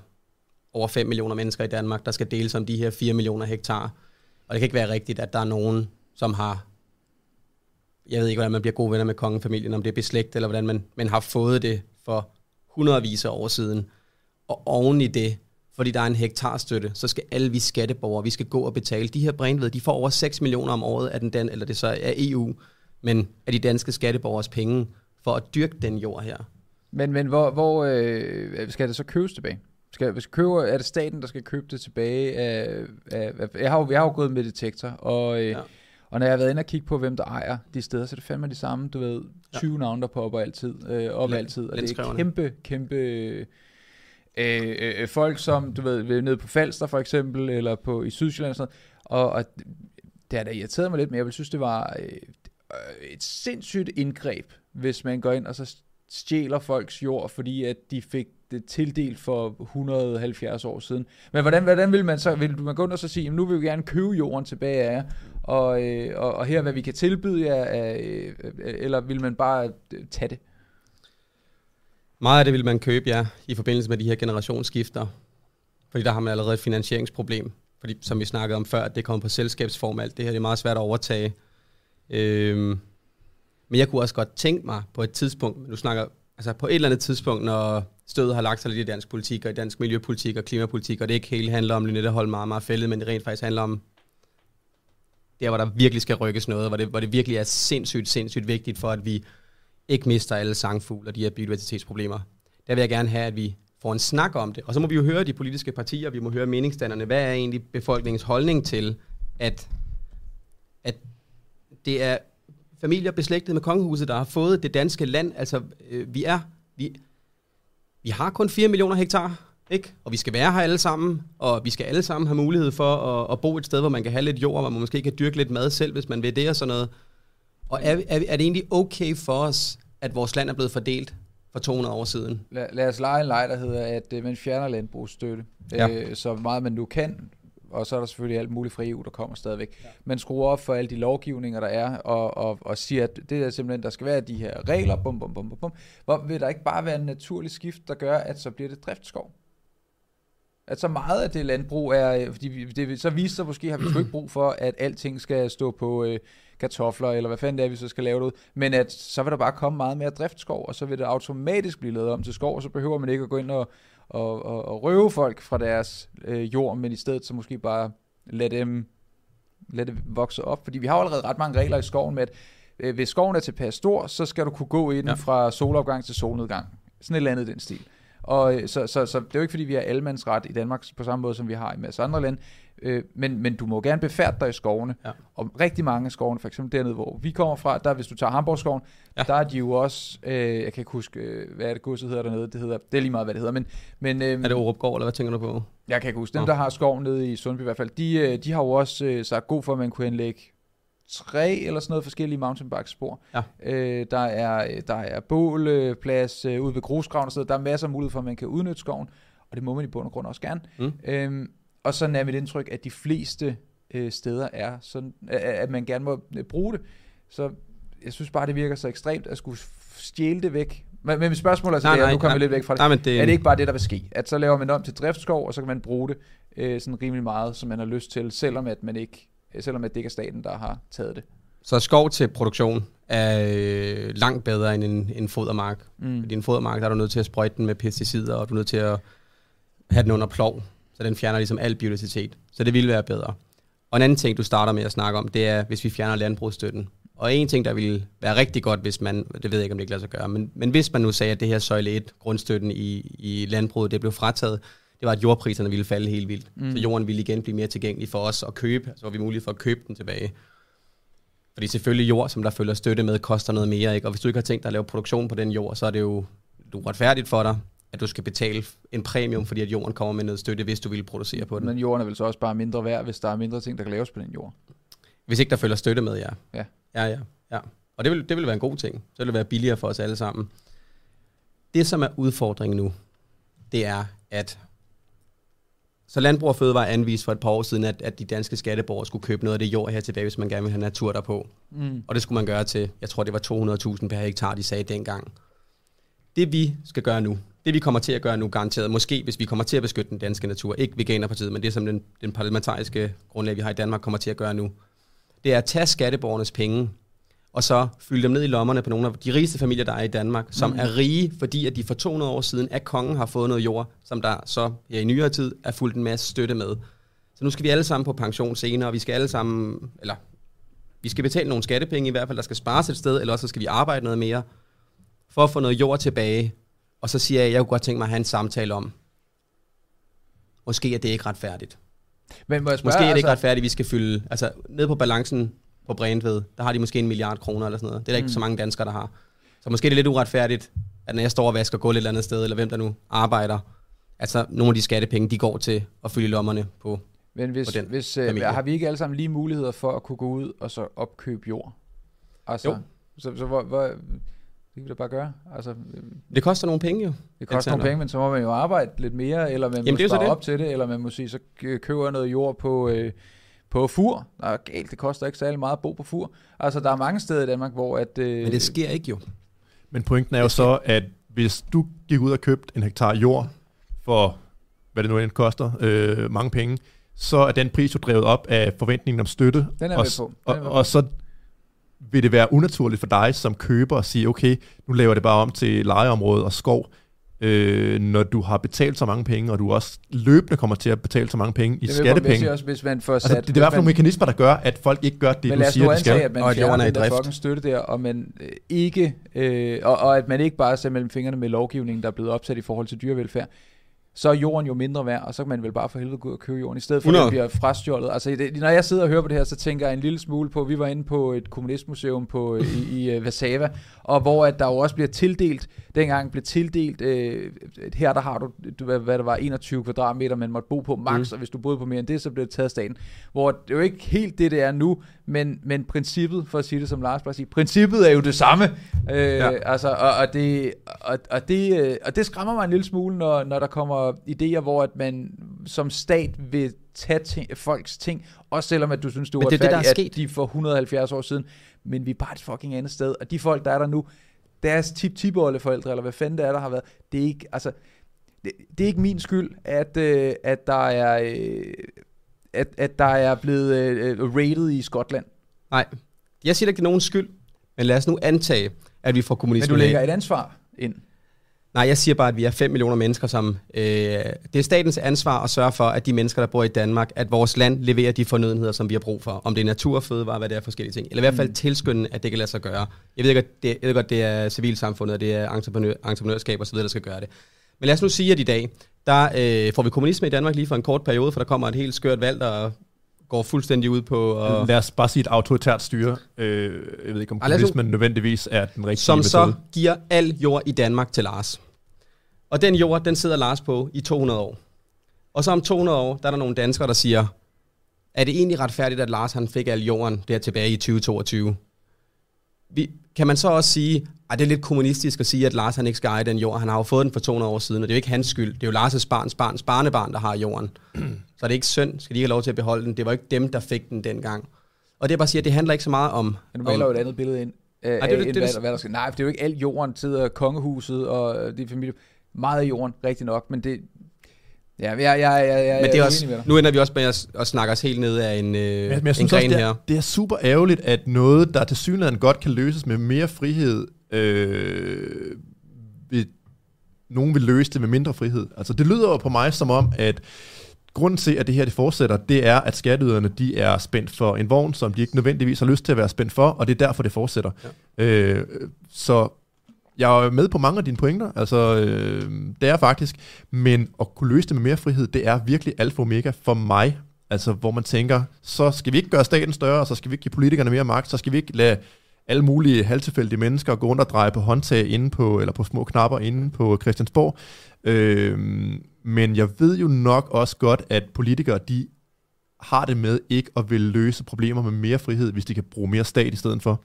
over 5 millioner mennesker i Danmark, der skal deles om de her 4 millioner hektar. Og det kan ikke være rigtigt, at der er nogen, som har, jeg ved ikke, hvordan man bliver gode venner med kongefamilien, om det er beslægt, eller hvordan man, man har fået det for hundredvis af år siden. Og oven i det, fordi der er en hektarstøtte, så skal alle vi skatteborgere, vi skal gå og betale. De her brænved, de får over 6 millioner om året af den, den eller det så er EU, men af de danske skatteborgers penge for at dyrke den jord her. Men, men hvor, hvor øh, skal det så købes tilbage? Skal, hvis køber, er det staten, der skal købe det tilbage? Af, af, af, jeg, har jo, jeg har jo gået med detektor, og, øh, ja. Og når jeg har været inde og kigge på, hvem der ejer de steder, så er det fandme de samme, du ved, 20 ja. navne, der popper altid, øh, op L- altid, og det er kæmpe, kæmpe... Øh, øh, folk, som du ved, nede på Falster for eksempel, eller på i Sydsjælland og sådan og, og det har da irriteret mig lidt, men jeg vil synes, det var øh, et sindssygt indgreb, hvis man går ind og så stjæler folks jord, fordi at de fik det tildelt for 170 år siden. Men hvordan, hvordan vil man så, vil man gå ind og så sige, nu vil vi gerne købe jorden tilbage af jer, og, øh, og, og her hvad vi kan tilbyde jer, øh, øh, eller vil man bare øh, tage det? Meget af det vil man købe, ja, i forbindelse med de her generationsskifter. Fordi der har man allerede et finansieringsproblem. Fordi, som vi snakkede om før, det kommer på selskabsform, alt det her det er meget svært at overtage. Øhm, men jeg kunne også godt tænke mig på et tidspunkt, nu snakker altså på et eller andet tidspunkt, når stødet har lagt sig lidt i dansk politik og i dansk miljøpolitik og klimapolitik, og det ikke hele handler om Lynette Holm meget, meget fældet, men det rent faktisk handler om der, hvor der virkelig skal rykkes noget, hvor det, hvor det virkelig er sindssygt, sindssygt vigtigt for, at vi ikke mister alle sangfugle og de her biodiversitetsproblemer. Der vil jeg gerne have, at vi får en snak om det. Og så må vi jo høre de politiske partier, vi må høre meningsdannerne. Hvad er egentlig befolkningens holdning til, at, at det er familier beslægtet med kongehuset, der har fået det danske land. Altså, øh, vi er... Vi, vi har kun 4 millioner hektar, ikke? Og vi skal være her alle sammen, og vi skal alle sammen have mulighed for at, at bo et sted, hvor man kan have lidt jord, hvor man måske kan dyrke lidt mad selv, hvis man vil det og sådan noget. Og er, er, er det egentlig okay for os, at vores land er blevet fordelt for 200 år siden? Lad, lad os lege en leg, der hedder, at øh, man fjerner landbrugsstøtte, ja. øh, så meget man nu kan, og så er der selvfølgelig alt muligt fra EU, der kommer stadigvæk. Ja. Man skruer op for alle de lovgivninger, der er, og, og, og siger, at det er simpelthen, der skal være de her regler, bum, bum, bum, bum, bum. Hvor vil der ikke bare være en naturlig skift, der gør, at så bliver det driftskov? At så meget af det landbrug er, fordi det, så viser sig måske, har vi ikke brug for, at alting skal stå på øh, kartofler, eller hvad fanden det er, vi så skal lave det ud. Men at så vil der bare komme meget mere driftskov, og så vil det automatisk blive lavet om til skov, og så behøver man ikke at gå ind og, og, og, og røve folk fra deres øh, jord, men i stedet så måske bare lade dem lade det vokse op. Fordi vi har allerede ret mange regler i skoven med, at øh, hvis skoven er tilpas stor, så skal du kunne gå ind ja. fra solopgang til solnedgang. Sådan et eller andet den stil. Og øh, så, så, så det er jo ikke, fordi vi har almandsret i Danmark på samme måde, som vi har i masser andre lande. Øh, men, men du må gerne befærde dig i skovene. Ja. Og rigtig mange af skovene, for eksempel dernede, hvor vi kommer fra, der hvis du tager Hamburgskoven, ja. der er de jo også, øh, jeg kan ikke huske, øh, hvad er det godset hedder dernede, det, hedder, det er lige meget, hvad det hedder. Men, men, øh, er det Orupgård, eller hvad tænker du på? Jeg kan ikke huske. Dem, oh. der har skoven nede i Sundby i hvert fald, de, øh, de har jo også øh, sagt god for, at man kunne anlægge tre eller sådan noget forskellige mountainbike spor. Ja. Øh, der er der er bålplads øh, ude ved grusgraven og sådan Der er masser af mulighed for, at man kan udnytte skoven, og det må man i bund og grund også gerne. Mm. Øhm, og så er mit indtryk, at de fleste øh, steder er sådan, at man gerne må øh, bruge det. Så jeg synes bare, det virker så ekstremt at skulle stjæle det væk. Men, men mit spørgsmål er så, nej, nej, nu kommer vi lidt væk fra det. Nej, det. Er det ikke bare det, der vil ske? At så laver man om til driftskov, og så kan man bruge det øh, sådan rimelig meget, som man har lyst til, selvom at man ikke, selvom at det ikke er staten, der har taget det. Så skov til produktion er øh, langt bedre end en, en fodermark. Mm. Fordi en fodermark, der er du nødt til at sprøjte den med pesticider, og du er nødt til at have den under plov. Så den fjerner ligesom al biodiversitet. Så det ville være bedre. Og en anden ting, du starter med at snakke om, det er, hvis vi fjerner landbrugsstøtten. Og en ting, der ville være rigtig godt, hvis man, det ved jeg ikke, om det ikke lader sig gøre, men, men hvis man nu sagde, at det her søjle 1, grundstøtten i, i landbruget, det blev frataget, det var, at jordpriserne ville falde helt vildt. Mm. Så jorden ville igen blive mere tilgængelig for os at købe, så var vi mulighed for at købe den tilbage. Fordi selvfølgelig jord, som der følger støtte med, koster noget mere, ikke? og hvis du ikke har tænkt dig at lave produktion på den jord, så er det jo uretfærdigt for dig, at du skal betale en premium, fordi at jorden kommer med noget støtte, hvis du vil producere på den. Men jorden er vel så også bare mindre værd, hvis der er mindre ting, der kan laves på den jord? Hvis ikke der følger støtte med, ja. Ja. Ja, ja, ja. Og det vil, det vil være en god ting. Så vil det være billigere for os alle sammen. Det, som er udfordringen nu, det er, at så Landbrug og Fødevare anvist for et par år siden, at, at de danske skatteborgere skulle købe noget af det jord her tilbage, hvis man gerne vil have natur derpå. Mm. Og det skulle man gøre til, jeg tror det var 200.000 per hektar, de sagde dengang. Det vi skal gøre nu, det vi kommer til at gøre nu garanteret, måske hvis vi kommer til at beskytte den danske natur, ikke Veganerpartiet, men det som den, den parlamentariske grundlag, vi har i Danmark, kommer til at gøre nu, det er at tage skatteborgernes penge, og så fylde dem ned i lommerne på nogle af de rigeste familier, der er i Danmark, som mm. er rige, fordi at de for 200 år siden af kongen har fået noget jord, som der så ja, i nyere tid er fuldt en masse støtte med. Så nu skal vi alle sammen på pension senere, og vi skal alle sammen, eller vi skal betale nogle skattepenge i hvert fald, der skal spares et sted, eller også så skal vi arbejde noget mere, for at få noget jord tilbage, Og så siger jeg, at jeg kunne godt tænke mig at have en samtale om, måske er det ikke retfærdigt. Men må jeg spørge, Måske er det ikke altså, retfærdigt, at vi skal fylde, altså ned på balancen på Brandved, der har de måske en milliard kroner eller sådan noget. Det er der ikke Mm. så mange danskere, der har. Så måske er det lidt uretfærdigt, at når jeg står og vasker gulv et eller andet sted, eller hvem der nu arbejder, altså nogle af de skattepenge, de går til at fylde lommerne på. Men hvis, på den hvis øh, familie. har vi ikke alle sammen lige muligheder for at kunne gå ud og så opkøbe jord? Altså, Jo. Så, så hvor, hvor, det kan vi da bare gøre. Altså, øh, Det koster nogle penge jo. det koster nogle penge, men så må man jo arbejde lidt mere, eller man Jamen, må er spare op til det, eller man må sige, så kø- køber noget jord på, øh, på fur. Der er galt, det koster ikke særlig meget at bo på fur. Altså, der er mange steder i Danmark, hvor at... Øh, Men det sker ikke jo. Men pointen er jo så, at hvis du gik ud og købte en hektar jord for, hvad det nu end koster, øh, mange penge, så er den pris jo drevet op af forventningen om støtte. Den er og, med på. Den og, er på. og så vil det være unaturligt for dig som køber at sige, okay, nu laver det bare om til lejeområde og skov, øh, når du har betalt så mange penge, og du også løbende kommer til at betale så mange penge i Det skattepenge. sige også, hvis man får Altså, sat... det, det er i hvert fald nogle mekanismer, der gør, at folk ikke gør det, men du lad os siger, de antage, skal. at man Og fjerner er den der fucking støtte der, og man øh, ikke, øh, og, og at man ikke bare ser mellem fingrene med lovgivningen, der er blevet opsat i forhold til dyrevelfærd, så er jorden jo mindre værd, og så kan man vel bare for helvede gå ud og købe jorden, i stedet for at 100. det bliver frastjålet. Altså, det, når jeg sidder og hører på det her, så tænker jeg en lille smule på, vi var inde på et kommunistmuseum på, øh, i, i øh, Warszawa, og hvor at der jo også bliver tildelt, dengang blev tildelt, øh, her der har du, du hvad, hvad der var, 21 kvadratmeter, man måtte bo på max, mm. og hvis du boede på mere end det, så blev det taget af staten. Hvor det er jo ikke helt det, det er nu, men, men princippet, for at sige det som Lars bare siger, princippet er jo det samme. Øh, ja. Altså, og, og, det, og, og, det, øh, og det skræmmer mig en lille smule, når, når der kommer idéer, hvor at man som stat vil tage ting, folks ting, også selvom at du synes, det er det er det, der er sket. at de for 170 år siden, men vi er bare et fucking andet sted, og de folk, der er der nu, deres tip tip forældre eller hvad fanden det er, der har været, det er ikke, altså, det, det er ikke min skyld, at, øh, at der er, øh, at, at der er blevet øh, rated i Skotland. Nej, jeg siger ikke, det er nogen skyld, men lad os nu antage, at vi får Men kommunismen du lægger af. et ansvar ind. Nej, jeg siger bare, at vi er 5 millioner mennesker, som... Øh, det er statens ansvar at sørge for, at de mennesker, der bor i Danmark, at vores land leverer de fornødenheder, som vi har brug for. Om det er natur, fødevare, hvad det er forskellige ting. Eller i hvert fald Mm. tilskynde, at det kan lade sig gøre. Jeg ved ikke, at det, jeg ved godt, det er civilsamfundet, og det er entreprenør, entreprenørskab osv., der skal gøre det. Men lad os nu sige, at i dag, der øh, får vi kommunisme i Danmark lige for en kort periode, for der kommer et helt skørt valg, der går fuldstændig ud på... Og, Lad os bare sige et autoritært styre. Øh, jeg ved ikke, om Ej, kommunismen nødvendigvis er den rigtige som metode. så giver al jord i Danmark til Lars. Og den jord, den sidder Lars på i 200 år. Og så om 200 år, der er der nogle danskere, der siger, er det egentlig retfærdigt, at Lars han fik al jorden der tilbage i 2022? Vi, kan man så også sige, at det er lidt kommunistisk at sige, at Lars han ikke skal eje den jord. Han har jo fået den for 200 år siden, og det er jo ikke hans skyld. Det er jo Lars' barns barns barnebarn, der har jorden. <clears throat> så er det ikke synd, skal de ikke have lov til at beholde den. Det var ikke dem, der fik den dengang. Og det er bare at sige, at det handler ikke så meget om... Men du maler jo et andet billede ind. Øh, det af, det- det hvad, det- der- hvad der skal. Nej, for det er jo ikke alt jorden, sidder kongehuset og øh, de familie. Meget af jorden, rigtig nok, men det... Ja, jeg, jeg, jeg, jeg, jeg Men det er også, nu ender vi også med at, at snakke os helt ned af en, øh, Men, men jeg en synes også, gren det her. er, det er super ærgerligt, at noget, der til synligheden godt kan løses med mere frihed, øh, vil, nogen vil løse det med mindre frihed. Altså det lyder jo på mig som om, at grunden til, at det her det fortsætter, det er, at skatteyderne de er spændt for en vogn, som de ikke nødvendigvis har lyst til at være spændt for, og det er derfor, det fortsætter. Ja. Øh, så jeg er med på mange af dine pointer, altså øh, det er faktisk, men at kunne løse det med mere frihed, det er virkelig alfa og omega for mig. Altså hvor man tænker, så skal vi ikke gøre staten større, så skal vi ikke give politikerne mere magt, så skal vi ikke lade alle mulige halvtilfældige mennesker gå rundt og dreje på håndtag inde på, eller på små knapper inde på Christiansborg. Øh, men jeg ved jo nok også godt, at politikere, de har det med ikke at vil løse problemer med mere frihed, hvis de kan bruge mere stat i stedet for.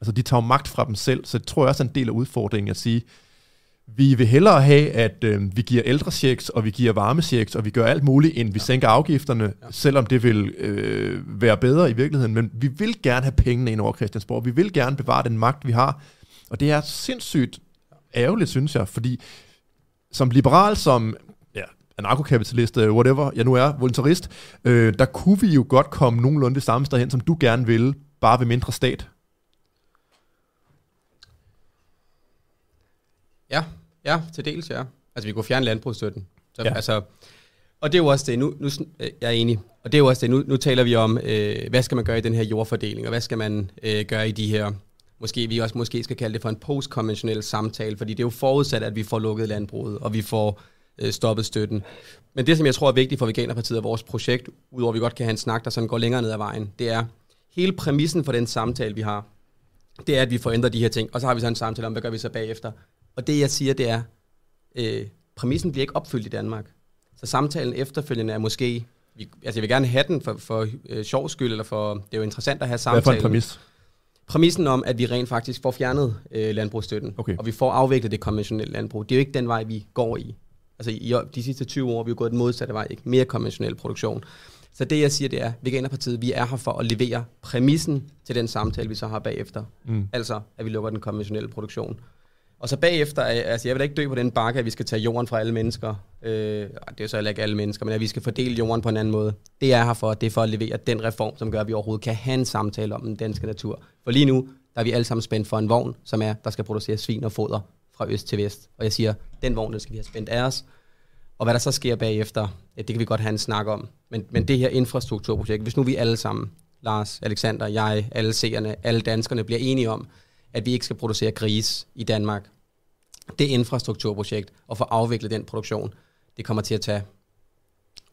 Altså, de tager jo magt fra dem selv, så det tror jeg også er en del af udfordringen at sige, vi vil hellere have, at øh, vi giver ældre checks, og vi giver varmechecks, og vi gør alt muligt, end vi ja. sænker afgifterne, ja. selvom det vil øh, være bedre i virkeligheden. Men vi vil gerne have pengene ind over Christiansborg. Vi vil gerne bevare den magt, vi har. Og det er sindssygt ærgerligt, synes jeg, fordi som liberal, som ja, anarkokapitalist, øh, whatever jeg nu er, voluntarist, øh, der kunne vi jo godt komme nogenlunde det samme sted hen, som du gerne vil, bare ved mindre stat. Ja, ja, til dels, ja. Altså, vi kunne fjerne landbrugsstøtten. Så, Ja. altså, og det er jo også det, nu, nu, øh, jeg er enig, og det er jo også det, nu, nu taler vi om, øh, hvad skal man gøre i den her jordfordeling, og hvad skal man øh, gøre i de her måske vi også måske skal kalde det for en postkonventionel samtale, fordi det er jo forudsat, at vi får lukket landbruget, og vi får øh, stoppet støtten. Men det, som jeg tror er vigtigt for Veganerpartiet og vores projekt, udover at vi godt kan have en snak, der sådan går længere ned ad vejen, det er hele præmissen for den samtale, vi har, det er, at vi får ændret de her ting, og så har vi så en samtale om, hvad gør vi så bagefter. Og det, jeg siger, det er, øh, præmissen bliver ikke opfyldt i Danmark. Så samtalen efterfølgende er måske, vi, altså jeg vil gerne have den for, for øh, sjov skyld, eller for, det er jo interessant at have Hvad samtalen. for en præmis? Præmissen om, at vi rent faktisk får fjernet øh, landbrugsstøtten, Okay. og vi får afviklet det konventionelle landbrug. Det er jo ikke den vej, vi går i. Altså i de sidste 20 år, vi er jo gået den modsatte vej, ikke? Mere konventionel produktion. Så det, jeg siger, det er, Veganerpartiet, vi er her for at levere præmissen til den samtale, vi så har bagefter. Mm. Altså, at vi lukker den konventionelle produktion. Og så bagefter, øh, altså jeg vil da ikke dø på den bakke, at vi skal tage jorden fra alle mennesker. Øh, det er jo så heller ikke alle mennesker, men at vi skal fordele jorden på en anden måde. Det er her for, det er for at levere den reform, som gør, at vi overhovedet kan have en samtale om den danske natur. For lige nu, der er vi alle sammen spændt for en vogn, som er, der skal producere svin og foder fra øst til vest. Og jeg siger, den vogn, den skal vi have spændt af os. Og hvad der så sker bagefter, ja, det kan vi godt have en snak om. Men, men det her infrastrukturprojekt, hvis nu vi alle sammen, Lars, Alexander, jeg, alle seerne, alle danskerne, bliver enige om, at vi ikke skal producere gris i Danmark, det infrastrukturprojekt, og få afviklet den produktion, det kommer til at tage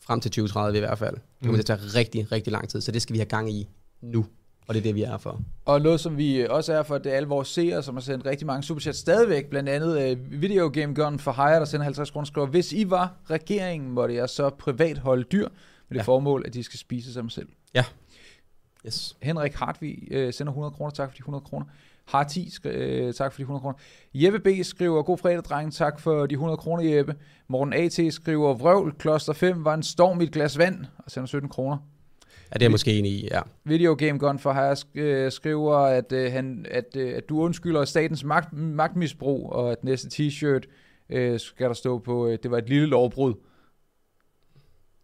frem til 2030 i hvert fald. Det kommer til at tage rigtig, rigtig lang tid, så det skal vi have gang i nu. Og det er det, vi er for. Og noget, som vi også er for, det er alle vores seere, som har sendt rigtig mange superchats stadigvæk. Blandt andet uh, Video Game Gun for Hire, der sender 50 kroner, skriver, hvis I var regeringen, måtte jeg så privat holde dyr med det Ja. formål, at de skal spise sig selv. Yes. Henrik Hartvig øh, sender 100 kroner, tak for de 100 kroner. Harti, skri- øh, tak for de 100 kroner. Jeppe B. skriver, god fredag, dreng, tak for de 100 kroner, Jeppe. Morten A.T. skriver, vrøvl, kloster 5 var en storm i et glas vand, og sender 17 kroner. Ja, det er jeg måske enig i, ja. Video Game Gun for her øh, skriver, at, øh, han, at, øh, at du undskylder statens magt, magtmisbrug, og at næste t-shirt øh, skal der stå på, øh, det var et lille lovbrud.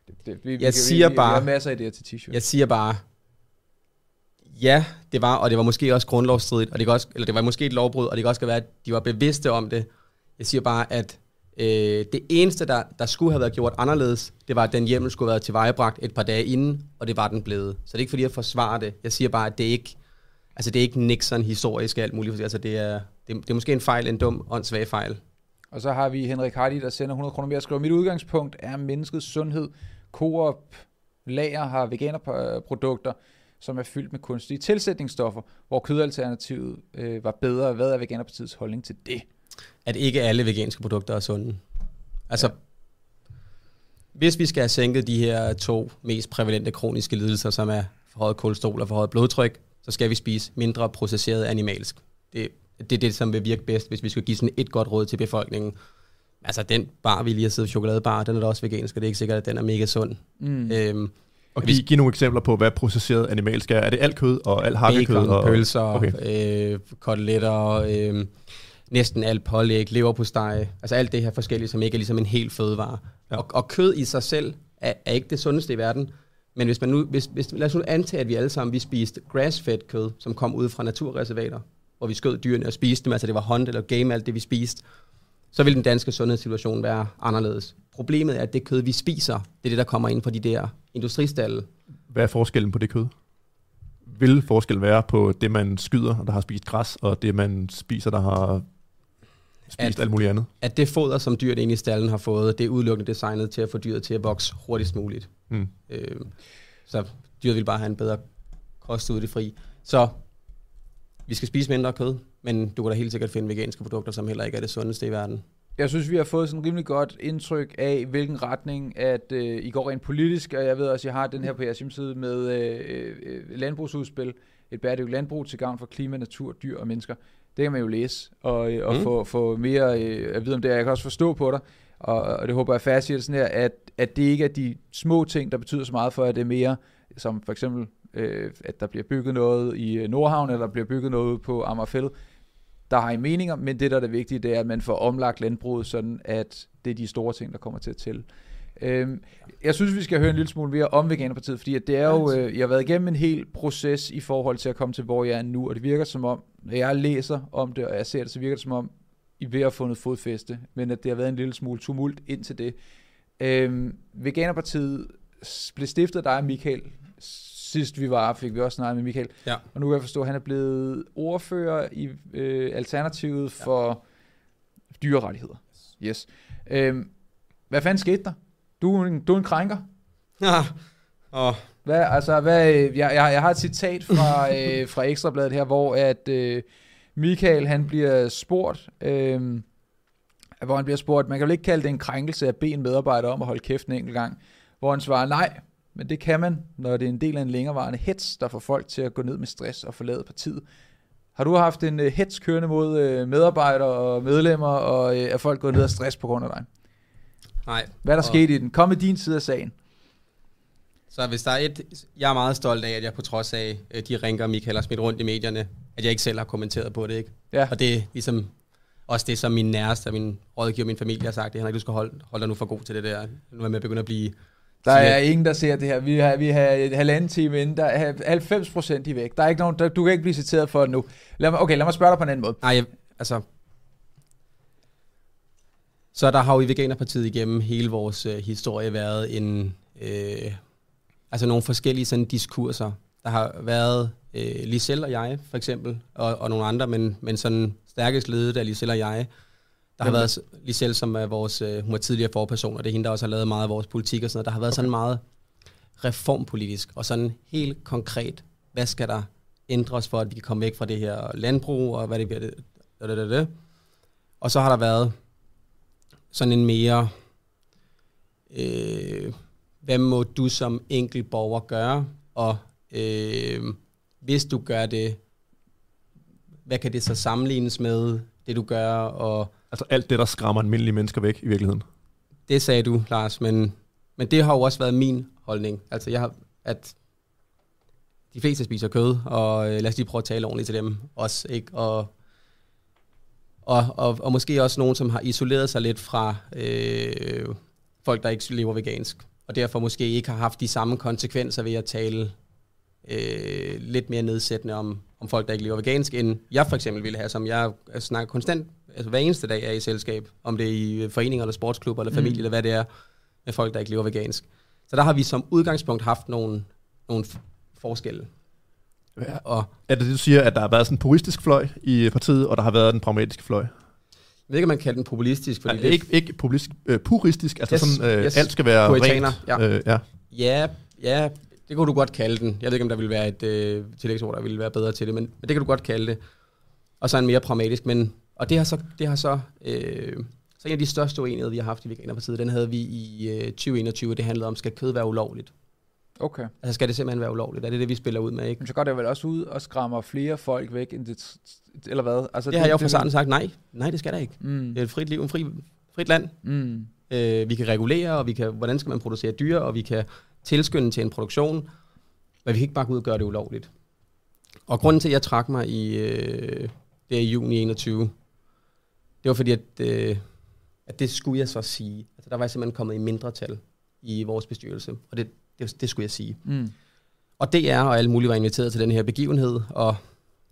Det, det, vi, vi, Jeg vi, siger vi, Vi bare- har masser af idéer til t-shirt. Jeg siger bare, ja, det var, og det var måske også grundlovsstridigt, og det, kan også, eller det var måske et lovbrud, og det kan også være, at de var bevidste om det. Jeg siger bare, at øh, det eneste, der, der skulle have været gjort anderledes, det var, at den hjemmel skulle have været tilvejebragt et par dage inden, og det var den blevet. Så det er ikke fordi, jeg forsvarer det. Jeg siger bare, at det er ikke, altså det er ikke Nixon historisk alt muligt. Altså det er, det, det er måske en fejl, en dum, åndssvag fejl. Og så har vi Henrik Hardy, der sender 100 kroner mere og skriver, mit udgangspunkt er menneskets sundhed. Coop lager har veganerprodukter, som er fyldt med kunstige tilsætningsstoffer, hvor kødalternativet øh, var bedre. Hvad er Veganerpartiets holdning til det? at ikke alle veganske produkter er sunde. Altså, ja. hvis vi skal have sænket de her to mest prævalente kroniske lidelser, som er forhøjet kolesterol og forhøjet blodtryk, så skal vi spise mindre processeret animalsk. Det, det er det, som vil virke bedst, hvis vi skal give sådan et godt råd til befolkningen. Altså, den bar, vi lige har siddet chokoladebar, den er da også vegansk, og det er ikke sikkert, at den er mega sund. Mm. Øhm, Og Vi- giv, giv nogle eksempler på, hvad processeret animalsk er. Er det alt kød og alt hakkekød? bacon, og, pølser, Okay. øh, koteletter, øh, næsten alt pålæg, leverpostej, altså alt det her forskellige, som ikke er ligesom en helt fødevare. Ja. Og, og kød i sig selv er, er ikke det sundeste i verden, men hvis man nu, hvis, hvis, lad os nu antage, at vi alle sammen vi spiste grass-fed kød, som kom ud fra naturreservater, hvor vi skød dyrene og spiste dem, altså det var hunt eller game, alt det vi spiste, så vil den danske sundhedssituation være anderledes. Problemet er, at det kød, vi spiser, det er det, der kommer ind fra de der industristalle. Hvad er forskellen på det kød? Vil forskellen være på det, man skyder, der har spist græs, og det, man spiser, der har spist At- alt muligt andet? at det foder, som dyret inde i stallen har fået, det er udelukkende designet til at få dyret til at vokse hurtigst muligt. Mm. Øh, så dyret vil bare have en bedre kost ude i det fri. Så vi skal spise mindre kød, men du kan da helt sikkert finde veganske produkter, som heller ikke er det sundeste i verden. Jeg synes, vi har fået sådan rimelig godt indtryk af, hvilken retning at øh, I går rent politisk, og jeg ved også, at jeg har den her på jeres hjemmeside med øh, øh, landbrugsudspil, et bæredygtigt landbrug til gavn for klima, natur, dyr og mennesker. Det kan man jo læse og, øh, og mm. Få, få mere øh, at vide om det. Jeg kan også forstå på dig, og, og det håber jeg siger det sådan her, at, at det ikke er de små ting, der betyder så meget for, at det er mere, som for eksempel, øh, at der bliver bygget noget i øh, Nordhavn, eller der bliver bygget noget på Amagerfællet, der har I meninger, men det, der er det vigtige, det er, at man får omlagt landbruget, sådan at det er de store ting, der kommer til at tælle. Øhm, jeg synes, vi skal høre en lille smule mere om Veganerpartiet, fordi at det er jo, øh, jeg har været igennem en hel proces i forhold til at komme til, hvor jeg er nu, og det virker som om, når jeg læser om det, og jeg ser det, så virker det som om, I ved at have fundet fodfæste, men at det har været en lille smule tumult indtil det. Øhm, Veganerpartiet blev stiftet af dig, Michael, sidst vi var, fik vi også snakket med Michael. Ja. Og nu kan jeg forstå, at han er blevet ordfører i øh, Alternativet for dyrerettigheder. Yes. Øhm, hvad fanden skete der? Du, er en- du er en krænker. <laughs> Ja. Og Hvad, altså, hvad, øh, jeg, jeg, jeg har et citat fra, <laughs> øh, fra Ekstrabladet her, hvor at øh, Michael han bliver spurgt, øh, hvor han bliver spurgt, man kan vel ikke kalde det en krænkelse at bede en medarbejder om at holde kæft en enkelt gang, hvor han svarer nej, men det kan man, når det er en del af en længerevarende hets, der får folk til at gå ned med stress og forlade partiet. Har du haft en øh, hets kørende mod øh, medarbejdere og medlemmer, og øh, er folk gået ned af stress på grund af dig? nej. Hvad er der Og- sket i den? Kom med din side af sagen. Så hvis der er et, jeg er meget stolt af, at jeg på trods af de rinker, Michael har smidt rundt i medierne, at jeg ikke selv har kommenteret på det, ikke? Ja. Og det er ligesom også det, som min næreste og min rådgiver, min familie har sagt, det Henrik, du skal holde, holde dig nu for god til det der. Nu er jeg med at begynde at blive... Der er ingen, der ser det her. Vi har, vi har et halvanden time inden. Der er 90 procent i væk. Der er ikke nogen, der, du kan ikke blive citeret for det nu. Lad mig, okay, lad mig spørge dig på en anden måde. Nej, jeg, altså... Så der har jo i Veganerpartiet igennem hele vores øh, historie været en... Øh, altså nogle forskellige sådan diskurser. Der har været øh, Lisel og jeg, for eksempel, og, og nogle andre, men, men sådan stærkest ledet af Lisel og jeg. Der har været s- Lisel, som er vores, øh, hun er tidligere forperson, og det er hende, der også har lavet meget af vores politik og sådan noget. Der har været sådan meget reformpolitisk, og sådan helt konkret, hvad skal der ændres for, at vi kan komme væk fra det her landbrug, og hvad det bliver det, det, det, det. Og så har der været sådan en mere, øh, hvad må du som enkelt borger gøre, og øh, hvis du gør det, hvad kan det så sammenlignes med, det du gør, og Altså alt det, der skræmmer almindelige mennesker væk i virkeligheden. det sagde du, Lars, men, men det har jo også været min holdning. Altså, jeg har, at de fleste spiser kød, og øh, lad os lige prøve at tale ordentligt til dem også, ikke? Og, og, og, og måske også nogen, som har isoleret sig lidt fra øh, folk, der ikke lever vegansk, og derfor måske ikke har haft de samme konsekvenser ved at tale øh, lidt mere nedsættende om, om folk, der ikke lever vegansk, end jeg for eksempel ville have, som jeg snakker konstant, altså hver eneste dag er i selskab, om det er i foreninger eller sportsklubber eller familie, mm. eller hvad det er, med folk, der ikke lever vegansk. Så der har vi som udgangspunkt haft nogle, nogle forskelle. Ja. Og Er det det, du siger, at der har været sådan en puristisk fløj i partiet, og der har været den pragmatiske fløj? jeg ved ikke, om man kalder den populistisk, fordi Nej, det, ikke, ikke populistisk, øh, puristisk, altså Yes, sådan, øh, yes. alt skal være Puritaner, rent. ja. Øh, ja. Ja, ja, det kunne du godt kalde den. Jeg ved ikke, om der ville være et øh, tillægsord, der ville være bedre til det, men, men det kan du godt kalde det. Og så en mere pragmatisk, men og det har så, det har så, øh, så en af de største uenigheder, vi har haft i Veganerpartiet, den havde vi i øh, 2021, det handlede om, skal kød være ulovligt? Okay. Altså skal det simpelthen være ulovligt? Er det det, vi spiller ud med, ikke? Men så går det vel også ud og skræmmer flere folk væk, end det, eller hvad? Altså, Det har jeg jo fra starten sagt, nej, nej, det skal der ikke. Mm, Det er et frit liv, en fri, frit land. mm, Øh, vi kan regulere, og vi kan, hvordan skal man producere dyr, og vi kan tilskynde til en produktion, men vi kan ikke bare gå ud og gøre det ulovligt. Og grunden til, at jeg trak mig i, øh, det er i juni 21, det var fordi, at, øh, at det skulle jeg så sige. Altså, der var jeg simpelthen kommet i mindretal i vores bestyrelse, og det, det, det skulle jeg sige. mm. Og DR og alle mulige var inviteret til den her begivenhed, og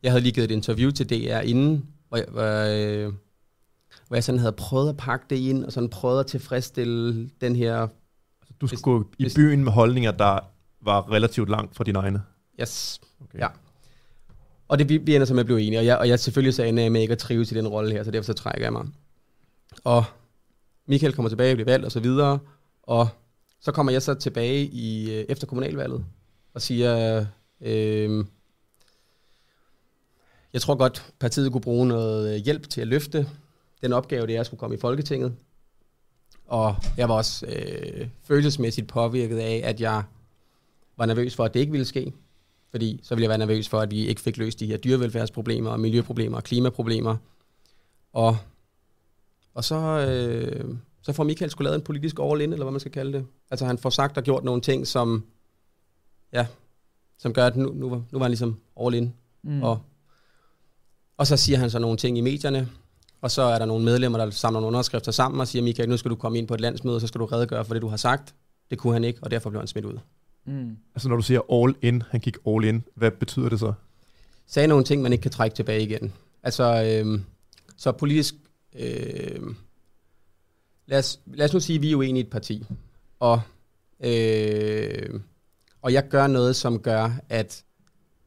jeg havde lige givet et interview til DR inden, hvor jeg, hvor, øh, hvor jeg sådan havde prøvet at pakke det ind, og sådan prøvet at tilfredsstille den her, Du skulle Hvis- gå i byen med holdninger, der var relativt langt fra dine egne. yes, Okay. Ja og det vi, vi ender så med at blive enige, og jeg, og jeg selvfølgelig så ender jeg med ikke at trives i den rolle her, så derfor så trækker jeg mig. Og Michael kommer tilbage og bliver valgt og så videre, og så kommer jeg så tilbage i øh, efter kommunalvalget og siger, øh, jeg tror godt, partiet kunne bruge noget øh, hjælp til at løfte den opgave, det er at skulle komme i Folketinget. Og jeg var også øh, følelsesmæssigt påvirket af, at jeg var nervøs for, at det ikke ville ske. Fordi så ville jeg være nervøs for, at vi ikke fik løst de her dyrevelfærdsproblemer, og miljøproblemer og klimaproblemer. Og, og så, øh, så får Michael skulle lavet en politisk all-in, eller hvad man skal kalde det. Altså han får sagt og gjort nogle ting, som, ja, som gør, at nu, nu, var- nu var han ligesom all-in. Mm. Mm. Og, og så siger han så nogle ting i medierne, og så er der nogle medlemmer, der samler nogle underskrifter sammen og siger, Michael, nu skal du komme ind på et landsmøde, og så skal du redegøre for det, du har sagt. Det kunne han ikke, og derfor blev han smidt ud. Mm. Altså når du siger all in, han gik all in, hvad betyder det så? sagde nogle ting, man ikke kan trække tilbage igen. Altså, øh, så politisk... Øh, lad, os, lad os nu sige, at vi er uenige i et parti. Og, øh, Og jeg gør noget, som gør, at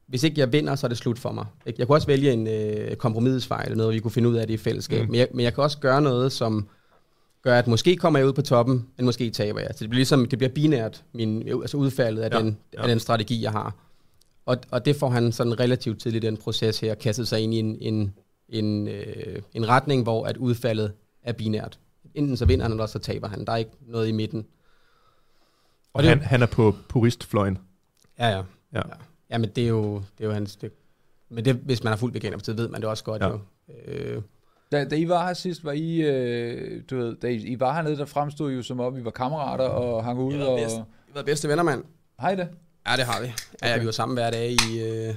hvis ikke jeg vinder, så er det slut for mig. Jeg kunne også vælge en øh, kompromisfejl, eller noget, vi kunne finde ud af det i fællesskab. Mm. Men, jeg, men jeg kan også gøre noget, som gør, at måske kommer jeg ud på toppen, men måske taber jeg. Så det bliver ligesom, det bliver binært, min, altså udfaldet af, Ja, den, ja. af den strategi, jeg har. Og, og det får han sådan relativt tidligt i den proces her, kastet sig ind i en, en, en, øh, en retning, hvor at udfaldet er binært. Enten så vinder han, eller så taber han. Der er ikke noget i midten. Og det- han, han er på puristfløjen. Ja, ja. Ja. ja. ja men det er jo, det er jo hans... Det, men det, hvis man har fuldt veganer, ved man det også godt Ja. jo. Øh, Da, da I var her sidst, var I, øh, du ved, da I, I var hernede, der fremstod I jo som om, I var kammerater og hang ud. Vi var Og, bedst. vi har været bedste venner, mand. har I det? Ja, det har vi. Ja, ja Okay. vi var sammen hver dag i, øh,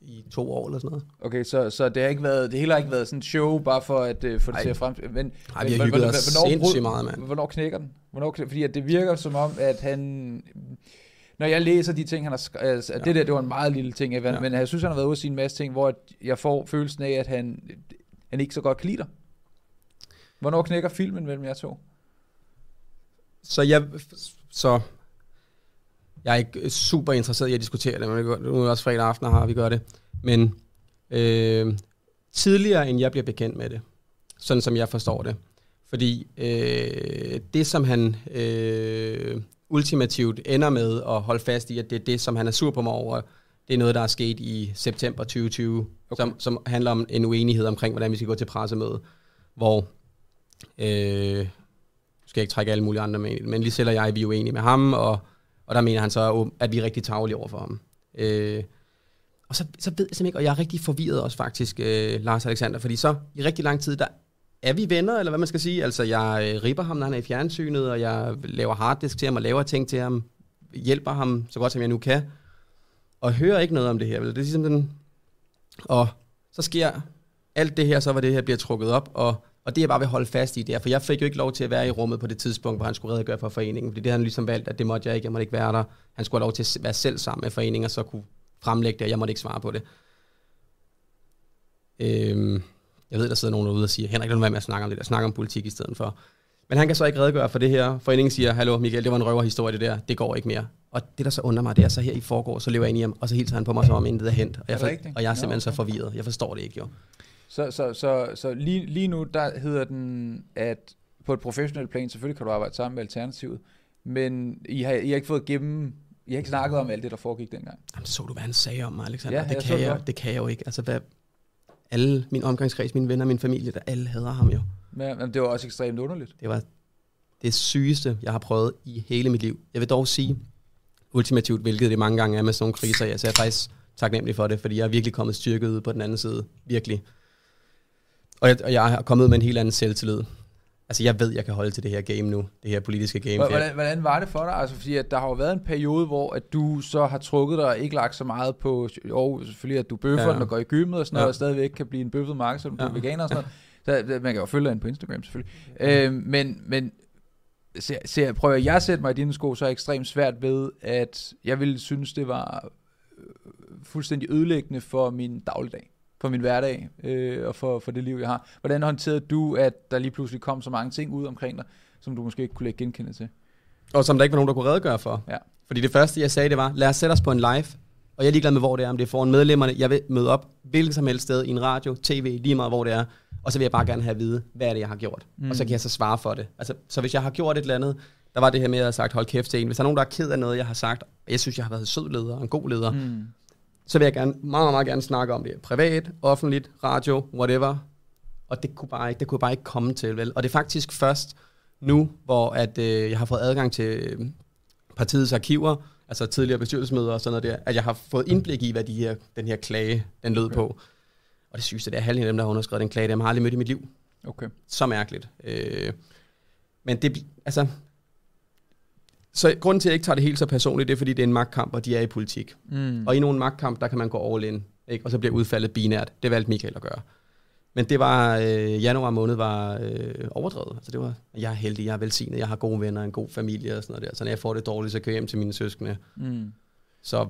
i to år eller sådan noget. Okay, så, så det har ikke været, det hele har ikke været sådan et show, bare for at øh, få det Ej. til at frem. Men, Ej, vi har hygget os sindssygt meget, mand. Hvornår knækker den? Hvornår knækker, fordi at det virker som om, at han... Når jeg læser de ting, han har skrevet, altså, ja. det der, det var en meget lille ting, Evan, ja. Men jeg synes, han har været ude at sige en masse ting, hvor at jeg får følelsen af, at han, han ikke så godt kan lide dig. Hvornår knækker filmen mellem jer to? Så jeg, så jeg er ikke super interesseret i at diskutere det, men det nu er det også fredag aften, og vi gør det. Men øh, tidligere, end jeg bliver bekendt med det, sådan som jeg forstår det. Fordi øh, det, som han øh, ultimativt ender med at holde fast i, at det er det, som han er sur på mig over, det er noget, der er sket i september 2020, okay. som, som handler om en uenighed omkring, hvordan vi skal gå til pressemøde, hvor øh, skal jeg ikke trække alle mulige andre med, men lige selv og jeg, vi er uenige med ham, og, og der mener han så, at vi er rigtig tagelige over for ham. Øh, og så, så ved jeg simpelthen ikke, og jeg er rigtig forvirret også faktisk, øh, Lars Alexander, fordi så i rigtig lang tid, der er vi venner, eller hvad man skal sige. Altså, jeg øh, ripper ham, når han er i fjernsynet, og jeg laver harddisk til ham, og laver ting til ham, hjælper ham så godt, som jeg nu kan, og hører ikke noget om det her. vel? Det er ligesom den... Og så sker alt det her, så var det her bliver trukket op, og, og det jeg bare vil holde fast i, det er, for jeg fik jo ikke lov til at være i rummet på det tidspunkt, hvor han skulle redegøre for foreningen, fordi det havde han ligesom valgt, at det måtte jeg ikke, jeg måtte ikke være der. Han skulle have lov til at være selv sammen med foreningen, og så kunne fremlægge det, og jeg måtte ikke svare på det. Øhm, jeg ved, der sidder nogen derude og siger, Henrik, lad nu være med at snakke om det der, snakke om politik i stedet for. Men han kan så ikke redegøre for det her. Foreningen siger, hallo Michael, det var en røverhistorie det der, det går ikke mere. Og det, der så undrer mig, det er så her i forgår, så lever jeg ind i ham, og så hilser han på mig, som om intet er hent. Og jeg, Er det for, og jeg er simpelthen så okay. forvirret. Jeg forstår det ikke, jo. Så, så, så, så lige, lige nu, der hedder den, at på et professionelt plan, selvfølgelig kan du arbejde sammen med Alternativet, men I har, I har ikke fået gennem, I har ikke snakket om alt det, der foregik dengang. Jamen, så du, hvad han sagde om mig, Alexander? Ja, det, jeg så kan det jeg, godt. det kan jeg jo ikke. Altså, hvad, alle min omgangskreds, mine venner, min familie, der alle hader ham jo. Men, men det var også ekstremt underligt. Det var det sygeste, jeg har prøvet i hele mit liv. Jeg vil dog sige, ultimativt, hvilket det mange gange er med sådan nogle kriser, jeg, så jeg er faktisk taknemmelig for det, fordi jeg er virkelig kommet styrket ud på den anden side. Virkelig. Og jeg, og jeg er kommet ud med en helt anden selvtillid. Altså, jeg ved, jeg kan holde til det her game nu. Det her politiske game. Hvordan, hvordan var det for dig? Altså, fordi at der har jo været en periode, hvor at du så har trukket dig og ikke lagt så meget på, og selvfølgelig at du bøffer Ja. den og går i gymmet og sådan noget, Ja. og stadigvæk kan blive en bøffet marked, selvom du Ja. er veganer og sådan noget. Så, man kan jo følge dig på Instagram selvfølgelig. Øh, men, men ser, ser, prøver jeg at sætte mig i dine sko, så er jeg ekstremt svært ved, at jeg ville synes, det var øh, fuldstændig ødelæggende for min dagligdag, for min hverdag øh, og for, for det liv, jeg har. Hvordan håndterede du, at der lige pludselig kom så mange ting ud omkring dig, som du måske ikke kunne lægge genkende til? Og som der ikke var nogen, der kunne redegøre for. Ja. Fordi det første, jeg sagde, det var, lad os sætte os på en live, og jeg er ligeglad med, hvor det er, om det er foran medlemmerne. Jeg vil møde op hvilket som helst sted i en radio, tv, lige meget hvor det er. Og så vil jeg bare gerne have at vide, hvad er det, jeg har gjort. Mm. Mm. Og så kan jeg så svare for det. Altså, så hvis jeg har gjort et eller andet, der var det her med, at jeg har sagt, hold kæft til en. Hvis der er nogen, der er ked af noget, jeg har sagt, og jeg synes, jeg har været en sød leder og en god leder, mm. Mm. så vil jeg gerne, meget, meget, meget gerne snakke om det. Privat, offentligt, radio, whatever. Og det kunne, bare ikke, det kunne jeg bare ikke komme til, vel? Og det er faktisk først nu, hvor at, øh, jeg har fået adgang til øh, partiets arkiver, altså tidligere bestyrelsesmøder og sådan noget der, at jeg har fået indblik i, hvad de her, den her klage, den lød Okay. på. Og det sygeste, det er halvdelen af dem, der har underskrevet den klage, dem har aldrig mødt i mit liv. Okay. Så mærkeligt. Øh, men det, altså... Så grunden til, at jeg ikke tager det helt så personligt, det er, fordi det er en magtkamp, og de er i politik. Mm. Og i nogle magtkamp, der kan man gå all in, ikke? og så bliver udfaldet binært. Det valgte Michael at gøre. Men det var, øh, januar måned var øh, overdrevet. Altså det var, jeg er heldig, jeg er velsignet, jeg har gode venner, en god familie og sådan noget der. Så når jeg får det dårligt, så kører jeg hjem til mine søskende. Mm. Så,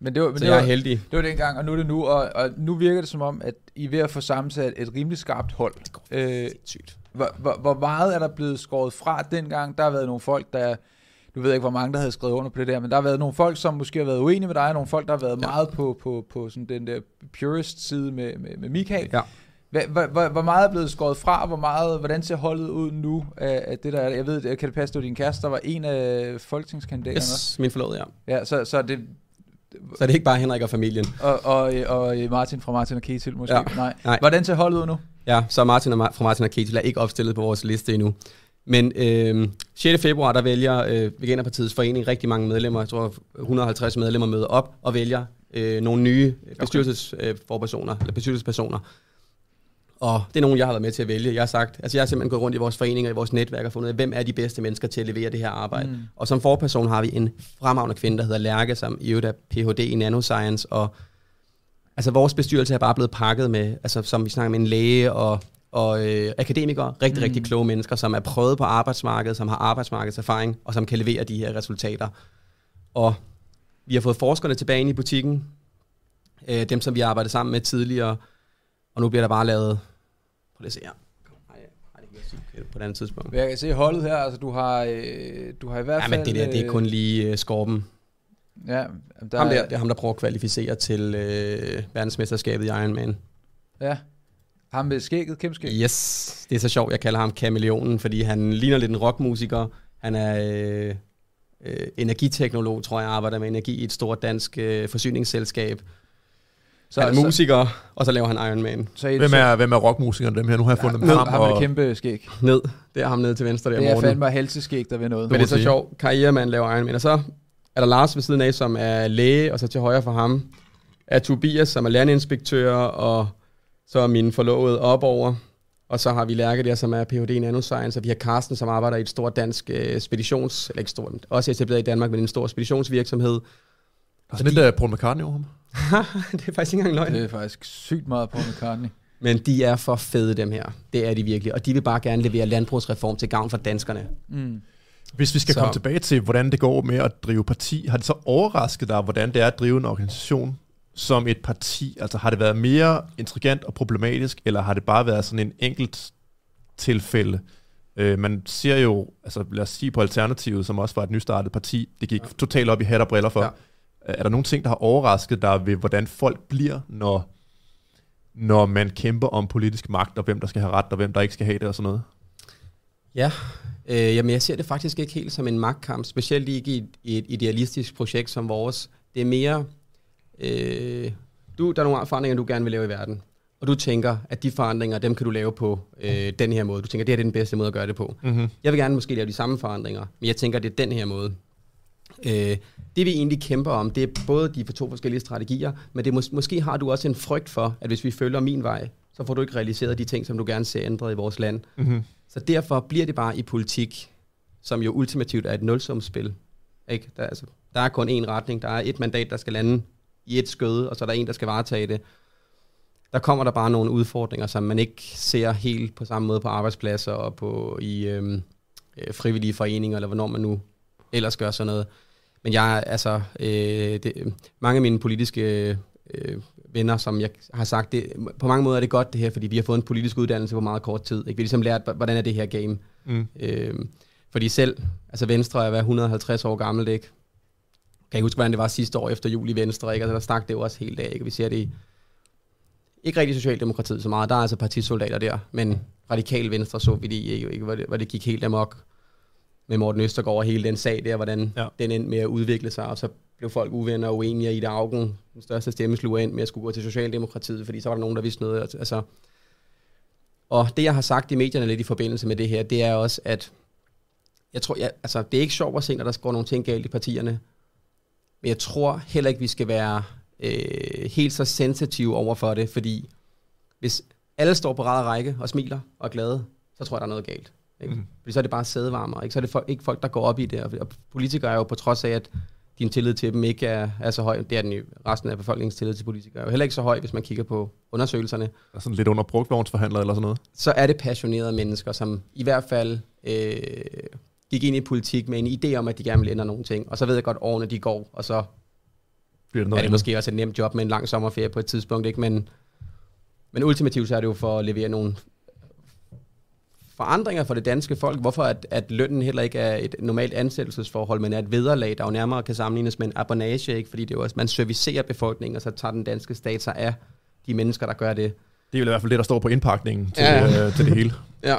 Men det var, men så det jeg var, er heldig. det var dengang, og nu er det nu, og, og nu virker det som om, at I er ved at få sammensat et rimelig skarpt hold. Øh, Sygt. hvor, hvor, hvor meget er der blevet skåret fra dengang? Der har været nogle folk, der, du ved ikke, hvor mange, der havde skrevet under på det der, men der har været nogle folk, som måske har været uenige med dig, og nogle folk, der har været ja. meget på, på, på sådan den der purist side med, med, med Michael. Ja. Hvor, hvor, hvor meget er blevet skåret fra, hvor meget, hvordan ser holdet ud nu af, af det der? Jeg ved, kan det passe, at din kæreste, der var en af folketingskandidaterne? Yes, min forlovede, ja. Ja, så, så det, så det er ikke bare Henrik og familien. Og, og, og Martin fra Martin og Ketil måske? Ja. Nej. Nej. Hvordan ser holdet ud nu? Ja, så Martin og, fra Martin og Ketil er ikke opstillet på vores liste endnu. Men øh, 6. februar, der vælger øh, Veganerpartiets forening rigtig mange medlemmer, jeg tror 150 medlemmer møder op og vælger øh, nogle nye bestyrelsesforpersoner, eller bestyrelsespersoner. Og det er nogen, jeg har været med til at vælge. Jeg har sagt, altså jeg har simpelthen gået rundt i vores foreninger, i vores netværk og fundet ud af, hvem er de bedste mennesker til at levere det her arbejde. Mm. Og som forperson har vi en fremragende kvinde, der hedder Lærke, som i øvrigt er Ph.D. i nanoscience, og altså vores bestyrelse er bare blevet pakket med, altså som vi snakker med en læge og, og øh, akademikere, rigtig, mm. rigtig kloge mennesker, som er prøvet på arbejdsmarkedet, som har arbejdsmarkedserfaring, og som kan levere de her resultater. Og vi har fået forskerne tilbage ind i butikken, øh, dem som vi har arbejdet sammen med tidligere, og nu bliver der bare lavet, prøv lige at se her, på et andet tidspunkt. Jeg kan se holdet her, altså du har, øh, du har i hvert fald... Ja, men det der, det er kun lige øh, skorpen. Ja, der ham der, det er ham, der prøver at kvalificere til øh, verdensmesterskabet i Ironman. Ja, ham med skægget, kæmpe skæg. Yes, det er så sjovt, jeg kalder ham kameleonen, fordi han ligner lidt en rockmusiker. Han er øh, øh, energiteknolog, tror jeg, arbejder med energi i et stort dansk øh, forsyningsselskab. Så han er musiker, så, og så laver han Iron Man. Så hvem, er, hvem er rockmusikeren dem her? Nu har jeg fundet ja, dem frem. Ham med kæmpe skæg. Ned. Det er ham nede til venstre der. Det er fandme helseskæg, der ved noget. Men det er så sjovt. Karrieremand laver Iron Man. Og så er der Lars ved siden af, som er læge, og så til højre for ham er Tobias, som er lærerinspektør, og så er min forlovede op over. Og så har vi Lærke der, som er Ph.D. i Nanoscience, og vi har Carsten, som arbejder i et stort dansk uh, speditions, eller ikke stort, også etableret i Danmark, men en stor speditionsvirksomhed. Og så lidt uh, Paul McCartney over ham. <laughs> det er faktisk ikke engang løgn. Det er faktisk sygt meget Paul McCartney. Men de er for fede, dem her. Det er de virkelig. Og de vil bare gerne levere landbrugsreform til gavn for danskerne. Mm. Hvis vi skal så. komme tilbage til, hvordan det går med at drive parti, har det så overrasket dig, hvordan det er at drive en organisation som et parti? Altså har det været mere intrigant og problematisk, eller har det bare været sådan en enkelt tilfælde? Øh, man ser jo, altså lad os sige på Alternativet, som også var et nystartet parti, det gik ja. totalt op i hat og briller for. Ja. Er der nogle ting, der har overrasket dig ved, hvordan folk bliver, når, når man kæmper om politisk magt, og hvem der skal have ret, og hvem der ikke skal have det, og sådan noget? Ja, øh, jamen jeg ser det faktisk ikke helt som en magtkamp, specielt ikke i, i et idealistisk projekt som vores. Det er mere, øh, du, der er nogle forandringer, du gerne vil lave i verden, og du tænker, at de forandringer, dem kan du lave på øh, den her måde. Du tænker, det er den bedste måde at gøre det på. Mm-hmm. Jeg vil gerne måske lave de samme forandringer, men jeg tænker, det er den her måde. Øh, det vi egentlig kæmper om, det er både de to forskellige strategier, men det mås- måske har du også en frygt for, at hvis vi følger min vej, så får du ikke realiseret de ting, som du gerne ser ændret i vores land. Mm-hmm. Så derfor bliver det bare i politik, som jo ultimativt er et nulsumsspil. Ikke? Der, altså, der er kun én retning. Der er et mandat, der skal lande i et skøde, og så er der en, der skal varetage det. Der kommer der bare nogle udfordringer, som man ikke ser helt på samme måde på arbejdspladser og på i øhm, øh, frivillige foreninger, eller hvornår man nu ellers gør sådan noget. Men jeg, altså, øh, det, mange af mine politiske øh, venner, som jeg har sagt, det, på mange måder er det godt det her, fordi vi har fået en politisk uddannelse på meget kort tid. Ikke? Vi har ligesom lært, hvordan er det her game. Mm. Øh, fordi selv, altså Venstre er 150 år gammelt, ikke? Kan jeg huske, hvordan det var sidste år efter jul i Venstre, ikke? Altså der stak det jo også helt af, ikke? Vi ser det i, ikke rigtig Socialdemokratiet så meget, der er altså partisoldater der, men radikal Venstre så vi det ikke? Hvor det, hvor det gik helt amok med Morten Østergaard og hele den sag der, hvordan ja. den endte med at udvikle sig, og så blev folk uvenner og uenige i det Augen, den største stemmesluger ind med at skulle gå til Socialdemokratiet, fordi så var der nogen, der vidste noget. Altså, og det, jeg har sagt i medierne lidt i forbindelse med det her, det er også, at jeg tror, jeg, altså, det er ikke sjovt at se, når der går nogle ting galt i partierne, men jeg tror heller ikke, vi skal være øh, helt så sensitive over for det, fordi hvis alle står på rad række og smiler og er glade, så tror jeg, der er noget galt. Ikke? Mm. Fordi så er det bare sædevarmer, ikke? så er det folk, ikke folk, der går op i det. Og politikere er jo på trods af, at din tillid til dem ikke er, er så høj. Det er den jo. Resten af befolkningens tillid til politikere er jo heller ikke så høj, hvis man kigger på undersøgelserne. Er sådan lidt under brugtvognsforhandler eller sådan noget? Så er det passionerede mennesker, som i hvert fald øh, gik ind i politik med en idé om, at de gerne vil ændre nogle ting. Og så ved jeg godt, årene de går, og så Bliver det er det endnu? måske også et nemt job med en lang sommerferie på et tidspunkt. Ikke? Men, men ultimativt så er det jo for at levere nogle forandringer for det danske folk. Hvorfor at, at lønnen heller ikke er et normalt ansættelsesforhold, men er et vederlag, der jo nærmere kan sammenlignes med en abonage, ikke? fordi det er jo, også, man servicerer befolkningen, og så tager den danske stat sig af de mennesker, der gør det. Det er jo i hvert fald det, der står på indpakningen til, Ja. ja. øh, til det hele. <laughs> Ja.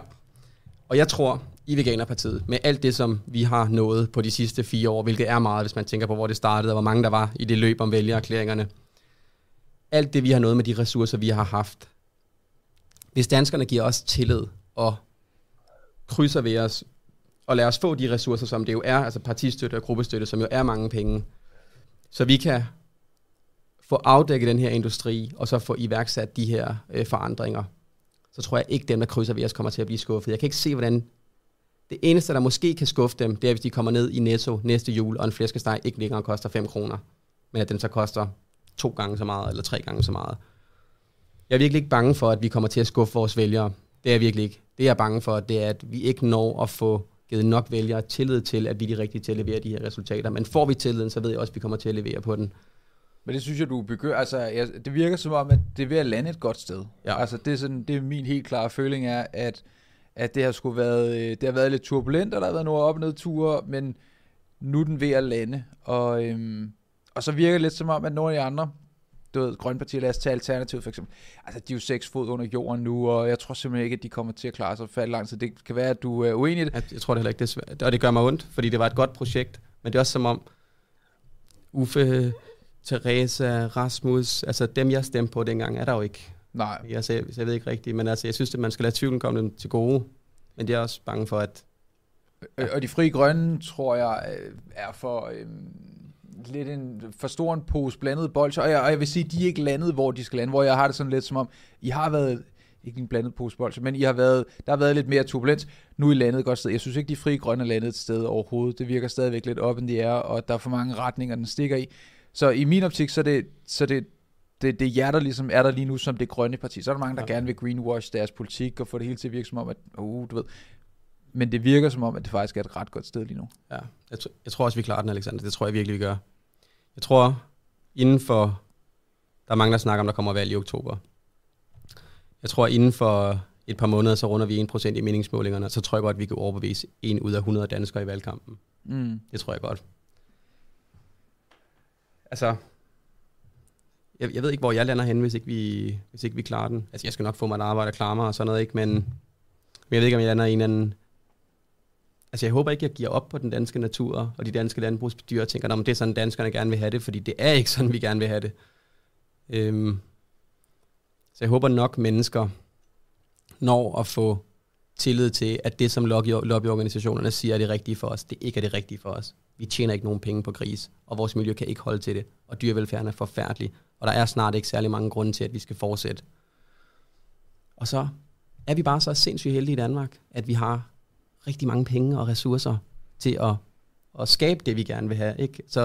Og jeg tror, i Veganerpartiet, med alt det, som vi har nået på de sidste fire år, hvilket er meget, hvis man tænker på, hvor det startede, og hvor mange der var i det løb om vælgererklæringerne, alt det, vi har nået med de ressourcer, vi har haft, hvis danskerne giver os tillid og krydser ved os, og lad os få de ressourcer, som det jo er, altså partistøtte og gruppestøtte, som jo er mange penge, så vi kan få afdækket den her industri, og så få iværksat de her øh, forandringer, så tror jeg ikke, dem, der krydser ved os, kommer til at blive skuffet. Jeg kan ikke se, hvordan... Det eneste, der måske kan skuffe dem, det er, hvis de kommer ned i Netto næste jul, og en flæskesteg ikke længere koster 5 kroner, men at den så koster to gange så meget, eller tre gange så meget. Jeg er virkelig ikke bange for, at vi kommer til at skuffe vores vælgere. Det er jeg virkelig ikke. Det jeg er bange for, det er, at vi ikke når at få givet nok vælgere tillid til, at vi er de rigtige til at levere de her resultater. Men får vi tilliden, så ved jeg også, at vi kommer til at levere på den. Men det synes jeg, du begynder... Altså, jeg, det virker som om, at det er ved at lande et godt sted. Ja. Altså, det er, sådan, det er min helt klare føling er, at, at det har skulle været, øh, det har været lidt turbulent, og der har været nogle op- og nedture, men nu er den ved at lande. Og, øhm, og så virker det lidt som om, at nogle af de andre, du ved, Grønne Partier, lad os tage Alternativet for eksempel, altså de er jo seks fod under jorden nu, og jeg tror simpelthen ikke, at de kommer til at klare sig for lang tid. Det kan være, at du er uenig i det. Jeg, jeg tror det heller ikke, det er svært. Og det gør mig ondt, fordi det var et godt projekt. Men det er også som om Uffe, Teresa, Rasmus, altså dem jeg stemte på dengang, er der jo ikke. Nej, Jeg, så jeg, så jeg ved ikke rigtigt, men altså jeg synes, at man skal lade tvivlen komme dem til gode. Men det er også bange for, at Øh, Og de frie grønne, tror jeg, øh, er for øh, lidt en for stor en pose blandet bolcher. Og jeg, og jeg vil sige, de er ikke landet, hvor de skal lande. Hvor jeg har det sådan lidt som om, I har været, ikke en blandet pose bolcher, men I har været, der har været lidt mere turbulens. Nu er I landet et godt sted. Jeg synes ikke, de frie grønne er landet et sted overhovedet. Det virker stadigvæk lidt op, end de er, og der er for mange retninger, den stikker i. Så i min optik, så er det, så det det, det jer, der ligesom er der lige nu som det grønne parti. Så er der mange, der Ja. gerne vil greenwash deres politik og få det hele til at virke som om, at, uh, du ved. Men det virker som om, at det faktisk er et ret godt sted lige nu. Ja, jeg, tr- jeg tror også, vi klarer den, Alexander. Det tror jeg virkelig, vi gør. Jeg tror, inden for... Der er mange, der snakker om, der kommer valg i oktober. Jeg tror, inden for et par måneder, så runder vi 1% i meningsmålingerne, så tror jeg godt, vi kan overbevise en ud af 100 danskere i valgkampen. Mm. Det tror jeg godt. Altså, jeg, jeg ved ikke, hvor jeg lander hen, hvis ikke, vi, hvis ikke vi klarer den. Altså, jeg skal nok få mig et arbejde og klare mig og sådan noget, ikke? Men, men jeg ved ikke, om jeg lander i en eller anden... Altså, jeg håber ikke, jeg giver op på den danske natur og de danske landbrugsdyr og tænker, at det er sådan, danskerne gerne vil have det, fordi det er ikke sådan, vi gerne vil have det. Øhm, så jeg håber nok, mennesker når at få tillid til, at det, som lobbyorganisationerne siger, er det rigtige for os, det ikke er det rigtige for os. Vi tjener ikke nogen penge på gris, og vores miljø kan ikke holde til det, og dyrevelfærden er forfærdelig, og der er snart ikke særlig mange grunde til, at vi skal fortsætte. Og så er vi bare så sindssygt heldige i Danmark, at vi har rigtig mange penge og ressourcer til at, at skabe det, vi gerne vil have. Ikke? Så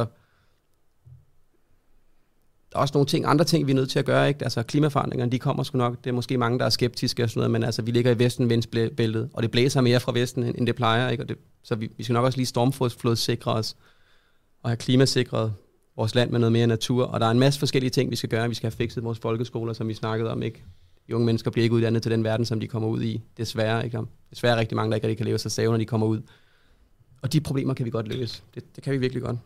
der er også nogle ting, andre ting, vi er nødt til at gøre. Ikke? Altså klimaforandringerne, de kommer sgu nok. Det er måske mange, der er skeptiske og sådan noget, men altså, vi ligger i vesten vindsbæltet, og det blæser mere fra vesten, end det plejer. Ikke? Og det, så vi, vi skal nok også lige stormflodssikre os, og have klimasikret vores land med noget mere natur. Og der er en masse forskellige ting, vi skal gøre. Vi skal have fikset vores folkeskoler, som vi snakkede om. Ikke? De unge mennesker bliver ikke uddannet til den verden, som de kommer ud i. Desværre. Ikke? Desværre er rigtig mange, der ikke rigtig kan leve sig save, når de kommer ud. Og de problemer kan vi godt løse. Det, det kan vi virkelig godt.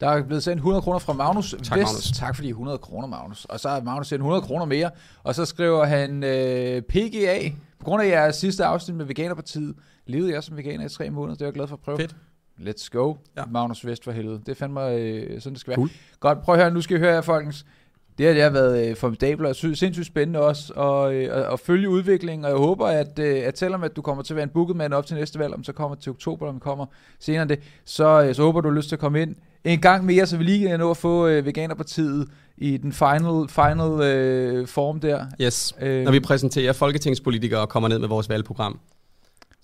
Der er blevet sendt 100 kroner fra Magnus Tak, Vest. Magnus. Tak for de 100 kroner, Magnus. Og så har Magnus sendt 100 kroner mere. Og så skriver han, øh, PGA, på grund af jeres sidste afsnit med Veganerpartiet, levede jeg som veganer i tre måneder. Det er jeg glad for at prøve. Fedt. Let's go. Ja. Magnus Vest for helvede. Det er fandme øh, sådan, det skal være. Cool. Godt, prøv at høre. Nu skal I høre her, folkens. Det her det har været øh, formidabelt og sy- sindssygt spændende også at, øh, at, at følge udviklingen, og jeg håber, at, øh, at selvom at du kommer til at være en booket man op til næste valg, om så kommer til oktober, om kommer senere det, så, øh, så håber du har lyst til at komme ind en gang mere, så vi lige kan nå at få øh, Veganerpartiet i den final, final øh, form der. Yes. Øh, Når vi præsenterer folketingspolitikere og kommer ned med vores valgprogram,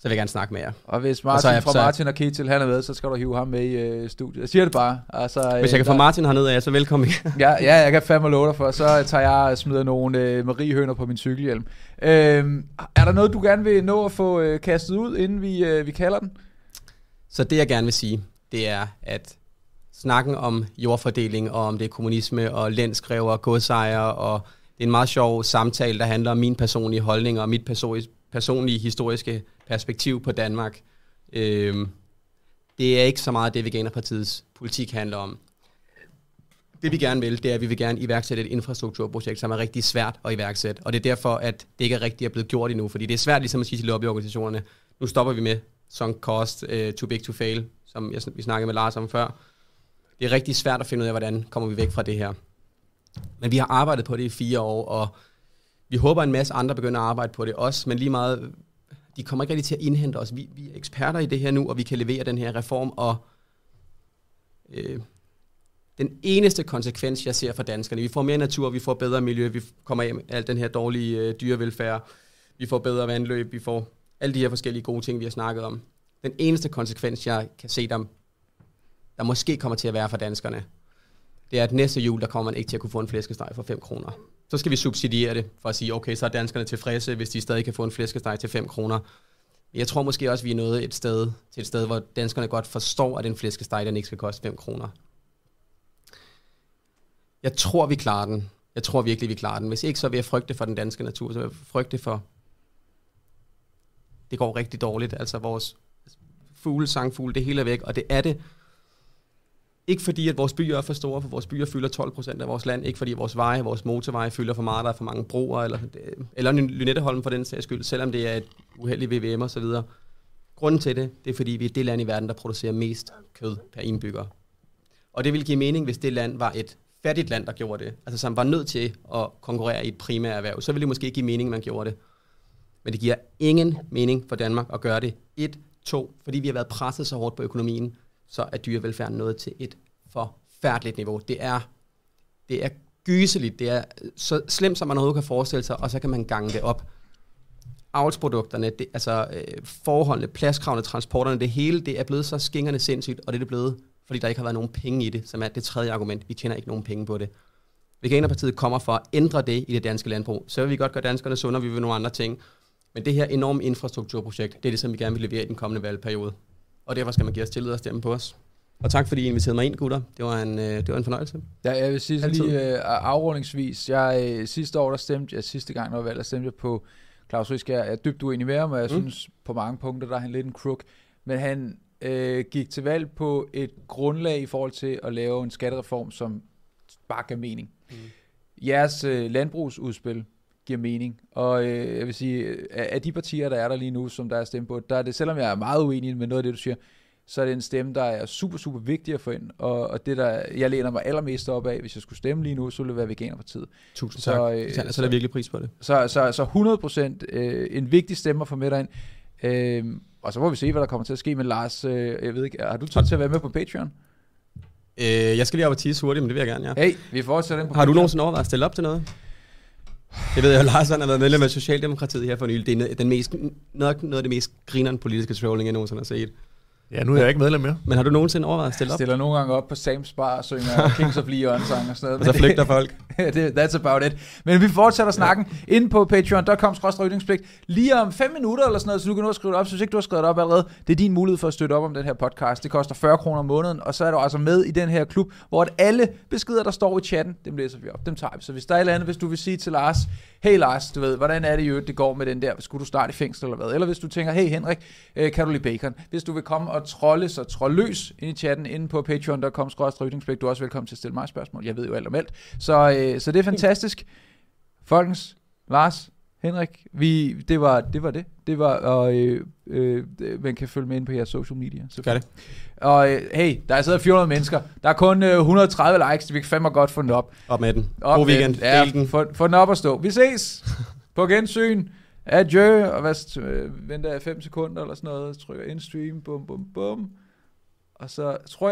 så vil jeg gerne snakke med jer. og hvis Og så Martin er jeg- fra så Martin og Ketil han er med, så skal du hive ham med i øh, studiet. Jeg siger det bare. Altså, Hvis jeg kan få Martin herned af, så velkommen. <laughs> Ja, ja, jeg kan fandme love dig for. Så tager jeg og smider nogle øh, mariehøner på min cykelhjelm. Øhm, er der noget, du gerne vil nå at få øh, kastet ud, inden vi, øh, vi kalder den? Så det jeg gerne vil sige, det er, at snakken om jordfordeling, og om det er kommunisme, og lænskræver, og godsejere, og det er en meget sjov samtale, der handler om min personlige holdning, og mit personlige, personlige historiske perspektiv på Danmark. Øh, det er ikke så meget det, Veganerpartiets politik handler om. Det vi gerne vil, det er, at vi vil gerne iværksætte et infrastrukturprojekt, som er rigtig svært at iværksætte. Og det er derfor, at det ikke er rigtigt er blevet gjort endnu, fordi det er svært ligesom at sige til lobbyorganisationerne, nu stopper vi med sunk cost, uh, too big to fail, som jeg, vi snakkede med Lars om før. Det er rigtig svært at finde ud af, hvordan kommer vi væk fra det her. Men vi har arbejdet på det i fire år, og vi håber, at en masse andre begynder at arbejde på det også, men lige meget, de kommer ikke rigtig til at indhente os. Vi, vi er eksperter i det her nu, og vi kan levere den her reform, og øh, den eneste konsekvens, jeg ser for danskerne, vi får mere natur, vi får bedre miljø, vi kommer af med al den her dårlige øh, dyrevelfærd, vi får bedre vandløb, vi får alle de her forskellige gode ting, vi har snakket om. Den eneste konsekvens, jeg kan se dem, der måske kommer til at være for danskerne, det er, at næste jul, der kommer man ikke til at kunne få en flæskesteg for 5 kroner. Så skal vi subsidiere det, for at sige, okay, så er danskerne tilfredse, hvis de stadig kan få en flæskesteg til 5 kroner. Jeg tror måske også, vi er nået et sted, til et sted, hvor danskerne godt forstår, at en flæskesteg, den ikke skal koste 5 kroner. Jeg tror, vi klarer den. Jeg tror virkelig, vi klarer den. Hvis ikke, så vil jeg frygte for den danske natur, så vil jeg frygte for... Det går rigtig dårligt. Altså vores fugle, sangfugle, det hele er væk, og det er det ikke fordi, at vores byer er for store, for vores byer fylder 12 procent af vores land. Ikke fordi vores veje, vores motorveje fylder for meget, der er for mange broer, eller, eller Lynetteholm for den sags skyld, selvom det er et uheldigt VVM og så videre. Grunden til det, det er fordi, vi er det land i verden, der producerer mest kød per indbygger. Og det vil give mening, hvis det land var et fattigt land, der gjorde det. Altså som var nødt til at konkurrere i et primært erhverv. Så ville det måske give mening, at man gjorde det. Men det giver ingen mening for Danmark at gøre det. Et, to, fordi vi har været presset så hårdt på økonomien, så er dyrevelfærden nået til et forfærdeligt niveau. Det er, det er gyseligt, det er så slemt, som man overhovedet kan forestille sig, og så kan man gange det op. Avlsprodukterne, det, altså øh, forholdene, pladskravene, transporterne, det hele, det er blevet så skingerne sindssygt, og det er det blevet, fordi der ikke har været nogen penge i det, som er det tredje argument. Vi tjener ikke nogen penge på det. Veganerpartiet kommer for at ændre det i det danske landbrug. Så vil vi godt gøre danskerne sundere, vi vil nogle andre ting. Men det her enorme infrastrukturprojekt, det er det, som vi gerne vil levere i den kommende valgperiode og derfor skal man give os tillid og stemme på os. Og tak fordi I inviterede mig ind, gutter. Det var en, øh, det var en fornøjelse. Ja, jeg vil sige så lige øh, afrundingsvis. Jeg, øh, sidste år, der stemte jeg, sidste gang, når jeg valgte, stemte jeg på Claus Riske. Jeg er dybt uenig med ham, og jeg mm. synes på mange punkter, der er han lidt en crook. Men han øh, gik til valg på et grundlag i forhold til at lave en skattereform, som bare gav mening. Mm. Jeres øh, landbrugsudspil giver mening. Og øh, jeg vil sige, af de partier, der er der lige nu, som der er stemt på, der er det, selvom jeg er meget uenig med noget af det, du siger, så er det en stemme, der er super, super vigtig at få ind. Og, og det, der jeg læner mig allermest op af, hvis jeg skulle stemme lige nu, så ville det være Veganerpartiet. Tusind tak. Så, øh, så, så er der virkelig pris på det. Så, så, så 100% øh, en vigtig stemme at få med derind. Øh, og så må vi se, hvad der kommer til at ske med Lars. Øh, jeg ved ikke, har du tid til at være med på Patreon? Øh, jeg skal lige op og tisse hurtigt, men det vil jeg gerne, ja. Hey, vi fortsætter den på Har du nogensinde overvejet at stille op til noget? Jeg ved jo, Lars har været medlem af Socialdemokratiet her for nylig. Det er den mest, noget, noget af det mest grinerende politiske trolling, jeg nogensinde har set. Ja, nu er jeg ikke medlem mere. Men har du nogensinde overvejet at stille op? Jeg stiller nogle gange op på Sam's Bar og synger Kings of Leon sang og sådan noget. Og så flygter folk. <laughs> det, that's about it. Men vi fortsætter snakken ja. inde på patreon.com lige om 5 minutter eller sådan noget, så du kan nå at skrive det op. Så hvis ikke du har skrevet det op allerede, det er din mulighed for at støtte op om den her podcast. Det koster 40 kroner om måneden, og så er du altså med i den her klub, hvor at alle beskeder, der står i chatten, dem læser vi op. Dem tager vi. Så hvis der er et eller andet, hvis du vil sige til Lars, hey Lars, du ved, hvordan er det jo, det går med den der, skulle du starte i fængsel eller hvad? Eller hvis du tænker, hey Henrik, øh, kan du lide bacon? Hvis du vil komme og trolle så trold løs ind i chatten inde på patreon.com du er også velkommen til at stille mig spørgsmål. Jeg ved jo alt om alt. Så, øh, så det er fantastisk. Folkens, Lars, Henrik, vi, det, var, det var det. Det var, og øh, øh, man kan følge med ind på jeres social media. Så Gør det. Og øh, hey, der er siddet 400 mennesker. Der er kun øh, 130 likes, vi kan fandme godt få den op. Op med den. Op God weekend. Den. Ja, den. Få, få den op og stå. Vi ses på gensyn. Adieu, og hvad, øh, venter jeg 5 sekunder eller sådan noget, trykker ind stream, bum bum bum, og så tror jeg,